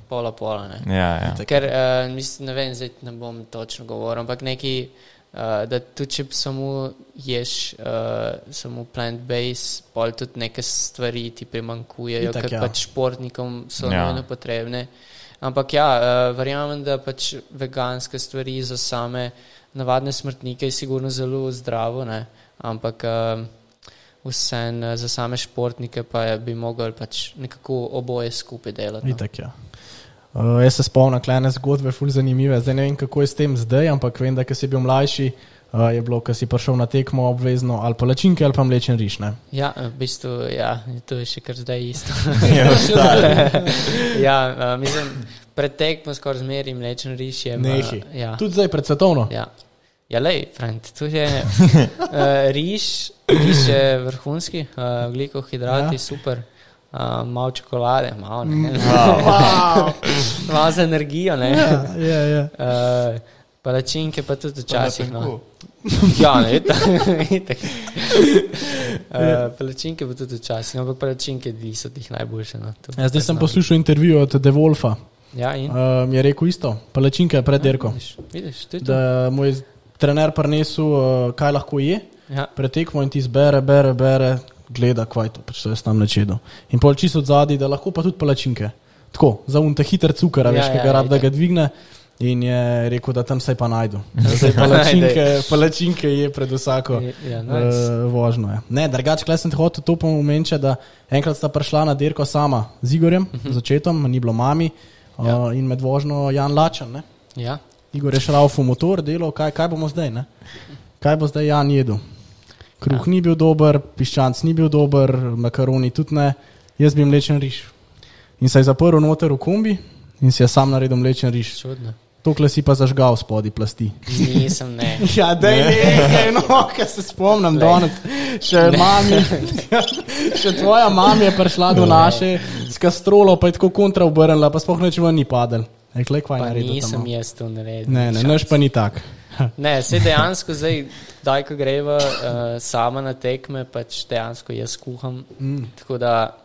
pola pola. Ne. Ja, ja. Ker uh, mislim, ne vem, zdaj ne bom točno govoril, ampak neki, uh, da tudi če samo ješ uh, samo plant-based, pol tudi neke stvari ti primankujejo, Itak, ker ja. pač športnikom so Ja. nujno potrebne. Ampak ja, uh, verjamem, da pač veganske stvari za same navadne smrtnike je sigurno zelo zdravo, ne? ampak uh, vseeno za same športnike pa je, bi mogli pač nekako oboje skupaj delati. No. Itak, ja. Uh, jaz se spomnim, klene zgodbe, ful zanimive. Zdaj ne vem, kako je s tem zdaj, ampak vem, da ko si bil mlajši, uh, je bilo, ko si prišel na tekmo obvezno ali palačinke ali pa mlečen riš. Ne? Ja, v bistvu, ja, to je še kar zdaj isto. Ja, ostali. ja, uh, mislim, pred tekmo skoraj zmeri mlečen riž je. Nehi. Ja, Tudi zdaj pred svetovno. ja. Ja lej, friend, tu je uh, riž, riž je vrhunski, uh, glikov hidrati, Ja. ja. super. Uh, malo čokolade, malo, ne, Wow. malo za energijo. Ne. ja, ja, ja. Uh, palačinke pa tudi včasih. No. Ja, ne, itak. Uh, palačinke pa tudi včasih, no, ampak palačinke so tih najboljše. No. To Ja, zdaj sem priznam. poslušal intervju od De Wolfa. Ja, in? Um, je rekel isto, palačinke pred dirko. Vidiš, vidiš, to. Da mu je trener prinesel, uh, kaj lahko je, Ja. pretekmo in ti zbere, bere, bere, gleda, kaj to pač to jaz tam načedo. In pol čisto od zadaj, da lahko pa tudi palačinke. Tako, za unta hiter cukor, Ja, veš, ja, kaj ga rab, da ga dvigne. In je rekel, da tam se pa najdu. Zdaj pa palačinke, palačinke je pred vsako Ja, nice. uh, vožnjo. Je. Ne, drugače, klej sem te hotel to pomeniti, da enkrat sta prišla na dirko sama z Igorjem, uh -huh. začetom, ni bilo mami uh, Ja. in med vožnjo Jan Lačen. Ne? Ja. Igor je šraufal motor, delal, kaj, kaj bomo zdaj, ne? kaj bo zdaj Jan jedel. Kruh ja. ni bil dober, piščanc ni bil dober, makaroni tudi ne, jaz bi mlečen riž. In se je zaprl noter v kombi in si je sam naredil mlečen riž. Čudno. Tokle si pa zažgal spodaj plasti. Nisem ne. Ja, da je nekaj, no, kar se spomnim danes. Še, mami, še tvoja mama je prišla do naše s kastrolo, pa je tako kontra obrnila, pa sploh neč ven ni padel. Je, kaj Pa naredil. nisem tam, no? jaz to naredil. Ne, ne, naš pa ni tak. Ne, se dejansko zdaj, daj, ko greva uh, sama na tekme, pač dejansko jaz kuham. Mm. Tako da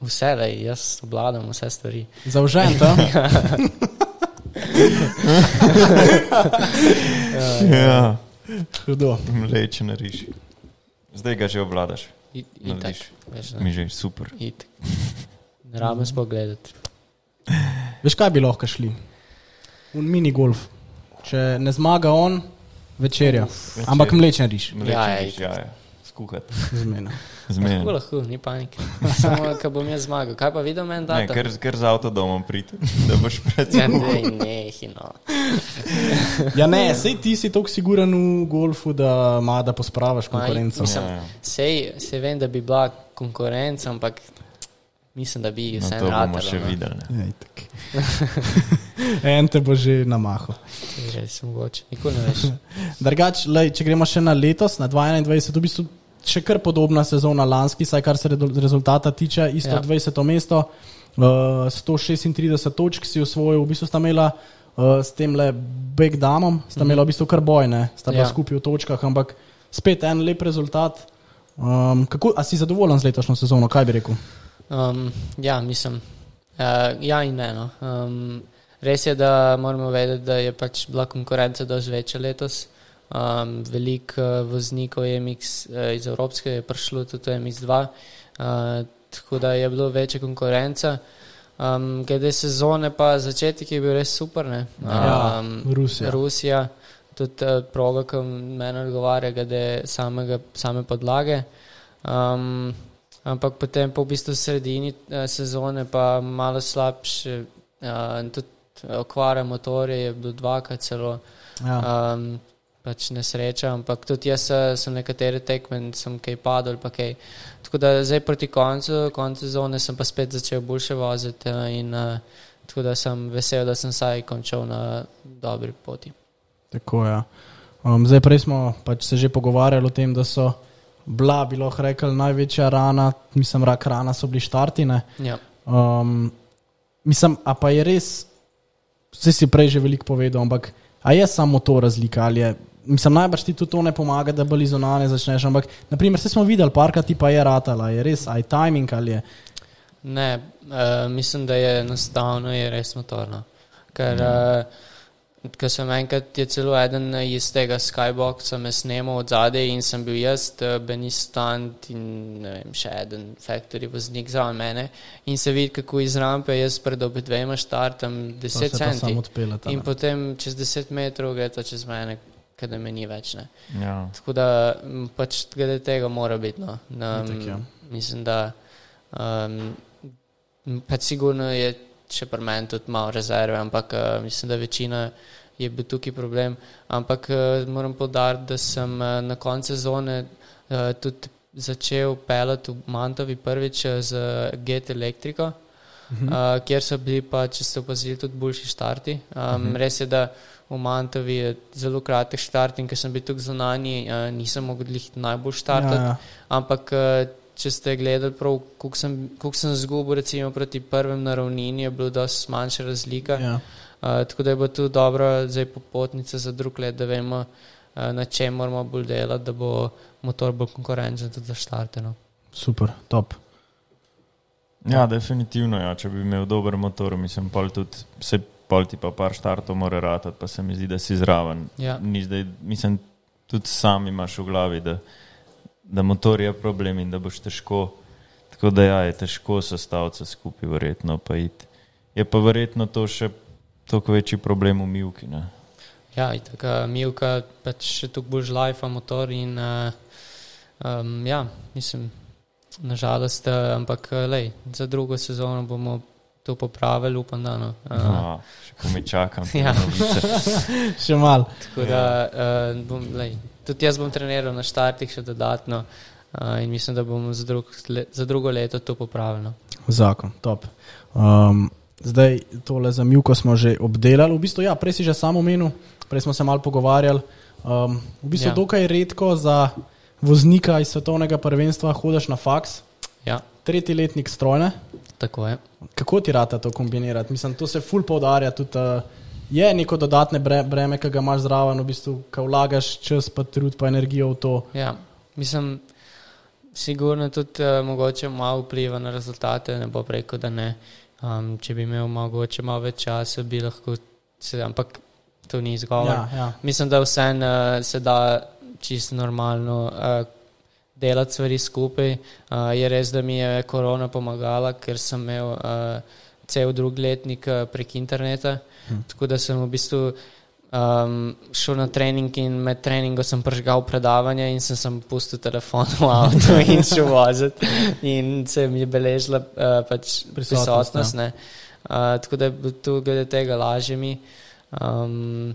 vse, da jaz obladam vse stvari. Zaužen tam. Ja, Hudo. mlečen riž. Zdaj ga že obvladaš. I- No, Itak, veš, Mi ne. že super. Itak. Ne rabim spogledati. Veš, kaj bi lahko šli? Un mini golf. Če ne zmaga on, večerja. Večerja. Ampak mlečen riž. Mlečen Ja, ja, riž, ja, ja. Skuhati. Zmena. Tako Zmerno. lahko, ni panike. Samo, ko bom jaz zmagal. Kaj pa videl meni, da Ne, ker, ker z avtodomom priti, da boš pred Ja, ne, ne, no. Ja, ne, sej ti si tako siguren v golfu, da ima da pospravaš konkurenco. mislim, Ja, ja. Sej, sej vem, da bi bila konkurenca, ampak mislim, da bi No, vse to bomo ratalo, še no. videli. ne. Ja, en te bo že na mahu. Res mogoče, nikoli ne veš. Drugač, lej, če gremo še na letos, na 2021, v bistvu še kar podobna sezona lanski, saj kar se rezultata tiče, isto Ja. ja. 20. mesto, uh, 136 točk si osvojil, v bistvu sta imela uh, s tem le backdamom, sta imela v bistvu kar bojne, sta bila ja. skupaj v točkah, ampak spet en lep rezultat. Um, kako, a si zadovoljen z letošnjo sezono, kaj bi rekel? Um, ja, mislim, uh, ja in ne. No. Um, res je, da moramo vedeti, da je pač bila konkurenca dosti večja letos. Um, Veliko uh, voznikov MX uh, iz Evropske je prišlo tudi v MX2, uh, tako da je bilo večja konkurenca. Um, glede sezone, pa začetek je bil res super. Ne? Ja, Um, Rusija. Rusija, tudi uh, proga, ki meni odgovarja, glede samega, same podlage. Um, ampak potem po v bistvu sredini uh, sezone pa malo slabše, uh, tudi okvare motorja je bilo dvakrat celo. Ja. Um, pač nesreča, ampak tudi jaz eh, sem nekatere tekme sem kaj padel. Pa kaj. Tako da zdaj proti koncu, koncu sezone sem pa spet začel boljše voziti eh, in uh, tako da sem vesel, da sem saj končal na dobri poti. Tako je. Ja. Um, zdaj, prej smo pač se že pogovarjali o tem, da so bila, bi lahko rekli, največja rana, mislim, rak rana so bili štartine. Ja. Um, mislim, a pa je res, vse si prej že veliko povedal, ampak a je samo to razlika ali je. Mislim, najbrž ti tudi to ne pomaga, da bolj izonane začneš. Ampak, naprimer, vse smo videli, parkrat ti pa je ratala, je res, aj timing ali je. Ne, uh, mislim, da je enostavno, je res motorno. Ker, uh, ker sem enkrat, je celo eden iz tega skyboxa me snemal od zadaj in sem bil jaz, uh, Benistant in ne vem, še eden factory voznik za mene. In se vidi, kako iz rampe jaz pred obidvema štartam 10 centi. Odpeljata, In potem čez 10 metrov gre to čez mene, kada me ni več. Ne. Ja. Tako da pač glede tega mora biti. No. Na, Itak, ja. Mislim, da um, pač sigurno je še pri meni tudi malo rezerve, ampak uh, mislim, da večina je bil tukaj problem. Ampak uh, moram povdariti, da sem uh, na koncu sezone uh, tudi začel pelati v Mantovi prvič z GT Elektriko. Uh, kjer so bili, pa, če ste opazili, tudi boljši štarti. Um, -huh. Res je, da v Mantovi je zelo kratek štart in ker sem bil tukaj zunanji, uh, nisem mogel glih najbolj štartati. Ja, ja. Ampak, uh, če ste gledali, prav, koliko sem, koliko sem zgubil, recimo proti prvem na ravnini, je bilo dosti manjša razlika. Ja. Uh, tako da je bilo tu dobro, zdaj popotnica za drug let, da vemo, uh, na čem moramo bolj delati, da bo motor bolj konkurenčen tudi za štarte. No. Super, top. Ja, definitivno. Ja. Če bi imel dober motor, mislim, pol tudi se pol ti pa par štartov mora ratati, pa se mi zdi, da si zraven. Ja. Ni zdaj, mislim, tudi sam imaš v glavi, da, da motor je problem in da boš težko. Tako da ja, je težko sestaviti se skupaj, verjetno pa iti. Je pa verjetno to še toliko večji problem v Milki. Ne? Ja, tako Milka pač še tukaj bolj žlajfa motor in uh, um, ja, mislim, nažalost, uh, ampak lej, za drugo sezono bomo to popravili, upam, da no. Uh, No, še ko mi čakam. Ja. Še mal. tako da uh, bom, lej, tudi jaz bom treniral na štartih še dodatno uh, in mislim, da bomo za, drug, za drugo leto to popravili. No. Zakon, top. Um, zdaj, tole za Milko smo že obdelali. V bistvu, ja, prej si že sam omenil, prej smo se malo pogovarjali. Um, v bistvu, ja. dokaj redko za voznika iz svetovnega prvenstva hodiš na faks, Ja, tretji letnik strojne. tako je. Kako ti rata to kombinirati? Mislim, to se ful poudarja. Tudi, uh, je neko dodatne bre, breme, ki ga imaš zraven, v bistvu, ko vlagaš čas, pa trud, pa energijo v to. Ja, mislim, sigurno tudi uh, mogoče malo vpliva na rezultate, ne bo preko, da ne. Um, če bi imel mogoče malo več časa, bi lahko se, ampak to ni izgovor. Ja, ja. Mislim, da vse uh, se da čisto normalno uh, delati stvari skupaj. Uh, je res, da mi je korona pomagala, ker sem imel uh, cel drug letnik uh, prek interneta. Hm. Tako da sem v bistvu um, šel na trening in med treningom sem pržgal predavanje in sem, sem pustil telefon v avtu in šel voziti. In se mi je beležila uh, pač Prisotnost, prisotnost. ne. Uh, tako da je tu glede tega lažje mi. Um,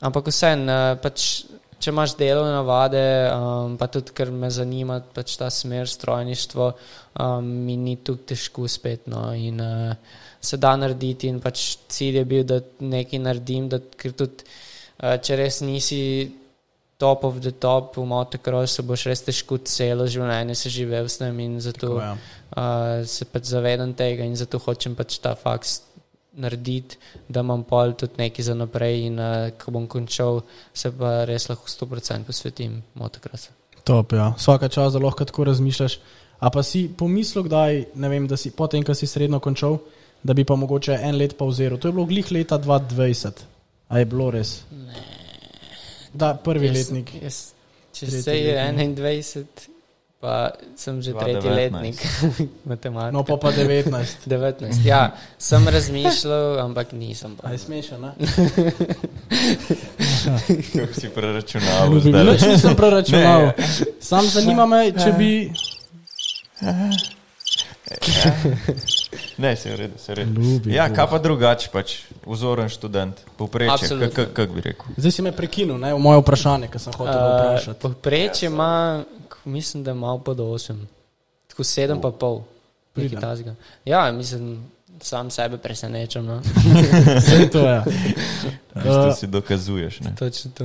ampak vseeno, uh, pač, če imaš delovne navade, um, pa tudi ker me zanima pač ta smer strojništvo, um, mi ni tu težko spet. No, in, uh, se da narediti, in pač cilj je bil, da nekaj naredim, da, ker tudi uh, če res nisi. Top of the top, v motocrossu boš res težko celo življenje se živel s tem in zato Tako, ja. uh, se pač zavedam tega in zato hočem pač ta faks narediti, da imam pol tudi nekaj za naprej in uh, ko bom končal, se pa res lahko 100% posvetim motocrossu. Top, ja. Vsaka čas, da lahko tako razmišljaš. A pa si pomislil, kdaj, ne vem, da si potem, ko si srednjo končal, da bi pa mogoče en let pauziral. To je bilo glih leta 2020. A je bilo res? Ne. Da, prvi Jaz- letnik. Jaz, če se je letnik. 21, pa sem že 2019. tretji letnik matematika. No, pa pa 19. 19. Ja, sem razmišljal, ampak nisem. pa. A je smešno, ne? Kako si preračunal? Ljubi, zdajle? nič nisem preračunal. Sam zanima me, če bi. Ne, se je v redu, se je v redu. Ljubi Ja, kaj pa drugače, pač vzoren študent, povprečje, kako kak bi rekel. Zdaj si me prekinil, ne, v moje vprašanje, ki sem hotel uh, Uh, vprašati. Povprečje ima, k- mislim, da malo pod 8, tako 7 pa pol. nekaj takega. Ja, mislim, sam sebe presenečam. No. Vse to je. To Uh, si dokazuješ. Ne? Točno to.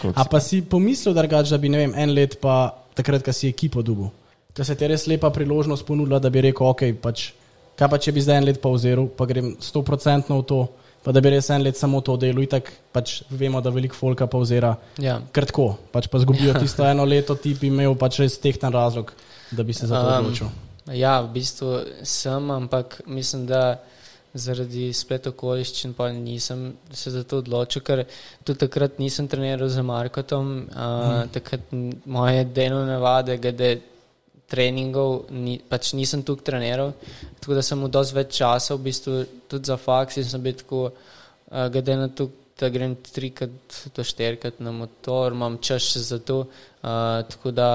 Koliko A pa si pomislil, da bi ne vem, en let pa takrat, ko si ekipo dubu. Ker se ti je res lepa priložnost ponudila, da bi rekel, ok, pač, kaj pa če bi zdaj en let pauziral, pa grem 100% v to, pa da bi res en let samo to delal. Itak pač vemo, da veliko folka pauzira. Ja. Kratko, pač pa zgubijo tisto eno leto, ti bi imel pač res tehten razlog, da bi se za to Um, odločil. Ja, v bistvu sem, ampak mislim, da zaradi splet okoliščin pa nisem se za to odločil, ker tudi takrat nisem treniral z Markotom, uh, mm. takrat moje delovne navade, glede treningov, ni, pač nisem tukaj treniral, tako da sem mu dosti več časa, v bistvu tudi za faks in sem bil tako, uh, glede na to, da grem trikrat do štirikrat na motor, imam čas še za to, uh, tako da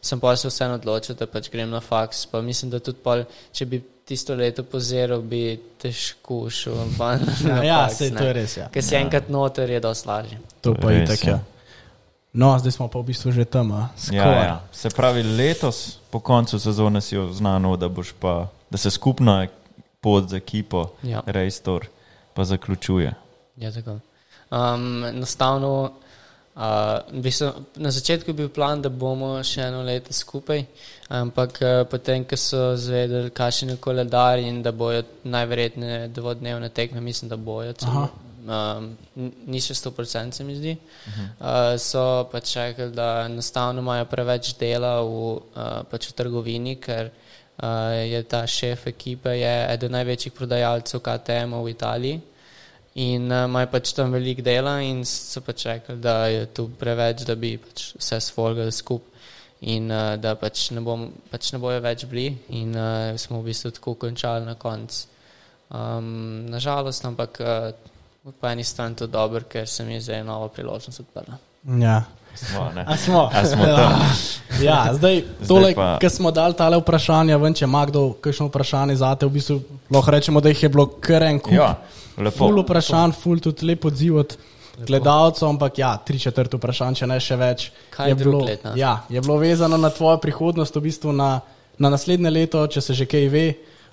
sem pa se vseeno odločil, da pač grem na faks, pa mislim, da tudi pol, če bi tisto leto poziral, bi težko šel. ja, ja se to je res. Ja. Ker si ja. enkrat noter, je dosti lažje. To pa je tako. Ja. No, zdaj smo pa v bistvu že tam. Ja, ja. Se pravi, letos po koncu sezone si znano, da, pa, da se skupna pot z ekipo, ja. Rejstor, pa zaključuje. Ja, tako. Um, enostavno. Uh, na začetku je bil plan, da bomo še eno leto skupaj, ampak uh, potem, ko so zvedeli, kakšen je koledar in da bojo najverjetneje dvodnevne tekme, mislim, da bojo. Um, ni še 100%, se mi zdi. Uh -huh. uh, so pač rekli, da enostavno imajo preveč dela v, uh, pač v trgovini, ker uh, je ta šef ekipe eden največjih prodajalcev KTM v Italiji. In uh, imajo pač tam veliko dela, in so pač rekli, da je tu preveč, da bi pač vse svolgali skupaj, in uh, da pač ne, bom, pač ne bojo več bili, in uh, smo v bistvu tako končali na koncu. Um, nažalost, ampak uh, po eni strani to dobro, ker se mi je zdaj nova priložnost odprla. Ja. Smo, A smo. A smo ja, zdaj, tole, pa... ki smo dali tale vprašanja, vem, če ima kdo kakšno vprašanje za te, v bistvu lahko rečemo, da jih je bilo kar en kup. Ja. Ful vprašanj, ful tudi lep odziv od gledalcev, ampak ja, tri četrt vprašanj, če ne še več. Kaj je bilo, let, ja, je bilo vezano na tvojo prihodnost, v bistvu na, na naslednje leto, če se že kaj ve.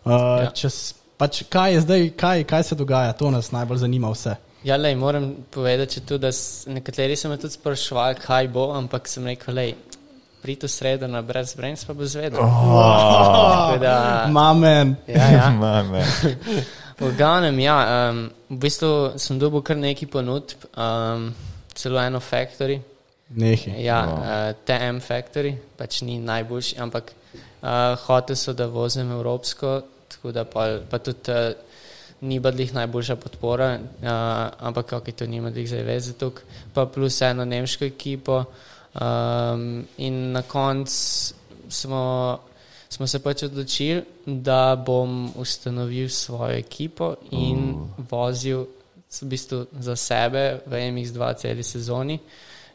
Uh, ja. čez, pač, kaj je zdaj, kaj, kaj se dogaja, to nas najbolj zanima vse. Ja, lej, moram povedati tudi, da nekateri so me tudi sprašvali, kaj bo, ampak sem rekel, lej, priti v sredo na brez brez, pa bo zvedel. Oh, Mamen. Ja, ja. Mamen. V glavnem, ja, um, v bistvu sem dobil kar nekaj ponudb, um, celo eno factory. Nekaj. Ja, no. uh, TM factory, pač ni najboljši, ampak uh, hotel so, da vozim evropsko, tako da pa, pa tudi uh, ni badlih najboljša podpora, uh, ampak kako je to nima dih zdaj veze tukaj, pa plus eno nemško ekipo. Um, in na koncu smo smo se pač odločili, da bom ustanovil svojo ekipo in uh. vozil v bistvu za sebe v MX2 celi sezoni.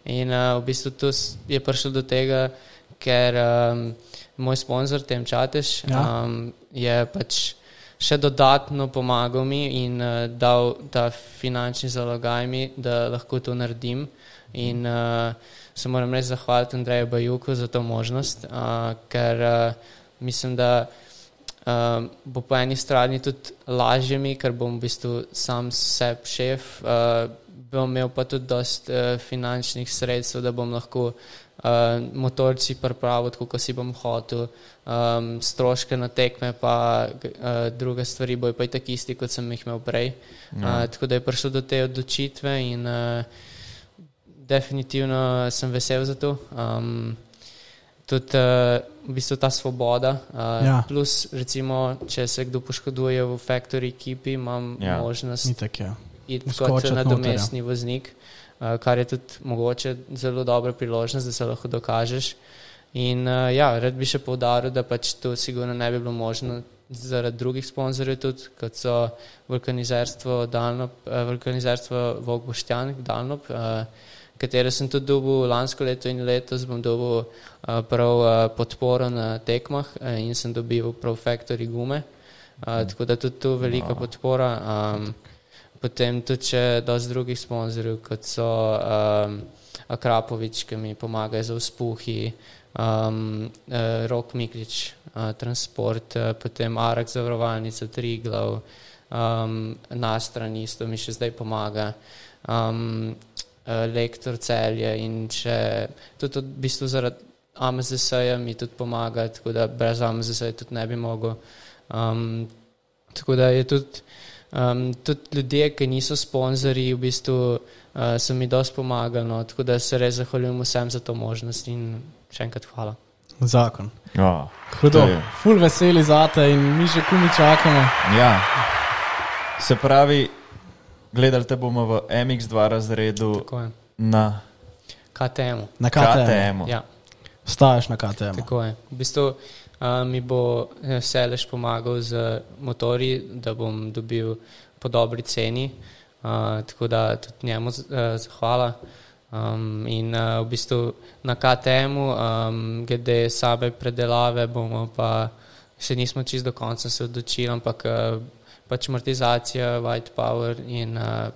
In uh, v bistvu tu je prišlo do tega, ker um, moj sponzor, Tem Čatež, ja. um, je pač še dodatno pomagal mi in uh, dal ta finančni zalogaj mi, da lahko to naredim. In uh, se moram res zahvaliti Andreju Bajuku za to možnost, uh, ker uh, mislim, da um, bo po eni strani tudi lažje mi, ker bom v bistvu sam seb šef, uh, bom imel pa tudi dost uh, finančnih sredstev, da bom lahko uh, motorci pripravil, kot si bom hotel, um, stroške na tekme, pa uh, druge stvari bojo pa tako isti, kot sem jih imel prej. Ja. Uh, tako da je prišlo do te odločitve in uh, definitivno sem vesel za to. Um, tudi uh, v bistvu ta svoboda. Uh, ja. Plus, recimo, če se kdo poškoduje v factory ekipi, imam ja. možnost tak, ja. iti kot nadomestni voznik, uh, kar je tudi mogoče zelo dobra priložnost, da se lahko dokažeš. In uh, ja, rad bi še povdaril, da pač to sigurno ne bi bilo možno zaradi drugih sponzorjev, tudi kot so vulkanizerstvo Dalnop, uh, vulkanizerstvo Vogboštjan, Dalnop. Uh, katere sem tudi dobil lansko leto in letos, bom dobil uh, prav uh, podporo na tekmah uh, in sem dobil prav Factory gume. Uh, tako da tudi tu velika podpora. Um, potem tudi še dosti drugih sponzorjev, kot so um, Akrapovič, ki mi pomagajo za uspuhi, um, uh, Rok Miklič, uh, transport, uh, potem Arak zavarovalnica, Triglav, um, Nastran isto mi še zdaj pomaga. Um, lektor celje in če tudi v bistvu zaradi AMZS-ja mi tudi pomaga, tako da brez AMZS-ja tudi ne bi mogel. Um, tako da je tudi, um, tudi ljudje, ki niso sponzori, v bistvu uh, so mi dosti pomagali, no, tako da se res zahvaljujem vsem za to možnost in še enkrat hvala. Zakon. Oh, Hudo, ful veseli zate in mi že kumi čakamo. ja. Se pravi, gledali te bomo v MX2 razredu na KTM-u. Na KTM. KTM-u. Ja, Staješ na KTM. tako je. V bistvu mi bo eh, Selež pomagal z motori, da bom dobil po dobri ceni. Uh, tako da tudi njemu eh, zahvala. Um, in uh, v bistvu na KTM-u, um, glede same predelave, bomo pa še nismo čist do konca se odločili, ampak uh, pač amortizacija, white power in uh,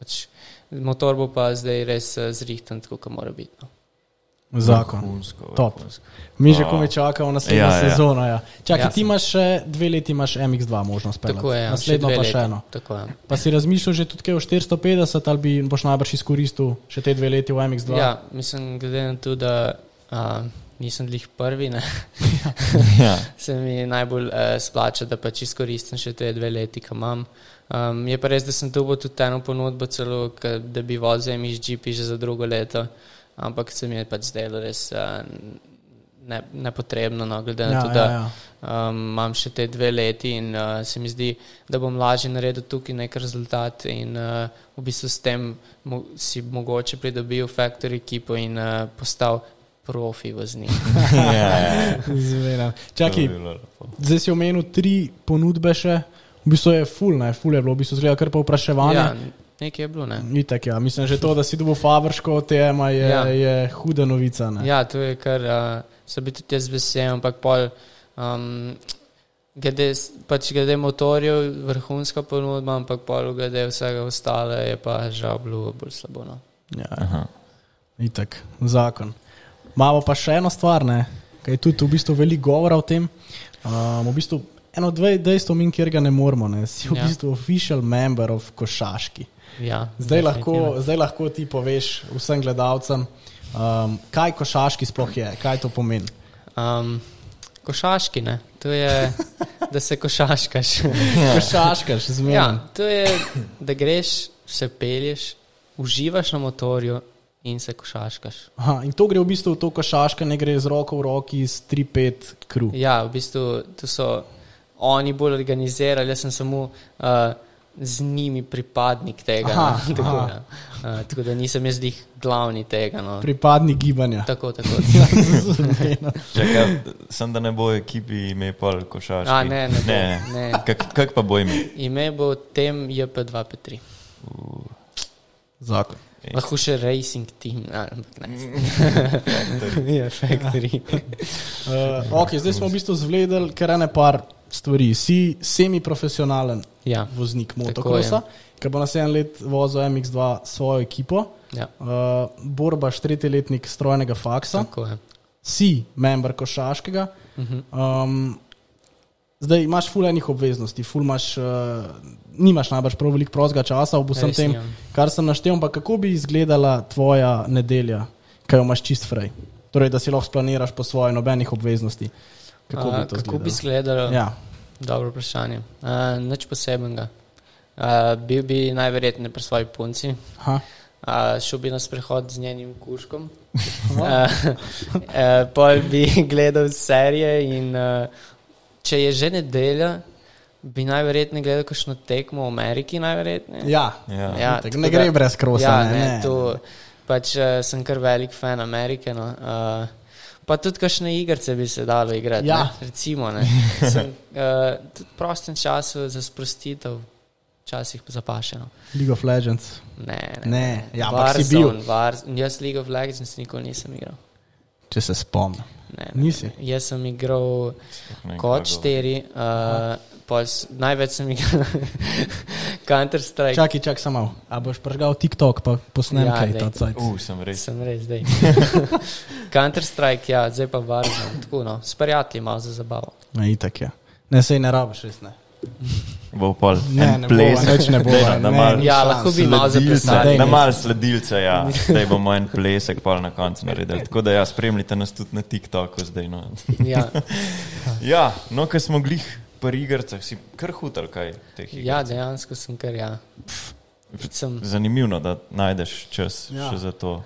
pač motor bo pa zdaj res uh, zrihten, kot mora biti. No. Zakon. Vrhunsko, vrhunsko. Mi že kumi čakamo naslednjo Ja, ja, ja. sezono. Ja. Čakaj, Ja. ti imaš še dve leti, imaš MX2 možnost peljati. Tako je, ja, Naslednjo dve pa še eno. Tako je. Pa si razmišljal že tudi o 450 ali bi boš najbrž izkoristil še te dve leti v MX2? Ja, mislim, glede na to, da uh, nisem glih prvi, ne, Ja. se mi najbolj uh, splača, da pač izkoristim še te dve leti, ki imam. Um, je pa res, da sem tu tudi eno ponudbo, celo, da bi vozil MXGP že za drugo leto, ampak se mi je pač zdelo res uh, ne, nepotrebno, no, glede na ja, to, da ja, ja. um, imam še te dve leti in uh, se mi zdi, da bom lažje naredil tukaj nek rezultat in uh, v bistvu s tem mo si mogoče pridobil factory ekipo in uh, postal profi voznik. Ja, ja. Čakaj, bilo zdaj si omenil tri ponudbe še. V bistvu je full, ne, full je bilo, v bistvu zgleda kar pa vpraševanje. ja, nekaj je bilo, ne. Itak, ja. Mislim, že to, da si dobil Fabrško tema, je, ja. Je huda novica. Ne? Ja, to je kar, uh, se bi tudi jaz vesel, ampak pol, um, glede, pač glede motorjev, vrhunska ponudba, ampak pol glede vsega ostale je pa žal bilo bolj slabo. No. Ja, Aha. itak, zakon. Imamo pa še eno stvar, ne, kaj je tudi v bistvu veliko govora o tem. Um, v bistvu eno dve dejstvo, mi, kjer ga ne moramo, ne. si v Ja. bistvu official member of Košaški. Ja, Zdaj lahko, zdaj lahko ti poveš vsem gledalcem, um, kaj Košaški sploh je, kaj to pomeni. Um, košaški, ne? To je, da se košaškaš. Košaškaš, zmeraj. ja, to je, da greš, se pelješ, uživaš na motorju in se košaškaš. Aha, in to gre v bistvu v to košaška, ne gre z roko v roki, s 3-5 kru. Ja, v bistvu to so oni bolj organizirali, jaz sem samo uh, z njimi pripadnik tega. Aha, no. tako, aha. ja. uh, tako da nisem jaz jih glavni tega. No. Pripadnik gibanja. Tako, tako. Čakaj, sem da ne bo ekipi ime pol košarki. A, ne, ne bo, ne. ne. Kak, kak pa bo ime? Ime bo tem JP2P3. Zakon. Lahko še racing team, ampak ne. Je factory. Uh, okay, zdaj smo v bistvu zvedeli kar ene par stvari. Si semi-profesionalen Ja, voznik motokrosa, ki bo naslednji let vozil MX2 s svojo ekipo. ja, Uh, Borbaš, tretji letnik strojnega faksa, si member košaškega. Mhm. Um, zdaj imaš ful enih obveznosti, ful imaš, uh, nimaš najbrž prav veliko prostega časa ob vsem Res tem, nimam. kar sem naštel. Pa kako bi izgledala tvoja nedelja, kaj imaš čist fraj? Torej, da si lahko splaniraš po svoje, nobenih obveznosti. Kako bi to kako bi izgledalo? izgledalo? Ja. Dobro vprašanje. Uh, nič posebenega. Uh, bil bi najverjetneje pri svoji punci, Aha. uh, šel bi na sprehod z njenim kuškom, uh, uh, pol bi gledal serije in uh, če je že nedelja, bi najverjetneje gledal kakšno tekmo v Ameriki. Ja. Ja. Ja, tako ne gre brez krosa. Ja, ne, ne, ne. to, pač uh, sem kar velik fan Amerike. No. Uh, pa tudi kakšne igrice bi se dalo igrati. Ja. Ne? Recimo, ne. sem uh, tudi v prostem času za sprostitev, včasih zapašeno. League of Legends. Ne, ne. Ne, ja, ampak si bil. Warzone, War, jaz League of Legends nikoli nisem igral. Če se spomnim. Ne, ne. Nisi. Jaz sem igral Ne kot štiri, uh, s- največ sem igral Counter-Strike. Čakaj, čakaj samo. A boš pržgal TikTok, pa posnem Ja, kaj ta cajt. Uh, sem res. Sem res zdaj. Counter-Strike, ja, zdaj pa Warzone. Tako, no, s prijatelji malo za zabavo. Ne, itak je. Ne, sej ne rabiš, res ne. Bo pol. Ne, ne bo, ne bo. Na ne, malo ni Ja, lahko bi malo zaplesali. Na mal sledilce, ja. Zdaj bomo en plesek pol na koncu naredili. Tako da ja, spremljite nas tudi na TikToku zdaj. No, Ja, ja, no ker smo glih pri igrcah, si kar hutal kaj teh iger. ja dejansko sem kar ja. Sem, Zanimivo, da najdeš čas Ja. ja. še za to.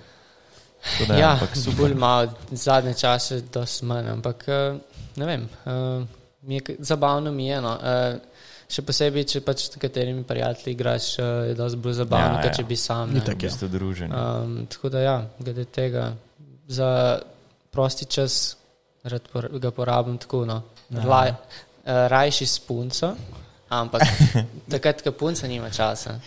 Tako da, Ja, ampak super. bolj malo, zadnje čase, dosti manj, ampak eh, ne vem, uh, mi je, zabavno mi je. No. Uh, še posebej, če pač s katerimi prijatelji igraš, je dosti bolj zabavno, Ja, ja, ja. če bi sam. Ne. Itak. V bistvu druženje. Um, tako da, ja, glede tega, za prosti čas rad por, ga porabim tako. No. Rla, uh, rajši s punco, ampak takrat, ko punca nima časa.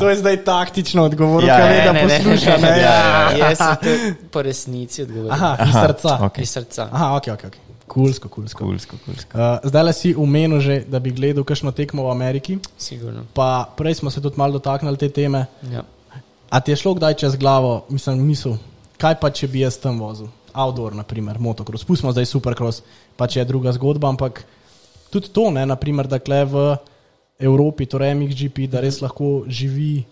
to je zdaj taktično odgovoril, Ja, kaj ne, ve, da ne, ne, posluša. ne, ne, ne, ja. ja, jaz sem po resnici odgovoril. Aha, iz srca. ok. Iz srca. Aha, ok, ok. okay. Kulsko, kulsko. Kulsko, kulsko. Uh, zdaj le si umenil že, da bi gledal kakšno tekmo v Ameriki, Sigurno. pa prej smo se tudi malo dotaknili te teme. Ja. A ti je šlo kdaj čez glavo, mislim, misel, kaj pa če bi jaz tam vozil? Outdoor, naprimer, motocross. Pustimo zdaj supercross, pa če je druga zgodba, ampak tudi to, ne, naprimer, da kle v Evropi, torej MXGP, da res lahko živi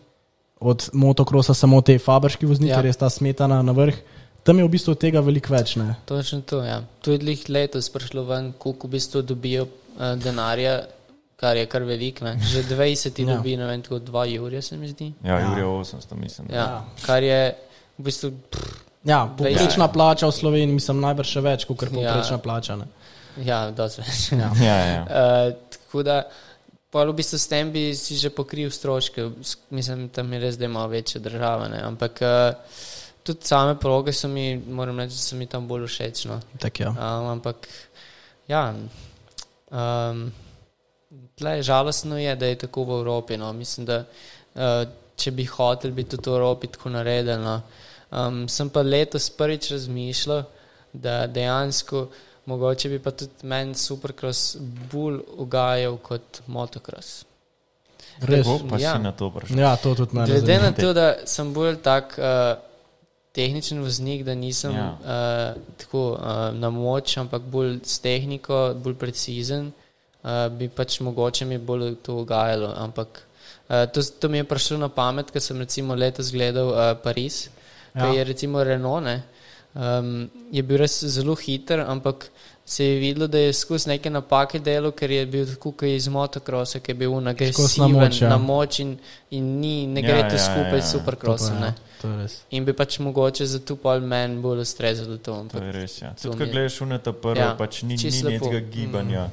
od motocrossa samo te fabrški vozniki, Ja. ja. res ta smetana na vrh. Tam je v bistvu tega veliko več. Ne? Točno to. Ja. Tudi lih letos prišlo ven, koliko v bistvu dobijo uh, denarja, kar je kar veliko. ne. Že 20 Ja. ja. dobi, ne vem, tako 2 jurja se mi zdi. Ja, Jurija 800, mislim. Ja. Ja. Kar je v bistvu. Pff, Ja, povprečna plača v Sloveniji, mislim, najbrž še več kot povprečna Ja. plača. Ne? ja, dosti več. Ja. Ja, ja. Uh, tako da, pol v bistvu s tem bi si že pokril stroške. Mislim, tam je res, da ima večja država. Ne? Ampak uh, tudi same proge so mi, moram reči, da so mi tam bolj všeč. No? Tak, ja. Um, ampak, ja, um, tle, žalostno je, da je tako v Evropi. No. Mislim, da uh, če bi hotel, bi tudi v Evropi tako naredili. No. Um, sem pa letos prvič razmišljal, da dejansko mogoče bi pa tudi meni supercross bolj ugajal kot motocross. Res. Kako pa Ja. si na to prišel? Ja, to tudi meni. Glede na to, da sem bolj tak uh, tehničen voznik, da nisem ja. uh, tako uh, na moč, ampak bolj s tehniko, bolj precizen, uh, bi pač mogoče mi bolj to ugajalo. Ampak uh, to, to mi je prišlo na pamet, ker sem recimo letos gledal uh, Pariz, ja. Ja. ki je recimo Renault. Ne, um, je bil res zelo hiter, ampak se je videlo, da je skozi neke napake delal, ker je bil tako kot iz motocrossa, ki je bil agresiven na moč, ja. na moč in, in ni, ne Ja, gre ja, to ja, skupaj ja. s. To je res. In bi pač mogoče za to pol meni bolj ustrezalo to. To je res. Ja. Tudi, ko gledaš uneta prvo, Ja, ja, pač ni, ni nekega gibanja.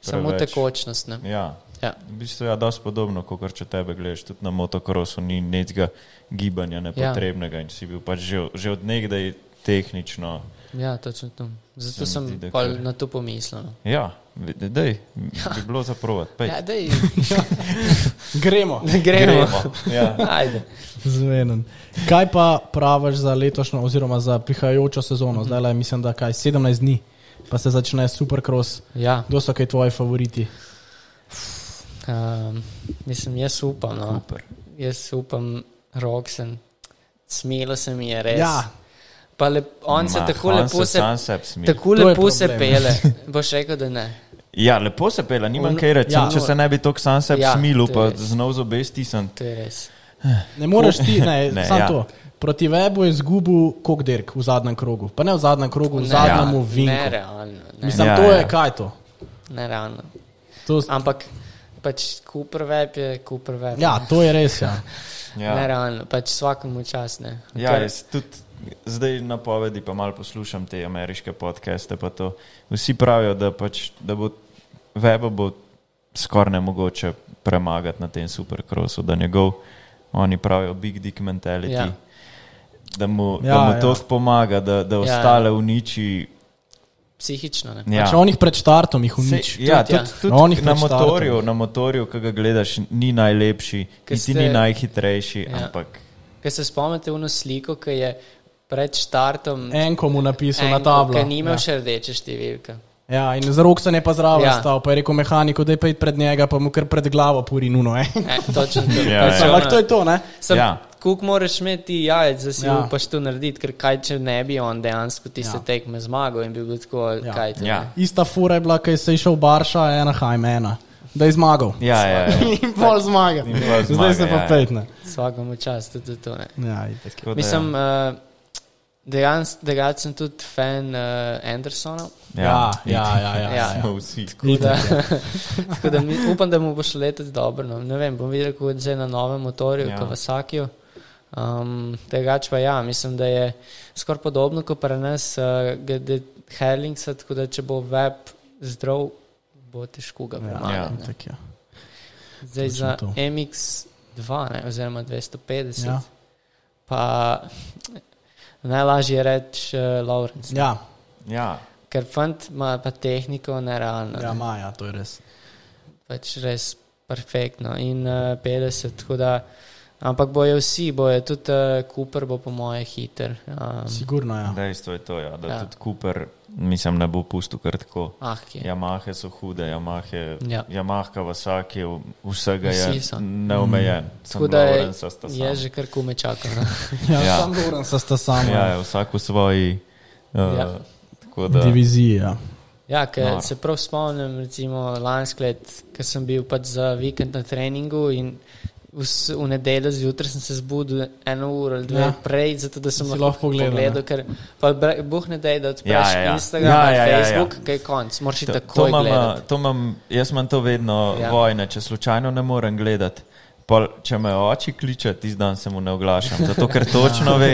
samo preveč. tekočnost. Ne. Ja. Ja. V bistvu je ja, dosti podobno, kot če tebe gledaš. Tudi na motokrosu ni nekega gibanja nepotrebnega ja. in si bil pač že, že od nekdaj tehnično. ja, točno to. Zato sem zdi, da kar- na to pomislil. no. Ja, dej, bi bilo za provat. Ja, dej, Gremo. gremo. Ja. Ajde. Zvenen. Kaj pa praviš za letošnjo, oziroma za prihajajočo sezono? Zdaj le mislim, da kaj 17 dni, pa se začne supercross. Ja, Kdo so kaj tvoji favoriti? Um, mislim, jaz upam. No. Super. Jaz upam, Roxen. Smelo se mi je res. Ja, Pa lep, on se Ma, tako on lepo se se, tako lepo se pele. Boš rekel, da ne. Ja, lepo se pela, nimam On- kaj reči. ja. Ja, če se ne bi tako sam sebi Ja, ja, smilil, to pa znov zobe stisnjen. To je res. ne moreš ti, ne, Ne, samo ja. to. Proti webu je izgubil kok dirk v zadnjem krogu. Pa ne v zadnjem krogu, v zadnjem ja. vinku. Nerealno. Ne, Mislim, Ja, to ja. je kaj to. nerealno. to Ampak pač Cooper web je Cooper web. ja, to je res. Ja. Ja. Nerealno, pač vsakemu čas. Ne. Ja, jaz tudi zdaj na povedi, pa malo poslušam te ameriške podcaste. pa to. Vsi pravijo, da, pač, da bo weba bo skoraj ne mogoče premagati na tem supercrossu, da njegov, oni pravijo, big dick mentality. Ja. Ja. Da mu, Ja, ja, da mu ja. to pomaga, da, da Ja. ostale uniči. Psihično. Ne. Ja. Če onih pred štartom jih Se, uniči. ja, Tudi, ja. tudi, tudi na motorju, na motorju, ki ga gledaš, ni najlepši, niti ste- ni najhitrejši, Ja. ampak Ker se spomnite uno sliko, ki je pred štartom En komu napisal na enko, tablo. Ki ni imel Ja. še rdeče številke. Ja, in za rok se ne pa zraven Ja. stal, pa je rekel mehaniku, da je pa id pred njega, pa mu kar pred glavo puri nuno. Eh? E, točno to. Ja, Pač ja. Ampak to je to, ne? Sem, Ja. Ja. Kuk moraš imeti jajec, da si Ja. ja. upaš to narediti, ker kaj če ne bi on dejansko tiste Ja. ja. tekme zmagal in bi bil tako, Ja. ja. kaj to. Ja. ne. Ista fura je bila, ki se je šel Barša, ena hajm, ena. Da je zmagal. ja, ja, ja. In pol zmaga. In pol Zdaj se pa ja. pejtne. Svakemu čas, tudi to ne. Ja, itak. Tako da, Mislim, uh, dejansko sem tudi fan uh, Andersona. Ja, ja, ja. ja, Ja. ja. Smo vsi. Tako da, tako da mi, upam, da mu bo šlo letos dobro. No. Ne vem, bom videl, kako je zdaj na novem motorju, Ja. ja. Kawasakiju. Um, Tegač pa ja, mislim, da je skoraj podobno kot pri nas, uh, glede Herlingsa, tako da če bo web zdrav, bo težko ga Ja, premagati. Ja. ne. tak, ja. Zdaj točno za to. MX2, ne, oziroma 250, Ja. ja. pa najlažje je reči uh, Lawrence, ja. ja, Ja, ker fant ima pa tehniko nerealno. ja, ne. ma, ja, to je res. pač res perfektno. In uh, 50, tako da. Ampak bojo vsi, bojo tudi uh, Cooper, bo po moje hiter. Um, Sigurno, ja. dejstvo je to, ja, da Ja. tudi Cooper, mislim, ne bo pustil kar tako. ah. Yamahe so hude, Yamahe, Ja. Yamaha Kawasaki, vsega je neomejen. Tako da je, je sam. že kar kume čakal. no. Ja, Ja. Sam Loren sta sami. Ja, ja, vsak v svoji. Uh, Ja. Tako da, Diviziji. Ja. Ja, no. se prav spomnim, recimo lansko let, ko sem bil pač za vikend na treningu in v, v nedeljo zjutraj sem se zbudil eno uro ali dve Ja. ja. prej, zato da sem Si lahko, lahko pogledal, pogledal. Ker pa bre- buhne dej, da odpreš Ja, ja, ja. Instagram, Ja, ja, ja, ja, ja. Facebook, kaj je konc, moraš To, takoj to imam, gledati. to imam, jaz imam to vedno Ja. ja. vojne, če slučajno ne morem gledati. Pol, če me oči kliče, tisti dan se mu ne oglašam. Zato, ker točno ve,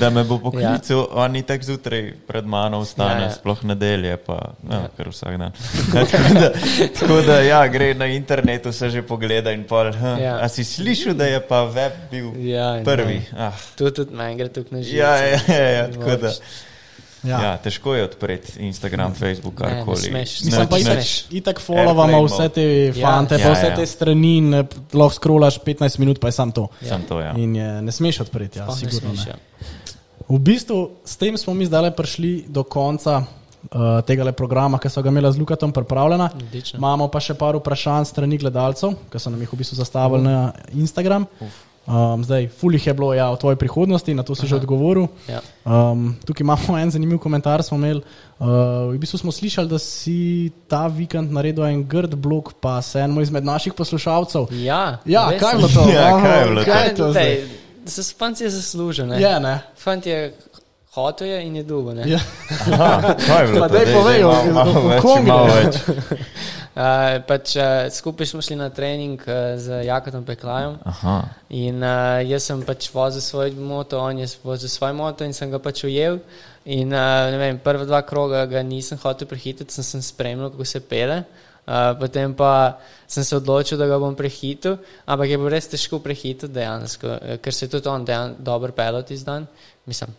da me bo poklical, ja. on ni tako zjutraj pred mano vstane, Ja, ja, ja. ja. sploh nedelje, pa ja. Ja. Ja, kar vsak dan. tako, da, tako da, ja, gre na internetu, se že pogleda in pol. Ja. Ja. A si slišal, da je pa web bil Ja, prvi? Ah. To tudi meni gre tukaj na živce. Ja, ja, ja, ja, tako da. Ja. Ja, težko je odpreti Instagram, Facebook, Ne, ne karkoli. smeš. Mislim Ne, pa, ne itak, itak followamo vse te Ja. fante, pa Ja, vse ja. te strani, in eh, lahko scrollaš 15 minut, pa je sam to. Sem to, ja. In je, ne smeš odpreti, ja, Sploh ne sigurno smeš, ne. ja. V bistvu s tem smo mi zdaj prišli do konca uh, tega programa, ki so ga imeli z Lukatom pripravljena. Odlično. Imamo pa še par vprašanj strani gledalcev, ki so nam jih v bistvu zastavili na Instagram. Um, zdaj, fulih je bilo ja, o tvoji prihodnosti, na to si že odgovoril. Ja. Um, tukaj imamo en zanimiv komentar. Smo imeli, uh, v bistvu smo slišali, da si ta vikend naredil en grd blok, pa se enemu izmed naših poslušalcev. Ja, Ja, kaj je bilo to? Ja, Aha, kaj je bilo to? kaj je to zdaj? Dej, Se fant je zaslužen. ne. Je, ne? Fant je hotel je in je dugo. ne. Ja. Aha, kaj je bilo Pa to? daj Daj, povej, daj, v- kom več. Uh, pač, uh, skupaj smo šli na trening uh, z Jakotom Peklajem Aha. in uh, jaz sem pač vozil svoj moto, on je vozil svoj moto in sem ga pač ujel. In uh, vem, prva dva kroga ga nisem hotel prehiteti, sem, sem spremljal, kako se pele. Uh, potem pa sem se odločil, da ga bom prehitil, ampak je bilo res težko prehiteti dejansko, ker se je tudi on dejan, dobro pelil tisti dan. Mislim,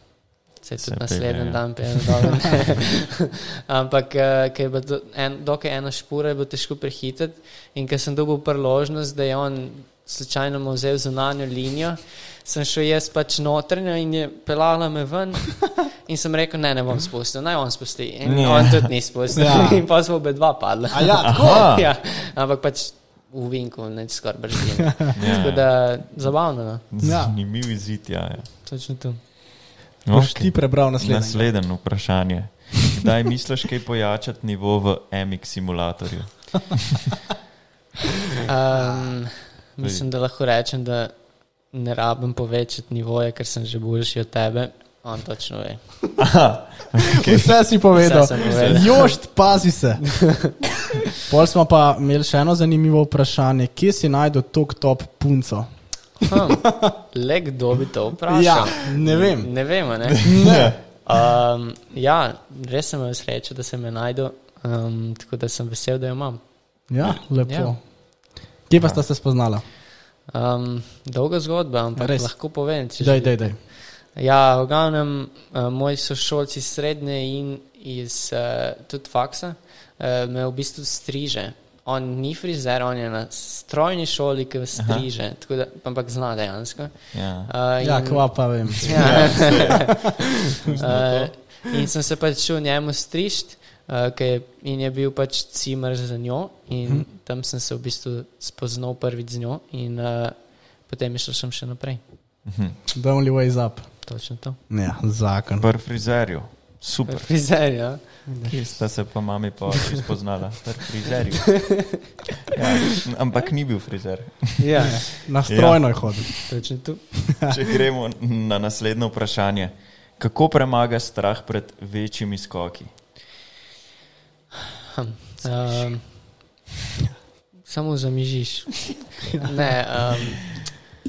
se tudi naslednji ja. dan pelil dobro. ampak uh, ker je bilo do- en, dokaj ena špura, je bilo težko prehiteti. In ker sem dobil priložnost, da je on slučajno mu vzel zunanjo linijo, sem šel jaz pač notranjo in je pelala me ven. In sem rekel, ne, ne bom spustil, naj on spusti. In Ne. on tudi ni spustil. Ja. In pa smo obe dva padla. A ja, tako. Aha. ja, ampak pač v vinku, ne skoraj bržim. Ja. Tako da zabavno, no. Ja. Zanimiv izid, ja. ja. točno tu. Boš ti prebral naslednji. Naslednje vprašanje. Kdaj misliš, kaj pojačati nivo v MX simulatorju? Um, mislim, da lahko rečem, da ne rabim povečati nivoje, ker sem že boljši od tebe. On točno ve. Okay. Vse si povedal. Vse povedal. Jošt, pazi se. Pol smo pa imeli še eno zanimivo vprašanje. Kje si najdel tok top punco? Hm, le kdo bi to vprašal? Ja, ne vem. Ne vemo, ne? Ne. Um, ja, res sem imel srečo, da sem jo najdel, um, tako da sem vesel, da jo imam. Ja, lepo. Ja. Kje pa sta se spoznala? Um, dolga zgodba, ampak Res? lahko povem. Daj, daj, daj. Ja, v glavnem, uh, moji sošolci srednje in iz uh, tudi faksa uh, me v bistvu striže. On ni frizer, on je na strojni šoli, ki striže, tako da, ampak zna dejansko. Ja. Uh, Ja, in- kva pa vem. Ja. uh, in sem se pač šel njemu strišt, uh, je, in je bil pač cimer za njo, in hm. tam sem se v bistvu spoznal prvič z njo, in uh, potem je šel sem še naprej. The only way is up. Točno to. Ja, zakon. Pri frizerju. Super. Frizer, ja. Kje sta se pa mami pa spoznala? Pri frizerju. Ja, ampak ni bil frizer. ja, Na strojno je hodil. tu. Če gremo na naslednje vprašanje. Kako premaga strah pred večjimi skoki? Um, samo zamižiš. Ne, um,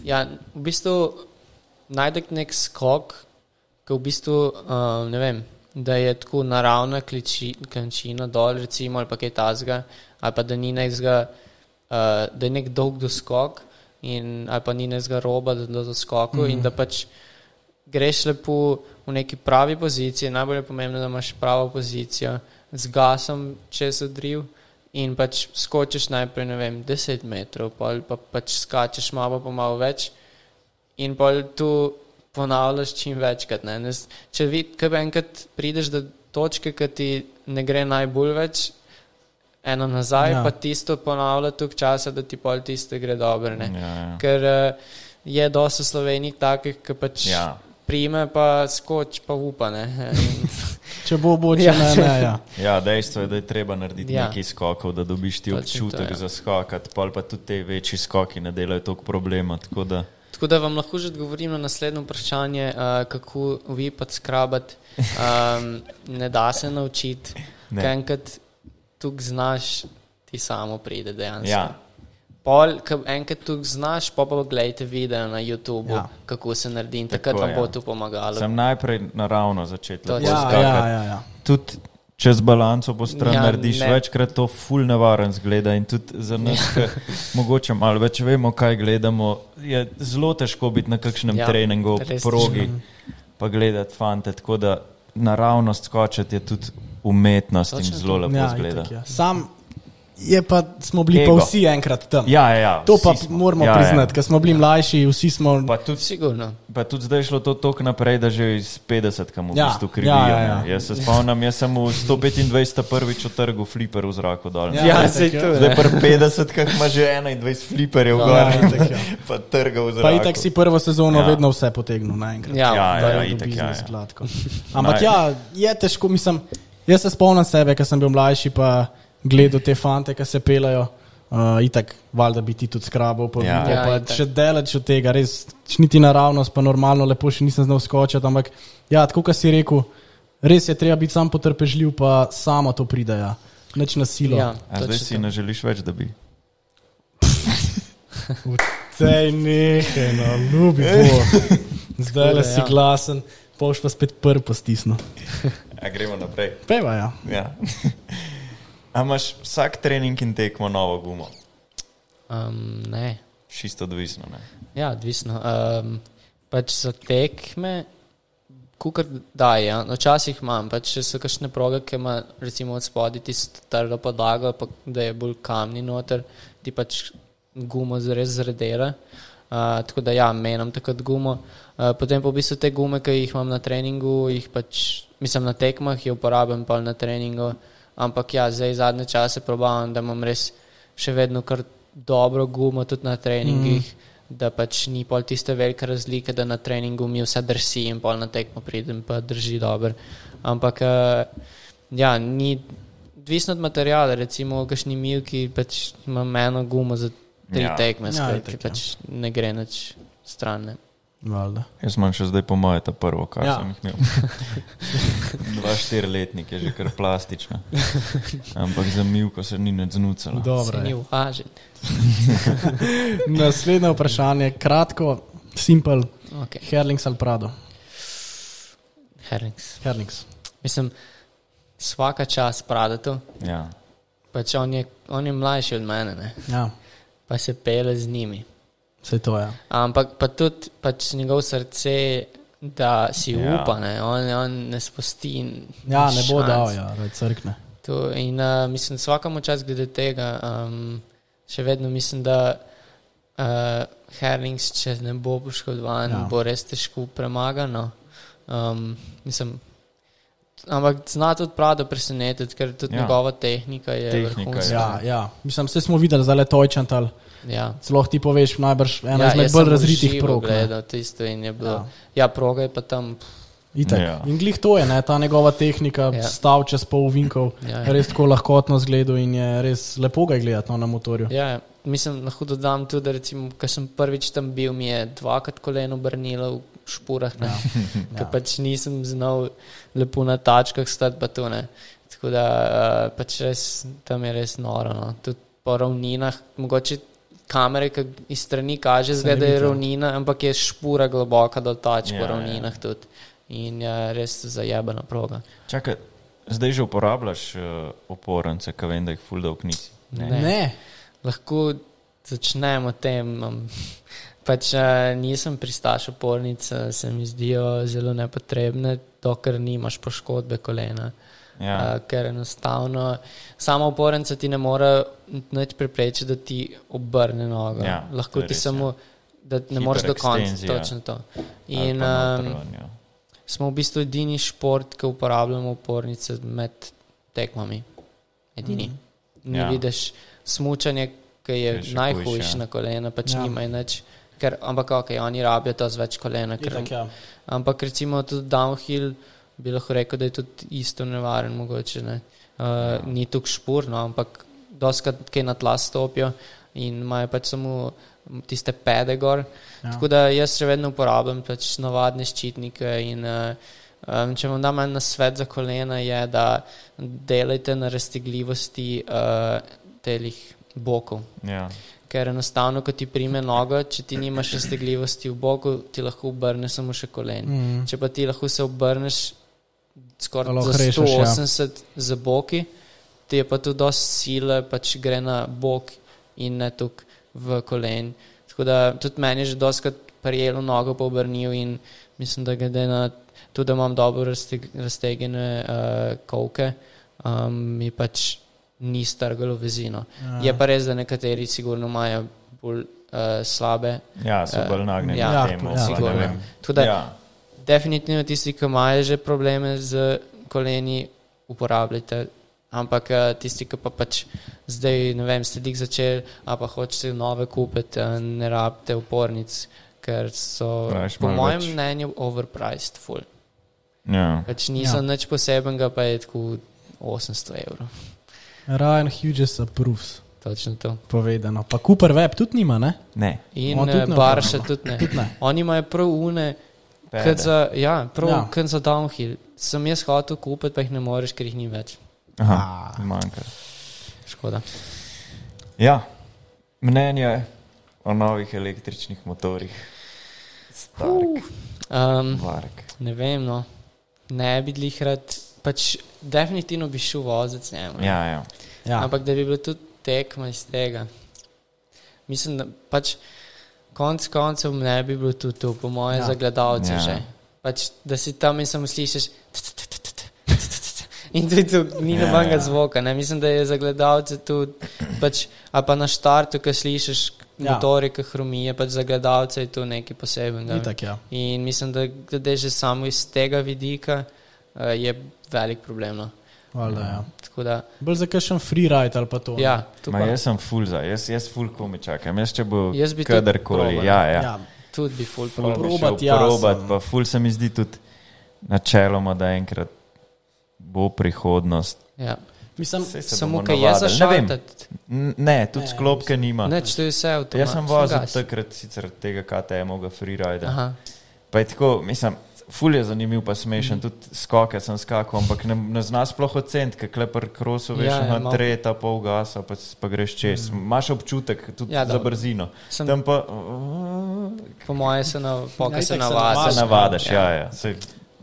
ja, v bistvu najdete nek skok, ki v bistvu, uh, ne vem, da je tako naravna kliči, klančina dol, recimo, ali pa kaj tasga, ali pa da ni nekega, uh, da je nek dolg doskok, in, ali pa ni nekega roba do, do doskoku, mm. in da pač greš lepo v neki pravi poziciji, najbolj je pomembno, da imaš pravo pozicijo, z gasom čez odriv. In pač skočiš najprej, ne vem, 10 metrov, pol pa pač skačeš malo, pa malo več, in pol tu ponavljaš čim večkrat. Ne? Ne, če vidiš, enkrat prideš do točke, ki ti ne gre najbolj več, eno nazaj, ja. pa tisto ponavlja toliko časa, da ti pol tisto gre dobro. Ja, ja. Ker uh, je dosta slovenih takih, ki pač. Ja. Prime pa skoč, pa upa. če bo bo če ja, ne. ne ja. ja, dejstvo je, da je treba narediti ja. nekaj skokov, da dobiš ti občutek to, ja. za skokati, pa tudi te večji skoki ne delajo toliko problema. Tako da, tako da vam lahko že odgovorim na naslednje vprašanje, uh, kako vi pa skrabati. Um, ne da se naučiti, kaj enkrat tukaj znaš, ti samo pride dejansko. Ja. Pol, enkrat tu znaš, pa pa gledajte video na YouTubu, ja. kako se naredi in takrat vam ja. bo to pomagalo. Sem najprej naravno začel. Ja, ja, ja, ja. Tudi čez balanco po stran ja, narediš, ne. večkrat to ful nevaren zgleda in tudi za nas, ki mogoče malo več vemo, kaj gledamo, je zelo težko biti na kakšnem ja, treningu, progi, pa gledati fante. Tako da naravnost skočiti je tudi umetnost Točno in zelo lepo ja, zgleda. Ja. Sam Je pa smo bili Ego. pa vsi enkrat tam. Ja, ja, ja, to pa smo. moramo ja, ja. priznati, ja. ker smo bili mlajši, vsi smo. Pa tudi, Sigurno. Pa tudi zdaj je šlo to tako naprej, da že iz 50, kam v ja. bistvu krivijo. Ja, ja, ja. Jaz se spomnim, jaz sem v 125 prvič v trgu fliper v zraku dol. Ja, ja se je to. Zdaj pa 50, kak ima že 21 fliperjev v gor. Ja, ja. Pa trga v zraku. Pa itak si prvo sezono ja. vedno vse potegnil naenkrat. Ja, ja, ja, ja itak ja. ja. Ampak ja, je težko, mislim, jaz se spomnim sebe, ker sem bil mlajši gledal te fante, ki se pelajo. Uh, itak, valjda bi ti tudi skrabal, pa, ja. Ja, pa še delač od tega, res niti naravnost, pa normalno, lepo še nisem znal skočiti. Ampak, ja, tako kot si rekel, res je treba biti sam potrpežljiv, pa samo to pride, ja. neč na silo. Ja, zdaj si ne želiš več, da bi. Vcej nekaj, no, ljubi bo. Zdaj le si ja. glasen, poš pa spet prvo stisno. Ja, gremo naprej. Peva, ja. ja. A imaš vsak trening in tekmo novo gumo? Um, ne. Čisto odvisno. Ne? Ja, odvisno. Um, pač za tekme, kukar da je. Ja. Včasih imam, pač če so kakšne proge, ki ima recimo od spodaj tisto trdo podlago, pa da je bolj kamni noter, ti pač gumo res zredera. Uh, tako da ja, menim takrat gumo. Uh, potem pa v bistvu te gume, ki jih imam na treningu, jih pač, mislim na tekmah, jih uporabljam pa na treningu. Ampak ja, zdaj zadnje čase probavam, da imam res še vedno kar dobro gumo tudi na treningih, mm. da pač ni pol tiste velike razlike, da na treningu mi vse drsi in pol na tekmo pridem, pa drži dobro. Ampak uh, ja, ni odvisno od materijala, recimo v kakšni milki pač imam eno gumo za tri ja. tekme, ja, ki pač ja. ne gre nič stran. Valda. Jaz imam še zdaj po moje ta prvo, kar ja. sem jih imel. Dva štirletnik je že kar plastična. Ampak za milko se ni ne znucalo. Dobro. Ni uvažen. Naslednje vprašanje, kratko, simpel. Okay. Herlings ali Prado? Herlings. Herlings. Mislim, vsaka čas Prado. Ja. Pač on, je, on je mlajši od mene. Ja. Pa se pele z njimi. Vse to je. Ja. Ampak pa tudi pač njegov srce, da si ja. upa, ne? On, on ne spusti. Ja, ne bo dal, ja, da crkne. To, in uh, mislim, vsakemu čas glede tega, um, še vedno mislim, da uh, Herlings, če ne bo poškodovan, ja. bo res težko premagano. Um, mislim, ampak zna tudi prav, da presenetiti, ker tudi ja. njegova tehnika je vrhunska. Ja, ja. Mislim, vse smo videli, zdaj le tojčantal. Ja. Celo ti poveš, najbrž ena ja, izmed bolj razvitih prog. Gledal, je bilo, ja. ja, proga je pa tam. Ja. In glih to je, ne, ta njegova tehnika, ja. stav čez pol vinkov, ja, ja. res tako lahkotno zgleda in je res lepo ga gledati no, na motorju. Ja, ja. Mislim, lahko dodam tudi, da ko sem prvič tam bil, mi je dvakrat koleno brnilo v špurah, ja. ker ja. pač nisem znal lepo na tačkah stati, pa to ne. Tako da uh, pač res, tam je res noro. No. Tudi po ravninah, mogoče kamere, ki iz strani kaže, ne zgleda, da je ja. ravnina, ampak je špura globoka do tač Ja, po ja. ravninah tudi. In je res zajebana proga. Čakaj, zdaj že uporabljaš uh, oporence, ki vem, da jih ful dolg nisi. Ne. Ne. Lahko začnemo tem. Um, pač nisem pristaš opornic, se mi zdijo zelo nepotrebne, dokler nimaš poškodbe kolena. Ja. Uh, ker enostavno sama opornica ti ne more nič preprečiti, da ti obrne nogo. Ja, Lahko ti res, samo, da ne moreš do konca. Točno to. In um, ja. smo v bistvu edini šport, ki uporabljamo opornice med tekmami. Edini. Mm. Ne Ja. ja. vidiš smučanje, ki je, Je je še najhujše hujše. na kolena, pač Ja. ja. nimajo nič. Ker, ampak ok, oni rabijo to z več kolena. Ker, Itak, ja. Ampak recimo tudi downhill bi lahko rekel, da je tudi isto nevaren, mogoče ne. Uh, ni tukaj špurno, ampak doskrat kaj na tla stopijo in imajo pač samo tiste pede gor. Ja. Tako da jaz še vedno uporabljam pač navadne ščitnike in uh, um, če vam dam en svet za kolena, je, da delajte na raztegljivosti uh, telih bokov. Ja. Ker enostavno, ko ti prime nogo, če ti nimaš raztegljivosti v boku, ti lahko obrne samo še kolen. Mm. Če pa ti lahko se obrneš skoraj za rešeš, ja. 180 za boki, ti je pa tu dosti sile, pač gre na bok in ne tukaj v kolen. Tako da tudi meni je že doskrat prijelo nogo po obrnil in mislim, da glede na to, da imam dobro razteg, raztegnjene uh, kolke, um, mi pač ni strgalo vezino. Ja. Je pa res, da nekateri sigurno imajo bolj uh, slabe. ja, so Eh, bolj nagnjeni ja, ja, temu. ja, sigurno. Tako da Ja. definitivno tisti, ki imajo že probleme z koleni, uporabljate. Ampak eh, tisti, ki pa pač zdaj, ne vem, ste jih začeli, a pa hočete nove kupiti, ne rabite opornic, ker so, Raje po mojem več. mnenju, overpriced. Full. Ja. Pač niso ja. nič posebenega, pa je tako 800 evrov. Ryan Hughes approves. Točno to. Povedano. Pa Cooper Web tudi nima, ne? Ne. In On tudi eh, ne Barša tudi ne. Tudi ne. Oni imajo prav une, kot za, ja, prav Ja. za downhill. Sem jaz hotel kupiti, pa jih ne moreš, ker jih ni več. Aha, manjka. Škoda. Ja, mnenje o novih električnih motorjih. Stark, Um, vark. ne vem, no. ne bi jih rad, pač definitivno bi šel voziti z njim. Ja, ja. Ja. Ampak da bi bilo tudi tekma iz tega. Mislim, da pač konc koncev ne bi bilo tudi to, po moje, Ja. za gledalce Ja. že. Pač, da si tam in samo slišiš. In tudi tu ni Ja, nobenega ja. zvoka. Ne? Mislim, da je za gledalce tudi, pač, ali pa na štartu, ki slišiš Ja. motorje, ki hrumijo, pač za gledalce je to nekaj posebnega. Itak, ja. In mislim, da glede že samo iz tega vidika uh, je velik problem. No. Valjda, ja. Tako da, Bolj za kakšen freeride ali pa to. ne? ja, to Ma pa jaz sem full za, jaz, jaz full komi čakam. Jaz če bo Jaz kadarkoli, ja, ja. ja. tudi bi full bi Probat, ja, probat, sem- pa ful se mi zdi tudi načeloma, da enkrat bo prihodnost. Ja. Mislim, Saj se Samo, kaj je za navadili. Ne Ne, tudi Ne, sklopke nima. Neč, to je vse avtomatsko. Jaz sem vozil takrat sicer tega KTM-ovega freerida. Aha. Pa je tako, mislim, ful je zanimiv, pa smešen, tudi skoke sem skakal, ampak ne, ne zna sploh oceniti, ker klepar krosu veš, Ja, ja, ja, na malo. treta, pol gasa, pa, pa greš čez. Imaš občutek tudi Ja, ja, za brzino. Sem- Tam pa Po moje se, na, Ja, poka se itak se navadiš. se navadiš, ja, ja. Sej,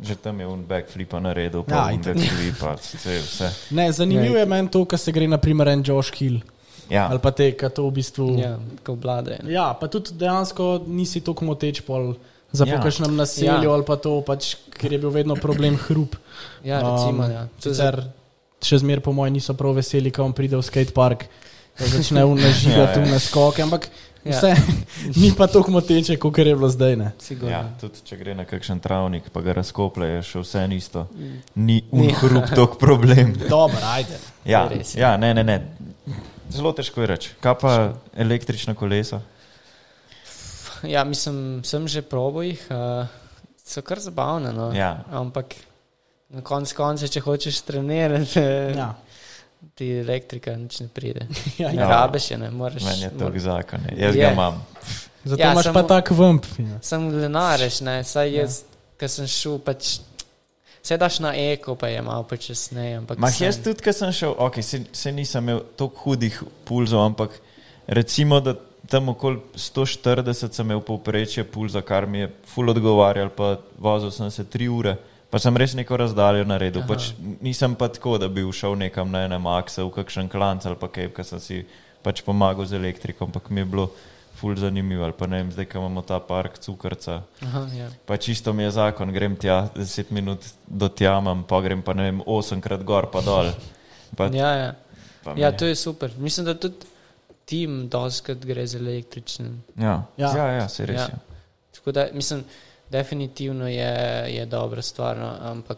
že tam je un backflipa naredil, pa Ja, ja, un itak. backflipa, vse. vse. ne, zanimivo je meni to, kar se gre naprimer en Josh Hill Ja, ali pa te, ki to v bistvu. Ja, ko vlade. Ja, pa tudi dejansko nisi tako moteč pol za Ja. pokašnem naselju Ja. ali pa to, pač, ker je bil vedno problem hrup. Ja, recimo, Um, ja. Sicer še zmer po mojem niso prav veseli, ko on pride v skatepark, da začne unažigati Ja, ja. v naskoke, ampak Ja. vse ni pa tako moteče, kot je bilo zdaj. Ne? Sigurno. ja, tudi če gre na kakšen travnik, pa ga razkoplje, je še vse isto. Ni un hrup tok problem. Dobro, ajde. Ja, ja. ja, ne, ne, ne. Zelo težko je reči. Kaj pa električna kolesa? Ja, mislim, sem že probo jih, uh, so kar zabavne. No. Ja. Ampak na koncu konca, če hočeš trenirati, ja. Ja. ti elektrika nič ne pride. Ja, Ja. rabeš je, ne moreš. Meni je to mor- zakon. Jaz Je. ga imam. Zato Ja, ja, imaš samo- pa tak vamp. Ja. Sem lenareš, ne, saj jaz, ja. ki sem šel, pač. Se daš na eko, pa je malo počasneje. ampak Mah sem- jaz tudi, ker sem šel, ok, se, se nisem imel tako hudih pulzov, ampak recimo, da tam okoli 140 sem imel povprečje pulza, kar mi je ful odgovarjal, pa vozil sem se tri ure. Pa sem res neko razdaljo naredil. Pač nisem pa tako, da bi šel nekam na enem aksu, v kakšen klanc ali pa kaj, ker sem si pač pomagal z elektriko, ampak mi je bilo ful zanimivo. Ali pa ne vem, zdaj, ko imamo ta park cukrca. Aha, ja. Pa čisto mi je zakon, grem tja 10 minut do tja, imam, pa grem pa ne vem, 8 krat gor pa dol. Pa, Ja, ja. pa ja, to je super. Mislim, da tudi tim doskrat gre z električnim. Ja, ja, Ja. ja, ja se res. Ja. Ja. Tako da, mislim, definitivno je, je dobra stvar, no, ampak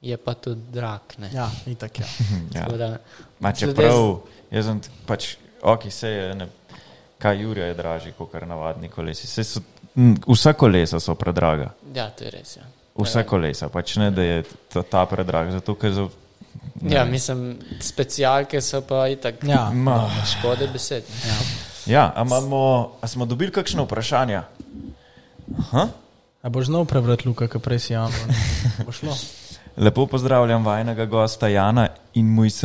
je pa tudi drag. Ne? Ja, itak, ja. Ja. Tako Da, Ma čeprav, jaz sem pač, ok, se je, ne, kaj Jurija je dražji, kot kar navadni kolesi. Saj So, m, vsa kolesa so predraga. ja, to je res. Ja, Vsa kolesa, pač ne, da je ta, ta predrag, zato ker za. Ja mislim, specialke so pa itak. ja. Ma, Škode besed. ja, a, imamo, a smo dobili kakšno vprašanje? Aha. A boš znal prebrati Luka, ki prej si javno? Šlo. Lepo pozdravljam vajnega gosta Jana in mu iz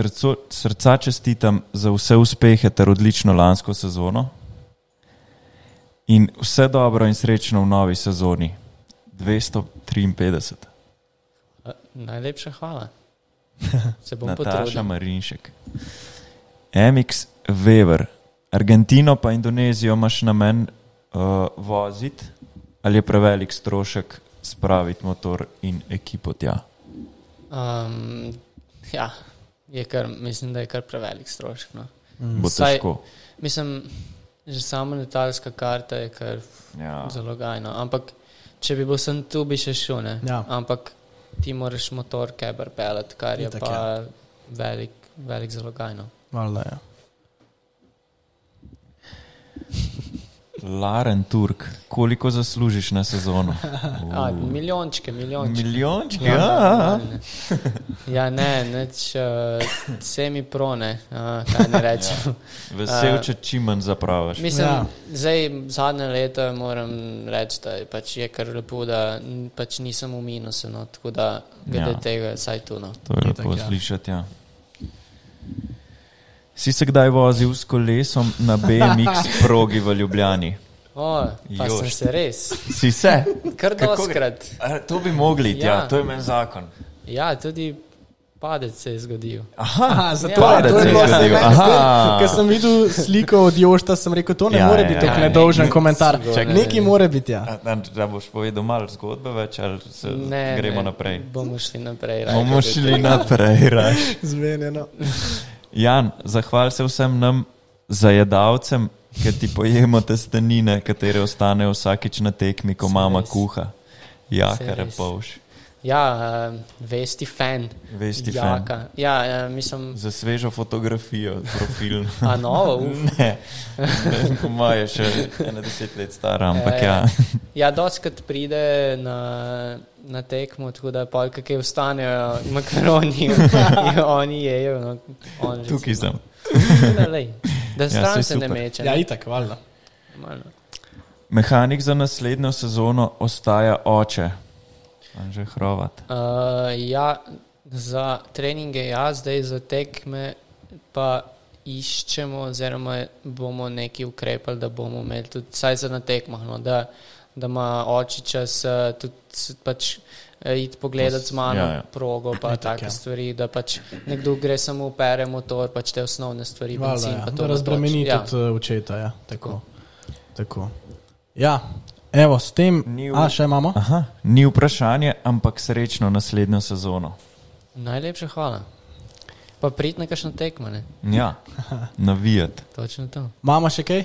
srca čestitam za vse uspehe ter odlično lansko sezono. In vse dobro in srečno v novi sezoni 253. A, Najlepša hvala. Se bom Nataša potrudil. Marinšek. MX Weber, Argentino pa Indonezijo imaš namen uh, voziti ali je prevelik strošek spraviti motor in ekipo tja? Um, ja, je kar, mislim, da je kar prevelik strošek. No. Bo Saj- težko. Mislim, že sama letalska karta je kar Ja. zalogajna. Ampak, če bi bil sem tu, bi še šel. ne. Ja. Ampak ti moraš motor keber pelet, kar je Itak, pa ja. velik, velik zalogajno. Valjda, ja. Laren Turk, koliko zaslužiš na sezono? A, milijončke, milijončke. Milijončke, Ja, ja. normalne. ja, ne, neč, uh, semi prone, uh, kaj ne rečem. Vesel, A, če čim manj zapravaš. Mislim, Ja. ja. zdaj zadnje leta moram reči, da je, pač je kar lepo, da pač nisem v minusu, no, tako da glede Ja. ja. tega saj tu. No. To je Itak, lepo ja. slišati. Ja. Si se kdaj vozil s kolesom na BMX progi v Ljubljani? O, pa Jošt. sem se res, Si se? kar doskrat. To bi mogli, ja. Ja. ja, to je meni zakon. Ja, tudi padec se je zgodil. Aha, zato Ja, je to je bilo zgodilo. Aha. Ker sem videl sliko od Jošta, sem rekel, to ne Ja, ja, more ja, biti ja. tako Ja, nedolžen ne, komentar. čakaj. Nekaj more biti, ja. A, Da boš povedal malo zgodbe več, ali se Ne, gremo ne, naprej? Bomo šli naprej. raje, Bomo šli naprej. Raš. Zmenjeno. Jan, zahval se vsem nam zajedavcem, ker ti pojemo testenine, katere ostanejo vsakič na tekmi, ko mama kuha. Ja, kar je res. Ja, uh, vesti fan. Vesti fan. Jaka. Ja, uh, mislim, Za svežo fotografijo, profil. a novo. uf. Ne, ne po mojem je še ena deset let stara, ampak Ja, ja. ja. Ja, doskrat pride na, na tekmo, tako da pa kaj ostanejo makaroni, oni jejo. No, on. Tukaj sem. Da, lej, da stran saj se ne super. meče. Ja, ne. itak, valjda. Normalno. Mehanik za naslednjo sezono ostaja oče. Anže Hrovat. Uh, ja, za treninge, ja, zdaj za tekme pa iščemo, oziroma bomo neki ukrepali, da bomo imeli tudi, saj za na tekmah, no, da, da ima oči čas uh, tudi pač. eh, Iti pogledati z mano, Ja, ja, ja. ja. progo, pa Itak, take ja. stvari, da pač nekdo gre samo opere motor, pač te osnovne stvari, Valjda, benzin, ja. pa to razbremeni natoči. tudi uh, očeta, ja. Tako. Tako. Ja, evo, s tem. Ni v- A, še imamo? Aha, ni vprašanje, ampak srečno naslednjo sezono. Najlepša hvala. Pa prid na kakšno tekmo, ne? Ja, navijati. Točno to. Imamo še kaj?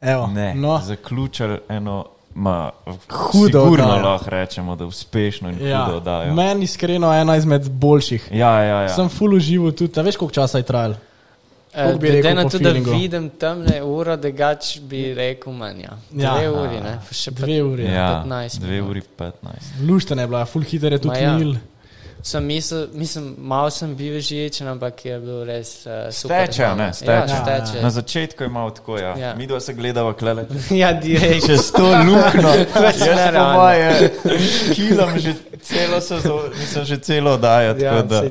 Evo, Ne, no, zaključili eno, ma, Hudo sigurno oddajo. lahko rečemo, da uspešno in ja. hudo oddajo. Meni iskreno ena izmed boljših. Ja, ja, ja. Sem full užival tudi, veš, koliko časa je trajal. Bi Glede na to, da vidim tam ne uro, da gač bi rekel manj. Ja. Ja. Dve uri, ne? pa še Dve uri. ja, 15 dve minut. uri 15. Luštene je bila, full hitter je tudi ja. mil. Sem mislil, mislim, malo sem bil živečen, ampak je bil res uh, super. Steče, ne, Ja, steče. steče. Na začetku je malo tako, ja. ja. Ja. Mi dva se gledava klele. Ja, direkt. Čez to luknjo. Jaz nerealno. moje kilam že celo sezono, nisem že celo oddajo. Ja, tako da-.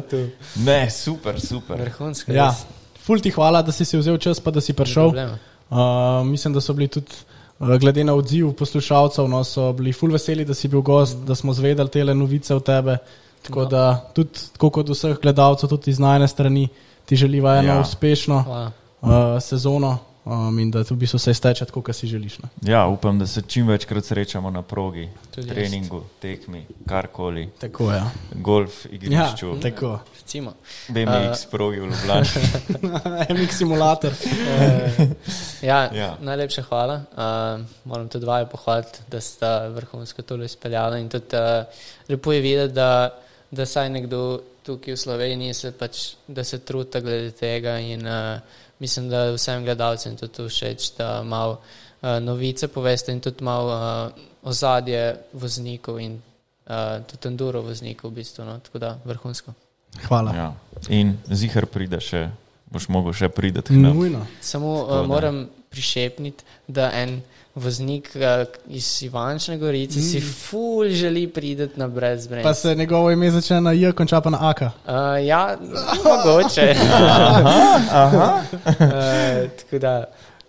Ne, super, super. Vrhunsko. Ja, res. Ful ti hvala, da si si vzel čas, pa da si prišel. Uh, mislim, da so bili tudi, uh, glede na odziv poslušalcev, no, so bili ful veseli, da si bil gost, da smo zvedali te novice o tebe. Tako No. da tudi, tako kot vseh gledalcev, tudi iz najne strani, ti želiva eno Ja. ja. uspešno Hvala. uh, sezono um, in da v bistvu vse steče tako, kot si želiš. No. Ja, upam, da se čim večkrat srečamo na progi, Tudi treningu, tekmi, karkoli, Tako je. Ja. golf igrišču, Ja, tako. Recimo. BMX progi v Ljubljani. MX simulator. Uh, ja, Ja. Najlepša hvala. Uh, moram tudi vaju pohvaliti, da ste vrhunsko tole izpeljali. In tudi uh, lepo je videti, da, da saj nekdo tukaj v Sloveniji se, pač, da se truta glede tega. In uh, mislim, da vsem gledalcem tudi to všeč, da malo uh, novice poveste in tudi malo uh, ozadje voznikov in uh, tudi enduro voznikov v bistvu. No? Tako da vrhunsko. Hvala. Ja. In zihar pride še, boš mogel še priti. Nujno. Samo uh, moram prišepniti, da en voznik uh, iz Ivančne Gorice mm. si ful želi priti na brezbrez. Pa se njegovo ime začne na J, konča pa na AK. Uh, ja, mogoče. uh, tako da,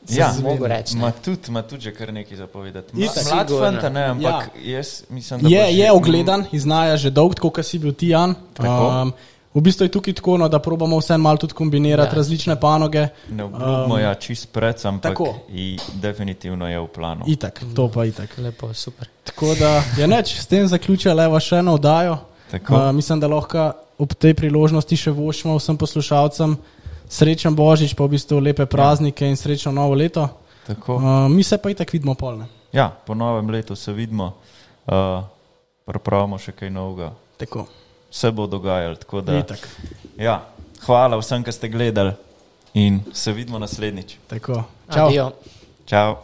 Ja, mogo reči. Ma tudi, ma tudi že kar nekaj zapovedati. Ma, mlad fanta, ne, ampak ja. jaz mislim, da Je, bo že- je ogledan, iznaja že dolg, kot si bil ti, Jan. Tako. Um, v bistvu je tukaj tako, no, da probamo vse malo tudi kombinirati, ja. Ja. različne panoge. Ne obljubimo, um, ja, čist pred, ampak tako. i, definitivno je v planu. Itak, to pa itak. Lepo, super. Tako da je neč, s tem zaključila levo še eno oddajo. Tako. Uh, mislim, da lahko ob tej priložnosti še vošimo vsem poslušalcem. Srečen Božič, pa v bistvu lepe praznike in srečno novo leto. Tako. Uh, mi se pa itak vidimo polne. Ja, po novem letu se vidimo, uh, pripravimo še kaj novega. Tako. Vse bo dogajalo. tako da- Itak. Ja, hvala vsem, ki ste gledali in se vidimo naslednjič. Tako. Čau. Adijo. Čau.